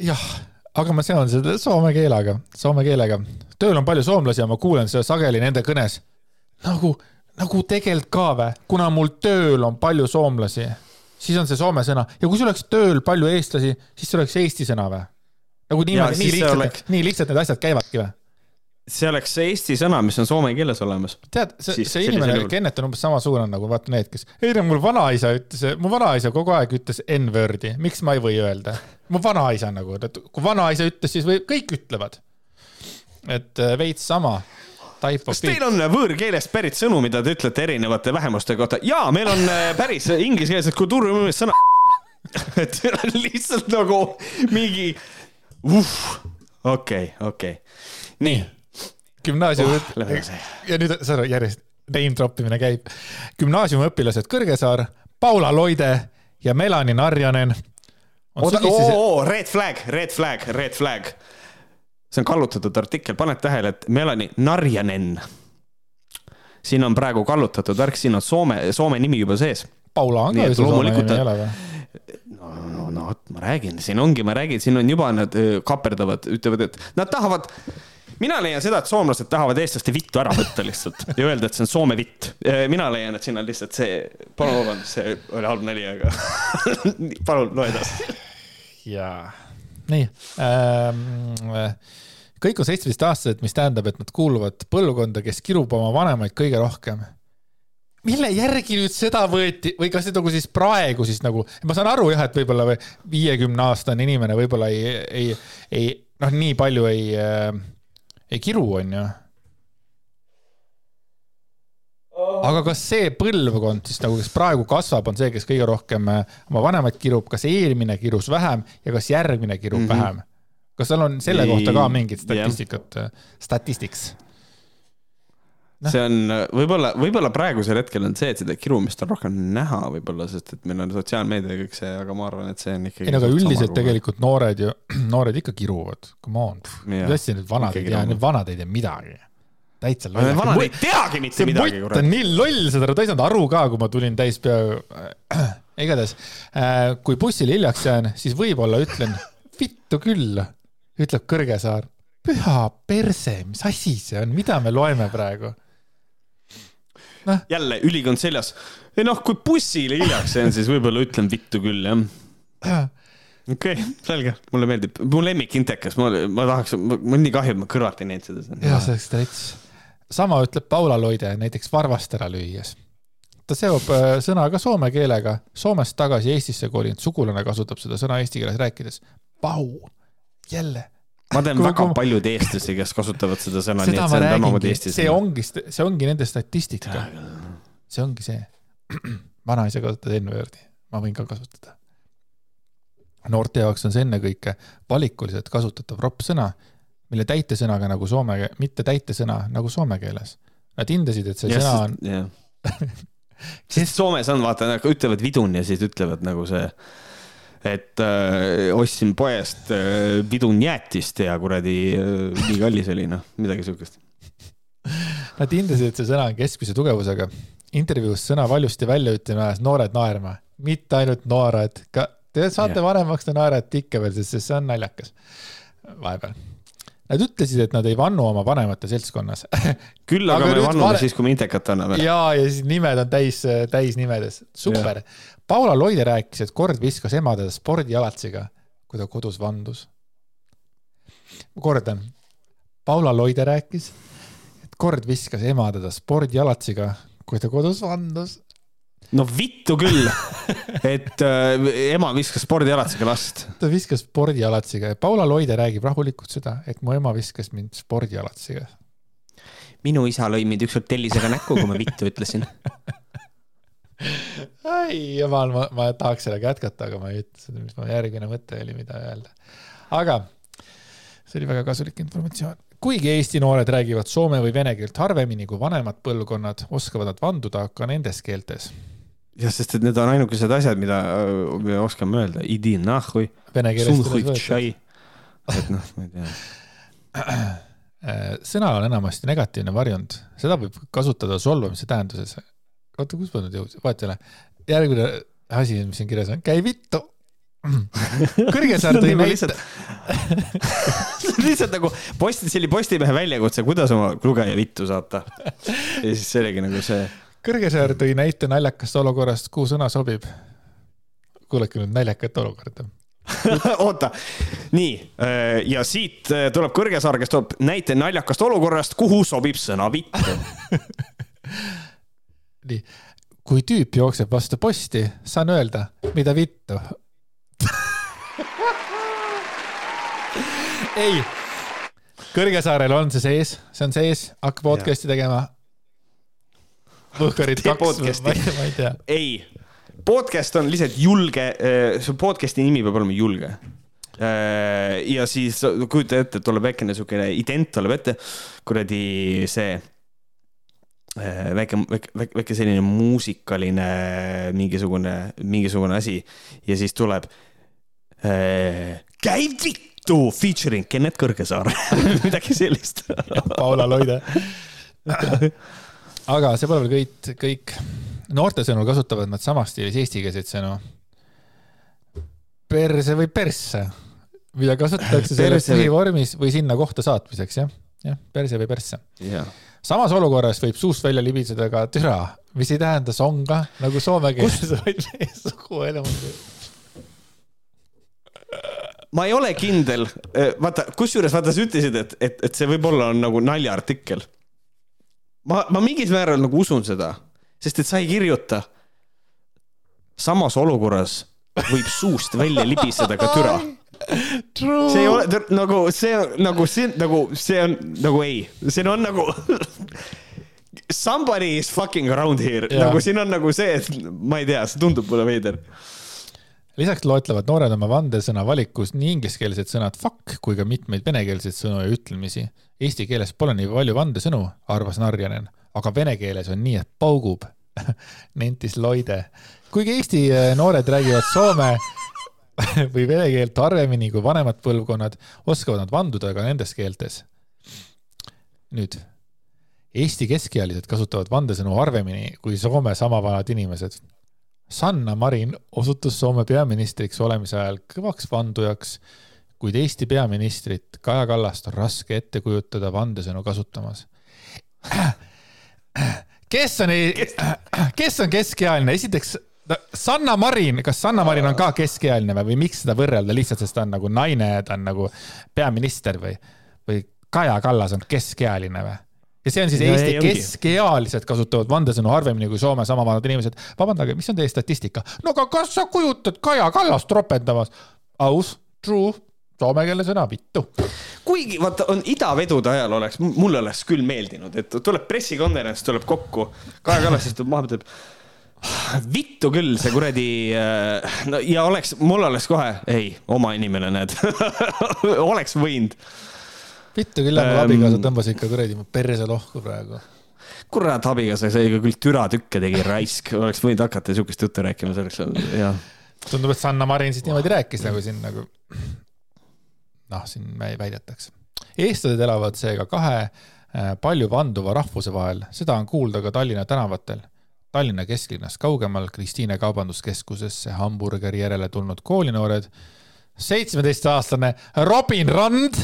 jah, aga ma seon seda soome keelega, soome keelega. Tööl on palju soomlasi ja ma kuulen seda sageli nende kõnes. nagu, nagu tegelikult ka vä, kuna mul tööl on palju soomlasi, siis on see soome sõna ja kui sul oleks tööl palju eestlasi, siis see oleks eesti sõna vä? nagu niimoodi, nii lihtsalt oleks-, nii lihtsalt need asjad käivadki vä? see oleks see eesti sõna, mis on soome keeles olemas. tead, see, see inimene Kennet on umbes samasugune nagu vaata need, kes, ei no mul vanaisa ütles, mu vanaisa kogu aeg ütles N-wordi, miks ma ei või öelda? mu vanaisa nagu, kui vanaisa ütles, siis või kõik ütlevad. Et äh, veits sama. kas teil on võõrkeelest pärit sõnu, mida te ütlete erinevate vähemuste kohta? jaa, meil on äh, päris inglisekeelsed kultuuriruumis sõna. <laughs> et see on lihtsalt nagu mingi, okei, okei. nii, gümnaasiumi Oh, ja nüüd sa järjest name drop imine käib. gümnaasiumiõpilased Kõrgesaar, Paula Loide ja Melani Narjanen. oota, oo, red flag, red flag, red flag. See on kallutatud artikkel, paned tähele, et Melani Narjanen. siin on praegu kallutatud värk, siin on Soome, Soome nimi juba sees Paula on ka ju sul soome nimi, ei ole või? no, no, no vot, ma räägin, siin ongi, ma räägin, siin on juba nad öö, kaperdavad, ütlevad, et nad tahavad, mina leian seda, et soomlased tahavad eestlaste vittu ära võtta lihtsalt ja öelda, et see on Soome vitt. mina leian, et siin on lihtsalt see, palun vabandust, see oli halb nali, aga <laughs> palun loe edasi. jaa. Nii ähm,. kõik on seitsmeteistaastased, mis tähendab, et nad kuuluvad põlvkonda, kes kirub oma vanemaid kõige rohkem. mille järgi nüüd seda võeti või kas see nagu siis praegu siis nagu, ma saan aru jah, et võib-olla või viiekümne aastane inimene võib-olla ei, ei, ei noh, nii palju ei äh,, ei kiru, onju. Aga kas see põlvkond siis nagu, kes praegu kasvab, on see, kes kõige rohkem äh, oma vanemaid kirub, kas eelmine kirus vähem ja kas järgmine kirub mm. -hmm. vähem? kas seal on selle kohta ka mingit statistikat, statistics? no. see on võib-olla, võib-olla praegusel hetkel on see, et seda kirumist on rohkem näha võib-olla, sest et meil on sotsiaalmeedia ja kõik see, aga ma arvan, et see on ikkagi. ei no aga üldiselt tegelikult noored ju, <clears throat> noored ikka kiruvad, come on. mis asja need vanad ei tea, need vanad ei tea midagi. Täitsa loll. vanad ei teagi mitte midagi. ta on nii loll, seda ta ei saanud aru ka, kui ma tulin täis peaaegu <clears throat> igatahes, äh, kui bussile hiljaks jään, siis võib-olla ütlen vittu küll, ütleb Kõrgesaar. püha perse, mis asi see on, mida me loeme praegu? noh. jälle ülikond seljas. ei noh, kui bussile hiljaks jään, siis võib-olla ütlen vittu küll, jah. <clears throat> okei okay,, selge, mulle meeldib, mu lemmik intekas, ma, ma tahaks, mul nii kahju, et ma kõrvalt ei näinud seda. jah, see oleks täits. Sama ütleb Paula Loide näiteks varvast ära lüües ta seob äh, sõna ka soome keelega, Soomest tagasi Eestisse kolinud sugulane kasutab seda sõna eesti keeles rääkides. Pau, jälle. ma tean väga kui... palju eestlasi, kes kasutavad seda sõna, nii et see on samamoodi eesti sõna. see ongi, see ongi nende statistika. see ongi see. <clears throat> vanaisa kasutab N-wordi, ma võin ka kasutada. noorte jaoks on see ennekõike valikuliselt kasutatav ropp sõna, mille täitesõnaga nagu soome, mitte täitesõna nagu soome keeles. Nad hindasid, et see yes, sõna on yeah. sest Soomes on, vaata, nagu ütlevad vidun ja siis ütlevad nagu see, et äh, ostsin poest äh, vidun jäätist ja kuradi äh, nii kallis oli, noh, midagi siukest. Nad hindasid, et see sõna on keskmise tugevusega. intervjuus sõna valjusti välja ütlema ajas noored naerma, mitte ainult noored, ka te saate yeah. vanemaks, te naerate ikka veel, sest see on naljakas vahepeal Nad ütlesid, et nad ei vannu oma vanemate seltskonnas <laughs> küll aga, aga me vannume vane... siis, kui me intekat anname. ja, ja siis nimed on täis, täis nimedes, super. Paula Loide rääkis, et kord viskas ema teda spordijalatsiga, kui ta kodus vandus. ma kordan. Paula Loide rääkis, et kord viskas ema teda spordijalatsiga, kui ta kodus vandus no vittu küll, <laughs> et äh, ema viskas spordijalatsiga last. ta viskas spordijalatsiga ja Paula Loide räägib rahulikult seda, et mu ema viskas mind spordijalatsiga. minu isa lõi mind ükskord tellisega näkku, kui ma vittu ütlesin <laughs> ai jumal, ma, ma tahaks sellega jätkata, aga ma ei ütle seda, mis mu järgmine mõte oli, mida öelda. aga see oli väga kasulik informatsioon kuigi Eesti noored räägivad soome või vene keelt harvemini kui vanemad põlvkonnad, oskavad nad vanduda ka nendes keeltes jah, sest et need on ainukesed asjad, mida me oskame öelda, idi keeles. et noh, ma ei tea. <clears throat> sõnal on enamasti negatiivne varjund, seda võib kasutada solvamise tähenduses. oota, kus ma nüüd jõudsin, vaata jälle. järgmine asi, mis siin kirjas on, käi vittu. Kõrgesaar tõi näite. lihtsalt nagu posti, see oli Postimehe väljakutse, kuidas oma lugeja vittu saata. ja siis see oligi nagu see Kõrgesaar tõi näite naljakast olukorrast, kuhu sõna sobib. kuulake nüüd naljakat olukorda. <laughs> Oota, nii äh, ja siit äh, tuleb Kõrgesaar, kes toob näite naljakast olukorrast, kuhu sobib sõna vittu <laughs> nii, kui tüüp jookseb vastu posti, saan öelda, mida vittu. <laughs> Ei, Kõrgesaarel on see sees, see on sees, hakkab podcast'i tegema Võhkarid kaks, ma ei tea. ei, podcast on lihtsalt julge, äh, su podcast'i nimi peab olema julge. Äh, ja siis kujuta ette, tuleb väikene siukene ident tuleb ette, kuradi see äh, väike, väike, väike selline muusikaline mingisugune, mingisugune asi. Ja siis tuleb käib vittu featuring Kennet Kõrgesaar. <laughs> Midagi sellist. Paula Loide <laughs> aga see pole veel kõik, kõik. noorte sõnul kasutavad nad samas stiilis eestikeelseid sõnu. perse või persse, mida kasutatakse <laughs> selles põhivormis või sinna kohta saatmiseks, jah, jah, perse või persse. Yeah.. samas olukorras võib suust välja libiseda ka türa, mis ei tähenda songa nagu soome keeles, vaid meie suguelemendi ma ei ole kindel, vaata, kusjuures vaata, sa ütlesid, et, et, et see võib-olla on nagu naljaartikkel ma, ma mingil määral nagu usun seda, sest et sa ei kirjuta. samas olukorras võib suust välja libiseda ka türa. <laughs> see ei ole nagu see nagu see nagu see on nagu ei, siin on nagu <laughs> Somebody is fucking around here, nagu siin on nagu see, et ma ei tea, see tundub mulle veider lisaks loetlevad noored oma vandesõna valikus nii ingliskeelsed sõnad fuck kui ka mitmeid venekeelseid sõnu ja ütlemisi. Eesti keeles pole nii palju vandesõnu, arvas Narjanen, aga vene keeles on nii, et paugub <laughs> nentis Loide. kuigi Eesti äh, noored räägivad soome <laughs> või vene keelt harvemini kui vanemad põlvkonnad, oskavad nad vanduda ka nendes keeltes. nüüd, Eesti keskealised kasutavad vandesõnu harvemini kui Soome sama vanad inimesed. Sanna Marin osutus Soome peaministriks olemise ajal kõvaks vandujaks, kuid Eesti peaministrit Kaja Kallast on raske ette kujutada vandesõnu kasutamas kes on, kes on keskealine, esiteks Sanna Marin, kas Sanna Marin on ka keskealine või, miks seda võrrelda lihtsalt, sest ta on nagu naine, ta on nagu peaminister või, või Kaja Kallas on keskealine või? ja see on siis ja Eesti ei, keskealised kasutavad vandesõnu harvemini kui Soome sama vanad inimesed. vabandage, mis on teie statistika? no aga kas sa kujutad Kaja Kallast ropendamas? aus, true soome keele sõna, vittu. kuigi vaata, on idavedude ajal oleks, mulle oleks küll meeldinud, et tuleb pressikonverents, tuleb kokku, Kaja Kallas istub maha, ütleb vittu küll, see kuradi äh, no ja oleks, mul oleks kohe, ei, oma inimene, näed <laughs> oleks võinud. vittu küll, mu abikaasa tõmbas ikka kuradi perse lohku praegu. kurat, abikaasa sai ka küll türatükke tegi raisk, oleks võinud hakata siukest juttu rääkima selleks, jah. tundub, et Sanna Marin siis niimoodi rääkis nagu siin nagu noh, siin väidetakse. eestlased elavad seega kahe äh, palju vanduva rahvuse vahel, seda on kuulda ka Tallinna tänavatel. Tallinna kesklinnast kaugemal Kristiine kaubanduskeskusesse hamburgeri järele tulnud koolinoored, seitsmeteistaastane Robin Rand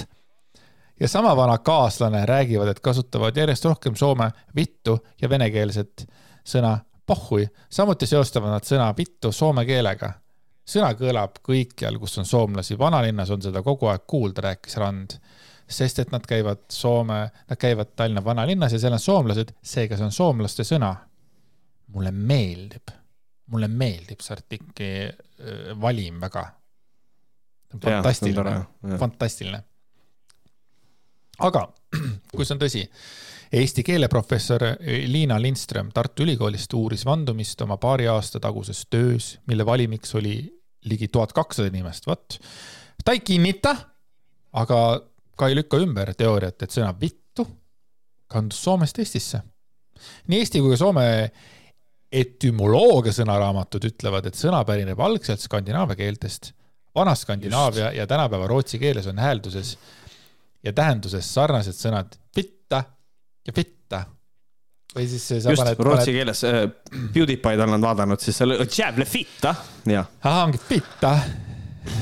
ja sama vana kaaslane räägivad, et kasutavad järjest rohkem soome vittu ja venekeelset sõna pohhui, samuti seostavad nad sõna vittu soome keelega sõna kõlab kõikjal, kus on soomlasi, vanalinnas on seda kogu aeg kuulda, rääkis Rand. sest et nad käivad Soome, nad käivad Tallinna vanalinnas ja seal on soomlased, seega see on soomlaste sõna. mulle meeldib, mulle meeldib see artikli äh, valim väga. fantastiline, fantastiline. aga <clears throat> kui see on tõsi Eesti keeleprofessor Liina Lindström Tartu Ülikoolist uuris vandumist oma paari aasta taguses töös, mille valimiks oli ligi tuhat kakssada inimest, vot. ta ei kinnita, aga ka ei lükka ümber teooriat, et sõna vittu kandus Soomest Eestisse. nii Eesti kui ka Soome etümoloogia sõnaraamatud ütlevad, et sõna pärineb algselt skandinaavia keeltest. vana Skandinaavia ja tänapäeva rootsi keeles on häälduses ja tähenduses sarnased sõnad vitta ja fitta. Või siis sa Just, paned. rootsi paned... keeles äh, PewDiePie'd olen vaadanud, siis seal jävle fitta, jah. ahah, ongi fitta.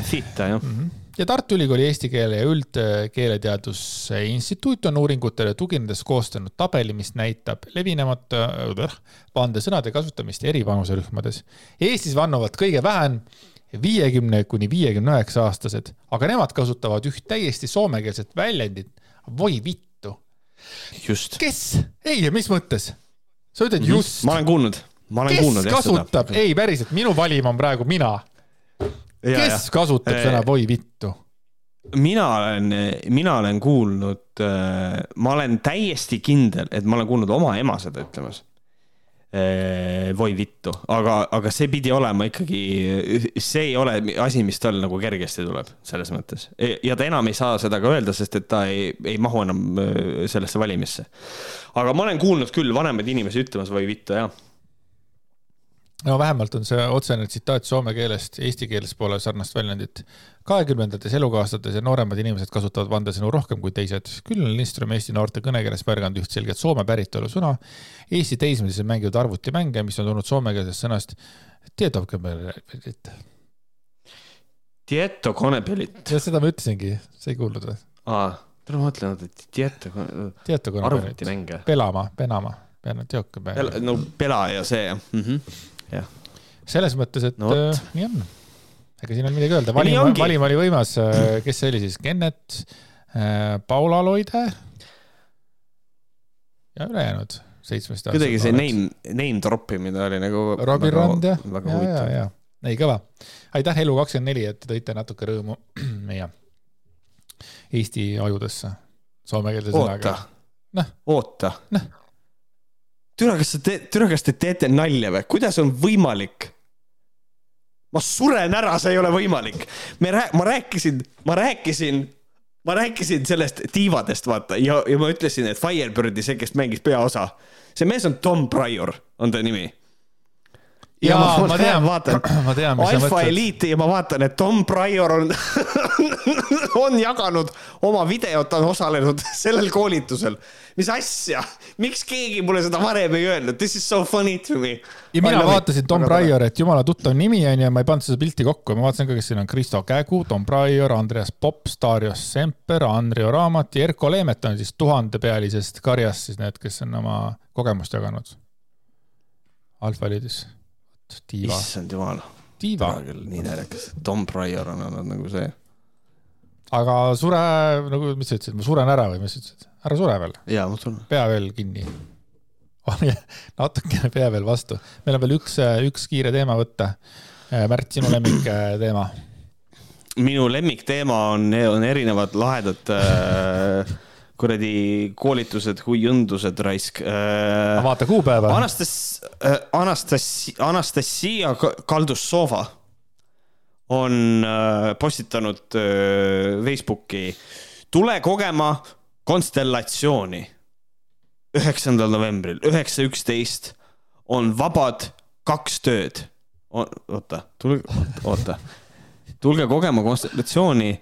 Fitta, jah mm. -hmm ja Tartu Ülikooli Eesti Keele ja Üldkeeleteaduse Instituut on uuringutele tuginedes koostanud tabeli, mis näitab levinemata vandesõnade kasutamist eri vanuserühmades. Eestis vannuvad kõige vähem viiekümne kuni viiekümne üheksa aastased, aga nemad kasutavad üht täiesti soomekeelset väljendit, voi vitt. Kes? ei, mis mõttes? sa ütled just. ma olen kuulnud, ma olen kes kuulnud. kasutab, ei päriselt, minu valim on praegu mina. kes ja. kasutab äh, sõna voi vittu? mina olen, mina olen kuulnud, äh, ma olen täiesti kindel, et ma olen kuulnud oma ema seda ütlemas voi vittu, aga, aga see pidi olema ikkagi, see ei ole asi, mis tal nagu kergesti tuleb, selles mõttes. E, ja ta enam ei saa seda ka öelda, sest et ta ei, ei mahu enam äh, sellesse valimisse. aga ma olen kuulnud küll vanemaid inimesi ütlemas voi vittu, jah no vähemalt on see otsene tsitaat soome keelest, eesti keeles pole sarnast väljendit. kahekümnendates elukaaslates ja nooremad inimesed kasutavad vandesõnu rohkem kui teised. küll on Lindström Eesti noorte kõnekeeles märganud üht selget Soome päritolu sõna. Eesti teismelised mängivad arvutimänge, mis on tulnud soomekeelsest sõnast tietokonepelit. Tietokonepelit. jah, seda ma ütlesingi, sa ei kuulnud või? aa, ma mõtlen, et tietokone. tietokonepelit. arvutimänge. pelama, penama, pean teokene. no pela ja see jah mm -hmm jah. selles mõttes, et no, äh, nii on. ega siin on midagi öelda, valim, valim oli võimas, äh, kes see oli siis, Kennet äh,, Paula Loide ja ülejäänud seitsmest aastast. kuidagi see name, name drop imine oli nagu. Robin Rand jah, ja, ja, ja, ei kõva. aitäh, Elu24, et tõite natuke rõõmu <clears throat> meie Eesti ajudesse soomekeelse sõnaga. oota, oota. Türa, kas teed, türa, kas te teete nalja või, kuidas on võimalik? ma suren ära, see ei ole võimalik. me rää-, ma rääkisin, ma rääkisin ma rääkisin sellest tiivadest, vaata, ja, ja ma ütlesin, et Firebirdi, see, kes mängis peaosa, see mees on Tom Pryor, on ta nimi. Jaa, ma tean. vaatan <clears throat> ma tean, mis sa Alfa. Elite'i ja ma vaatan, et Tom Pryor on, <laughs> on jaganud oma videot, on osalenud <laughs> sellel koolitusel. mis asja, miks keegi mulle seda varem ei öelnud, this is so funny to me. ja mina vaatasin Tom Pryor, et jumala tuttav nimi onju, ma ei pannud seda pilti kokku, ma vaatasin ka, kes siin on Kristo Kägu, Tom Pryor, Andreas Pops, Darius Semper, Andrio Raamat ja Erko Leemet on siis tuhandepealisest karjast siis need, kes on oma kogemust jaganud. Alfa Eliidis. tiiva, issand jumal, tiiva, küll nii naljakas, Tom Pryor on olnud nagu see. aga sure nagu, mis sa ütlesid, ma suren ära või mis sa ütlesid, ära sure veel, jaa, ma tunnen. pea veel kinni. <laughs> natukene pea veel vastu, meil on veel üks, üks kiire teema võtta. Märt, sinu lemmik äh, teema minu lemmikteema on, on erinevad lahedad äh, kuradi koolitused, kui õndused raisk äh,. vaata kuupäeva. Anastas-, Anastassi-, Anastasia Kaldussova on äh, postitanud äh, Facebooki, tule kogema konstellatsiooni. üheksandal novembril, üheksa üksteist on vabad kaks tööd. oota, tulge, oota, tulge kogema konstellatsiooni.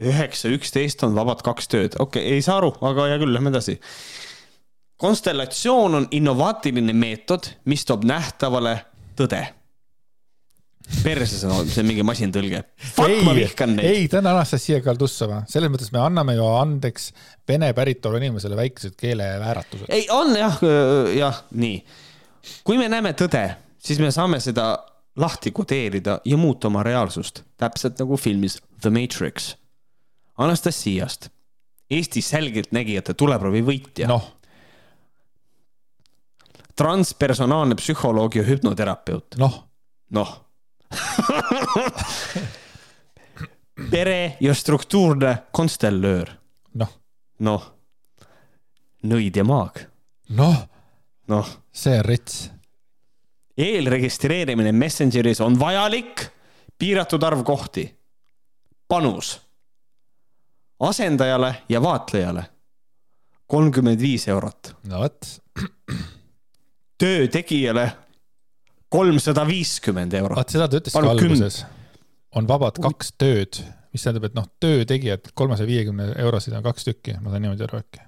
Üheksa üksteist on vabad kaks tööd, okei okay,, ei saa aru, aga hea küll, lähme edasi konstellatsioon on innovaatiline meetod, mis toob nähtavale tõde. perses on see on mingi masintõlge. Fuck, ma vihkan neid. ei, ta on Anastasia Kaldussova, selles mõttes me anname ju andeks vene päritolu inimesele väikesed keelevääratused. ei, on jah, jah, nii. kui me näeme tõde, siis me saame seda lahti kodeerida ja muuta oma reaalsust, täpselt nagu filmis The Matrix. Anastasiast, Eesti selgeltnägijate tuleproovi võitja no., noh, transpersonaalne psühholoog ja hüpnoterapeut, noh, noh. pere ja struktuurne konstellöör, noh, noh. nõid ja maag, noh, noh see on rets. eelregistreerimine Messengeris on vajalik, piiratud arv kohti. panus asendajale ja vaatlejale kolmkümmend viis eurot, no vot, <clears throat> töö tegijale kolmsada viiskümmend eurot. vaat seda ta ütles ka alguses. on vabad kaks tööd, mis tähendab, et noh, töötegijad kolmesaja viiekümne eurosid on kaks tükki, ma saan niimoodi aru äkki.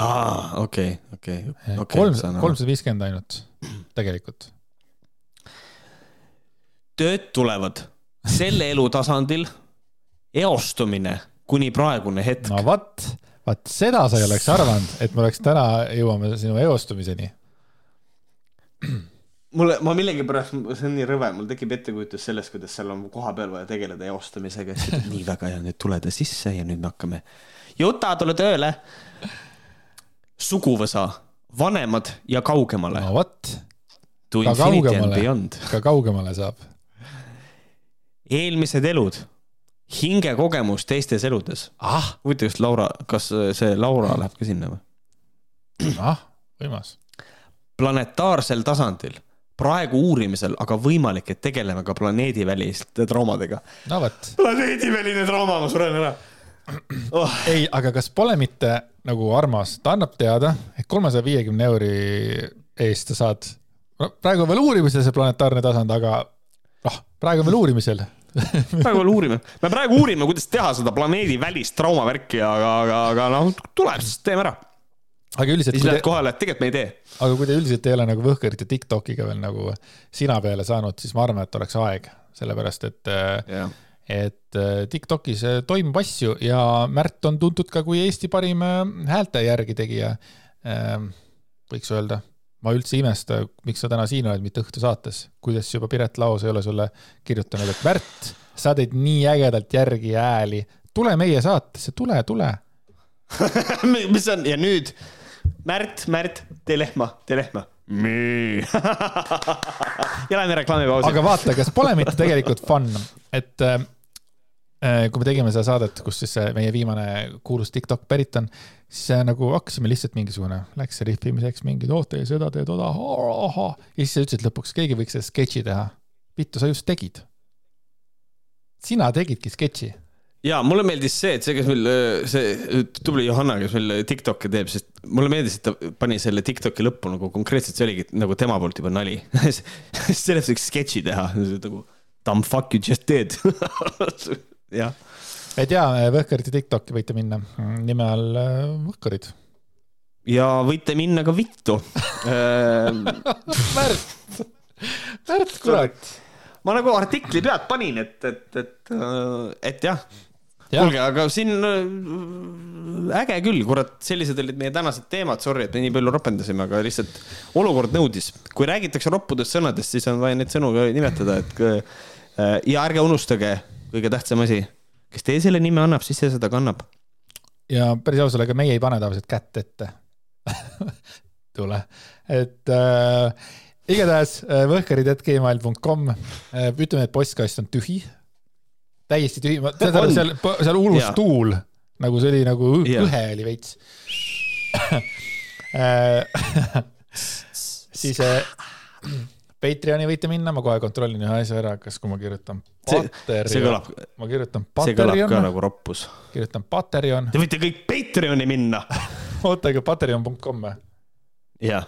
aa, okei, okei, okei, kolm, saan aru. kolmsada viiskümmend ainult, tegelikult. tööd tulevad selle elutasandil, eostumine kuni praegune hetk no vot, vaat seda sa ei oleks arvanud, et me oleks täna jõuame sinu eostumiseni. mulle, ma millegipärast, see on nii rõve, mul tekib ettekujutus sellest, kuidas seal on kohapeal vaja tegeleda eostamisega, siis ütled nii väga hea, nüüd tule ta sisse ja nüüd me hakkame. Juta, tule tööle. suguvõsa, vanemad ja kaugemale no vot, ka kaugemale. ka kaugemale saab. eelmised elud, hingekogemus teistes eludes. ah, huvitav, kas Laura, kas see Laura läheb ka sinna või? ah, võimas. planetaarsel tasandil, praegu uurimisel, aga võimalik, et tegeleme ka planeediväliste traumadega. no vot, planeediväline trauma, ma suren ära oh.. ei, aga kas pole mitte nagu armas, ta annab teada, et kolmesaja viiekümne euri eest sa saad, praegu veel uurimisel see planetaarne tasand, aga noh, praegu veel uurimisel. Praegu veel uurime, me praegu uurime, kuidas teha seda planeedivälist traumavärki, aga, aga, aga noh, tuleb, siis teeme ära. aga üldiselt, siis lähed te, kohale, et tegelikult me ei tee. aga kui te üldiselt ei ole nagu Võhkerit ja Tiktokiga veel nagu sina peale saanud, siis ma arvan, et oleks aeg, sellepärast et jah, et äh, TikTokis äh, toimub asju ja Märt on tuntud ka kui Eesti parim äh, häälte järgi tegija. võiks öelda, ma üldse ei imesta, miks sa täna siin oled, mitte õhtusaates, kuidas juba Piret Laos ei ole sulle kirjutanud, et Märt, sa teed nii ägedalt järgi hääli, tule meie saatesse, tule, tule. <laughs> mis on ja nüüd Märt, Märt, tee lehma, tee lehma. <laughs> Ja lähme reklaamipausi. aga vaata, kas pole mitte tegelikult fun, et äh, kui me tegime seda saadet, kus siis meie viimane kuulus TikTok pärit on, siis äh, nagu hakkasime lihtsalt mingisugune, läks rihvimiseks mingi oo tee seda, tee toda, ahah. ja siis sa ütlesid lõpuks, keegi võiks selle sketši teha. vittu, sa just tegid. sina tegidki sketši. ja mulle meeldis see, et see, kes meil, see tubli Johanna, kes meil Tiktoki teeb, sest mulle meeldis, et ta pani selle Tiktoki lõppu nagu konkreetselt, see oligi nagu tema poolt juba nali <laughs> sellest võiks sketši teha, nagu dumb fuck you just did <laughs> jah. et ja, Võhkarite Tiktoki võite minna. Nime all äh, Võhkarid. ja võite minna ka vittu. <laughs> Märt, Märt, kurat. Ma nagu artikli pead panin, et, et, et, et jah. Kuulge, aga siin äh, äge küll, kurat, sellised olid meie tänased teemad, sorry, et me nii palju ropendasime, aga lihtsalt olukord nõudis. kui räägitakse roppudest sõnadest, siis on vaja neid sõnu ka nimetada, et äh, ja ärge unustage, kõige tähtsam asi, kes teie selle nime annab, siis see seda kannab. ja päris ausalt, ega meie ei pane tavaliselt kätt ette. <laughs> Tule, et äh, igatahes äh, võhkarid.gmail.com, ütleme, et postkast on tühi. Täiesti tühi, aru, seal, seal yeah. tuul, nagu see oli nagu yeah. õhe oli veits. <laughs> <laughs> Siis äh, Patreoni võite minna, ma kohe kontrollin ühe asja ära, kas, kui ma kirjutan Patreon, ma kirjutan Patreon. see kõlab ka nagu roppus. kirjutan Patreon. Te võite kõik Patreoni minna <laughs> oota, aga patreon.com või? jah.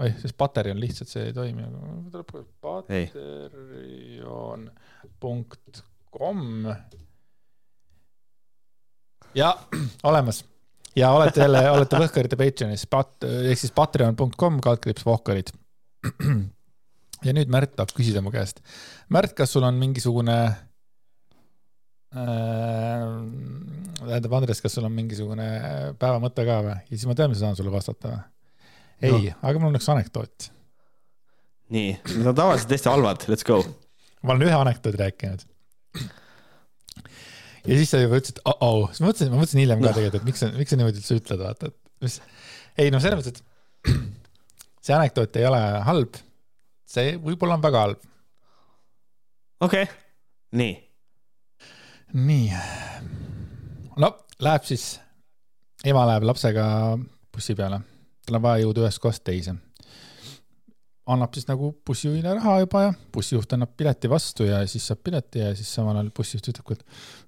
oih, siis Patreon lihtsalt see ei toimi, aga patreon.com kom. ja <clears throat> olemas ja olete jälle, olete Võhkarite Patreonis, pat-, ehk siis patreon.com, kaldkriips Vohkarid. <clears throat> ja nüüd Märt tahab küsida mu käest. Märt, kas sul on mingisugune äh,, tähendab, Andres, kas sul on mingisugune päeva mõte ka või? ja siis ma tean, mis ma saan sulle vastata või? ei no., aga mul on üks anekdoot. nii, need on tavaliselt hästi halvad, let's go. ma olen ühe anekdoodi rääkinud ja siis sa juba ütlesid oh-oh, siis ma mõtlesin, ma mõtlesin hiljem ka no. tegelikult, et miks sa, miks sa niimoodi üldse ütled, vaata, et mis. ei no selles mõttes, et see anekdoot ei ole halb. See võib-olla on väga halb. okei okay., nii. nii. no läheb siis, ema läheb lapsega bussi peale, tal on vaja jõuda ühest kohast teise annab siis nagu bussijuhile raha juba ja bussijuht annab pileti vastu ja siis saab pileti ja siis samal ajal bussijuht ütleb, et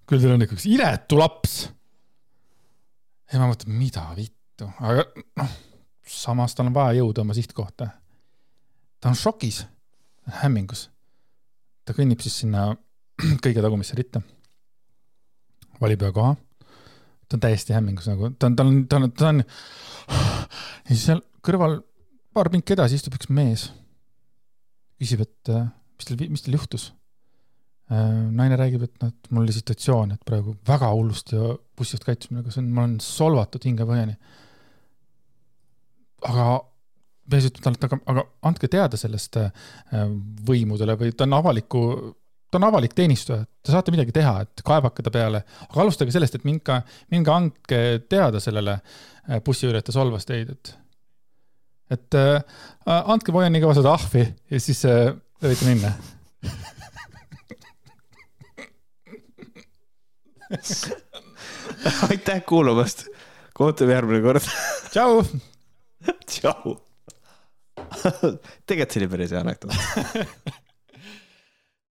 küll teil on ikka üks inetu laps. ja ma mõtlen, mida vittu, aga noh, samas tal on vaja jõuda oma sihtkohta. Ta on šokis, hämmingus. ta kõnnib siis sinna <clears throat> kõige tagumisse ritta, valib ühe koha. ta on täiesti hämmingus nagu, ta on, ta on, ta on, ta on, <sighs> ja siis seal kõrval paar pinki edasi istub üks mees. küsib, et äh, mis teil, mis teil juhtus? Äh, naine räägib, et noh, et mul oli situatsioon, et praegu väga hullusti bussijuht käitus minuga, see on, ma olen solvatud hingepõhjani. aga mees ütleb talle, et aga, aga andke teada sellest äh, võimudele või ta on avaliku, ta on avalik teenistuja, te saate midagi teha, et kaevake ta peale, aga alustage sellest, et minge, minge andke teada sellele bussijuhile, et ta solvas teid, et et äh, andke poja nii kaua seda ahvi ja siis äh, võite minna aitäh kuulamast. kohtume järgmine kord. tšau. tšau. <laughs> tegelikult see oli päris hea anekdoot <laughs>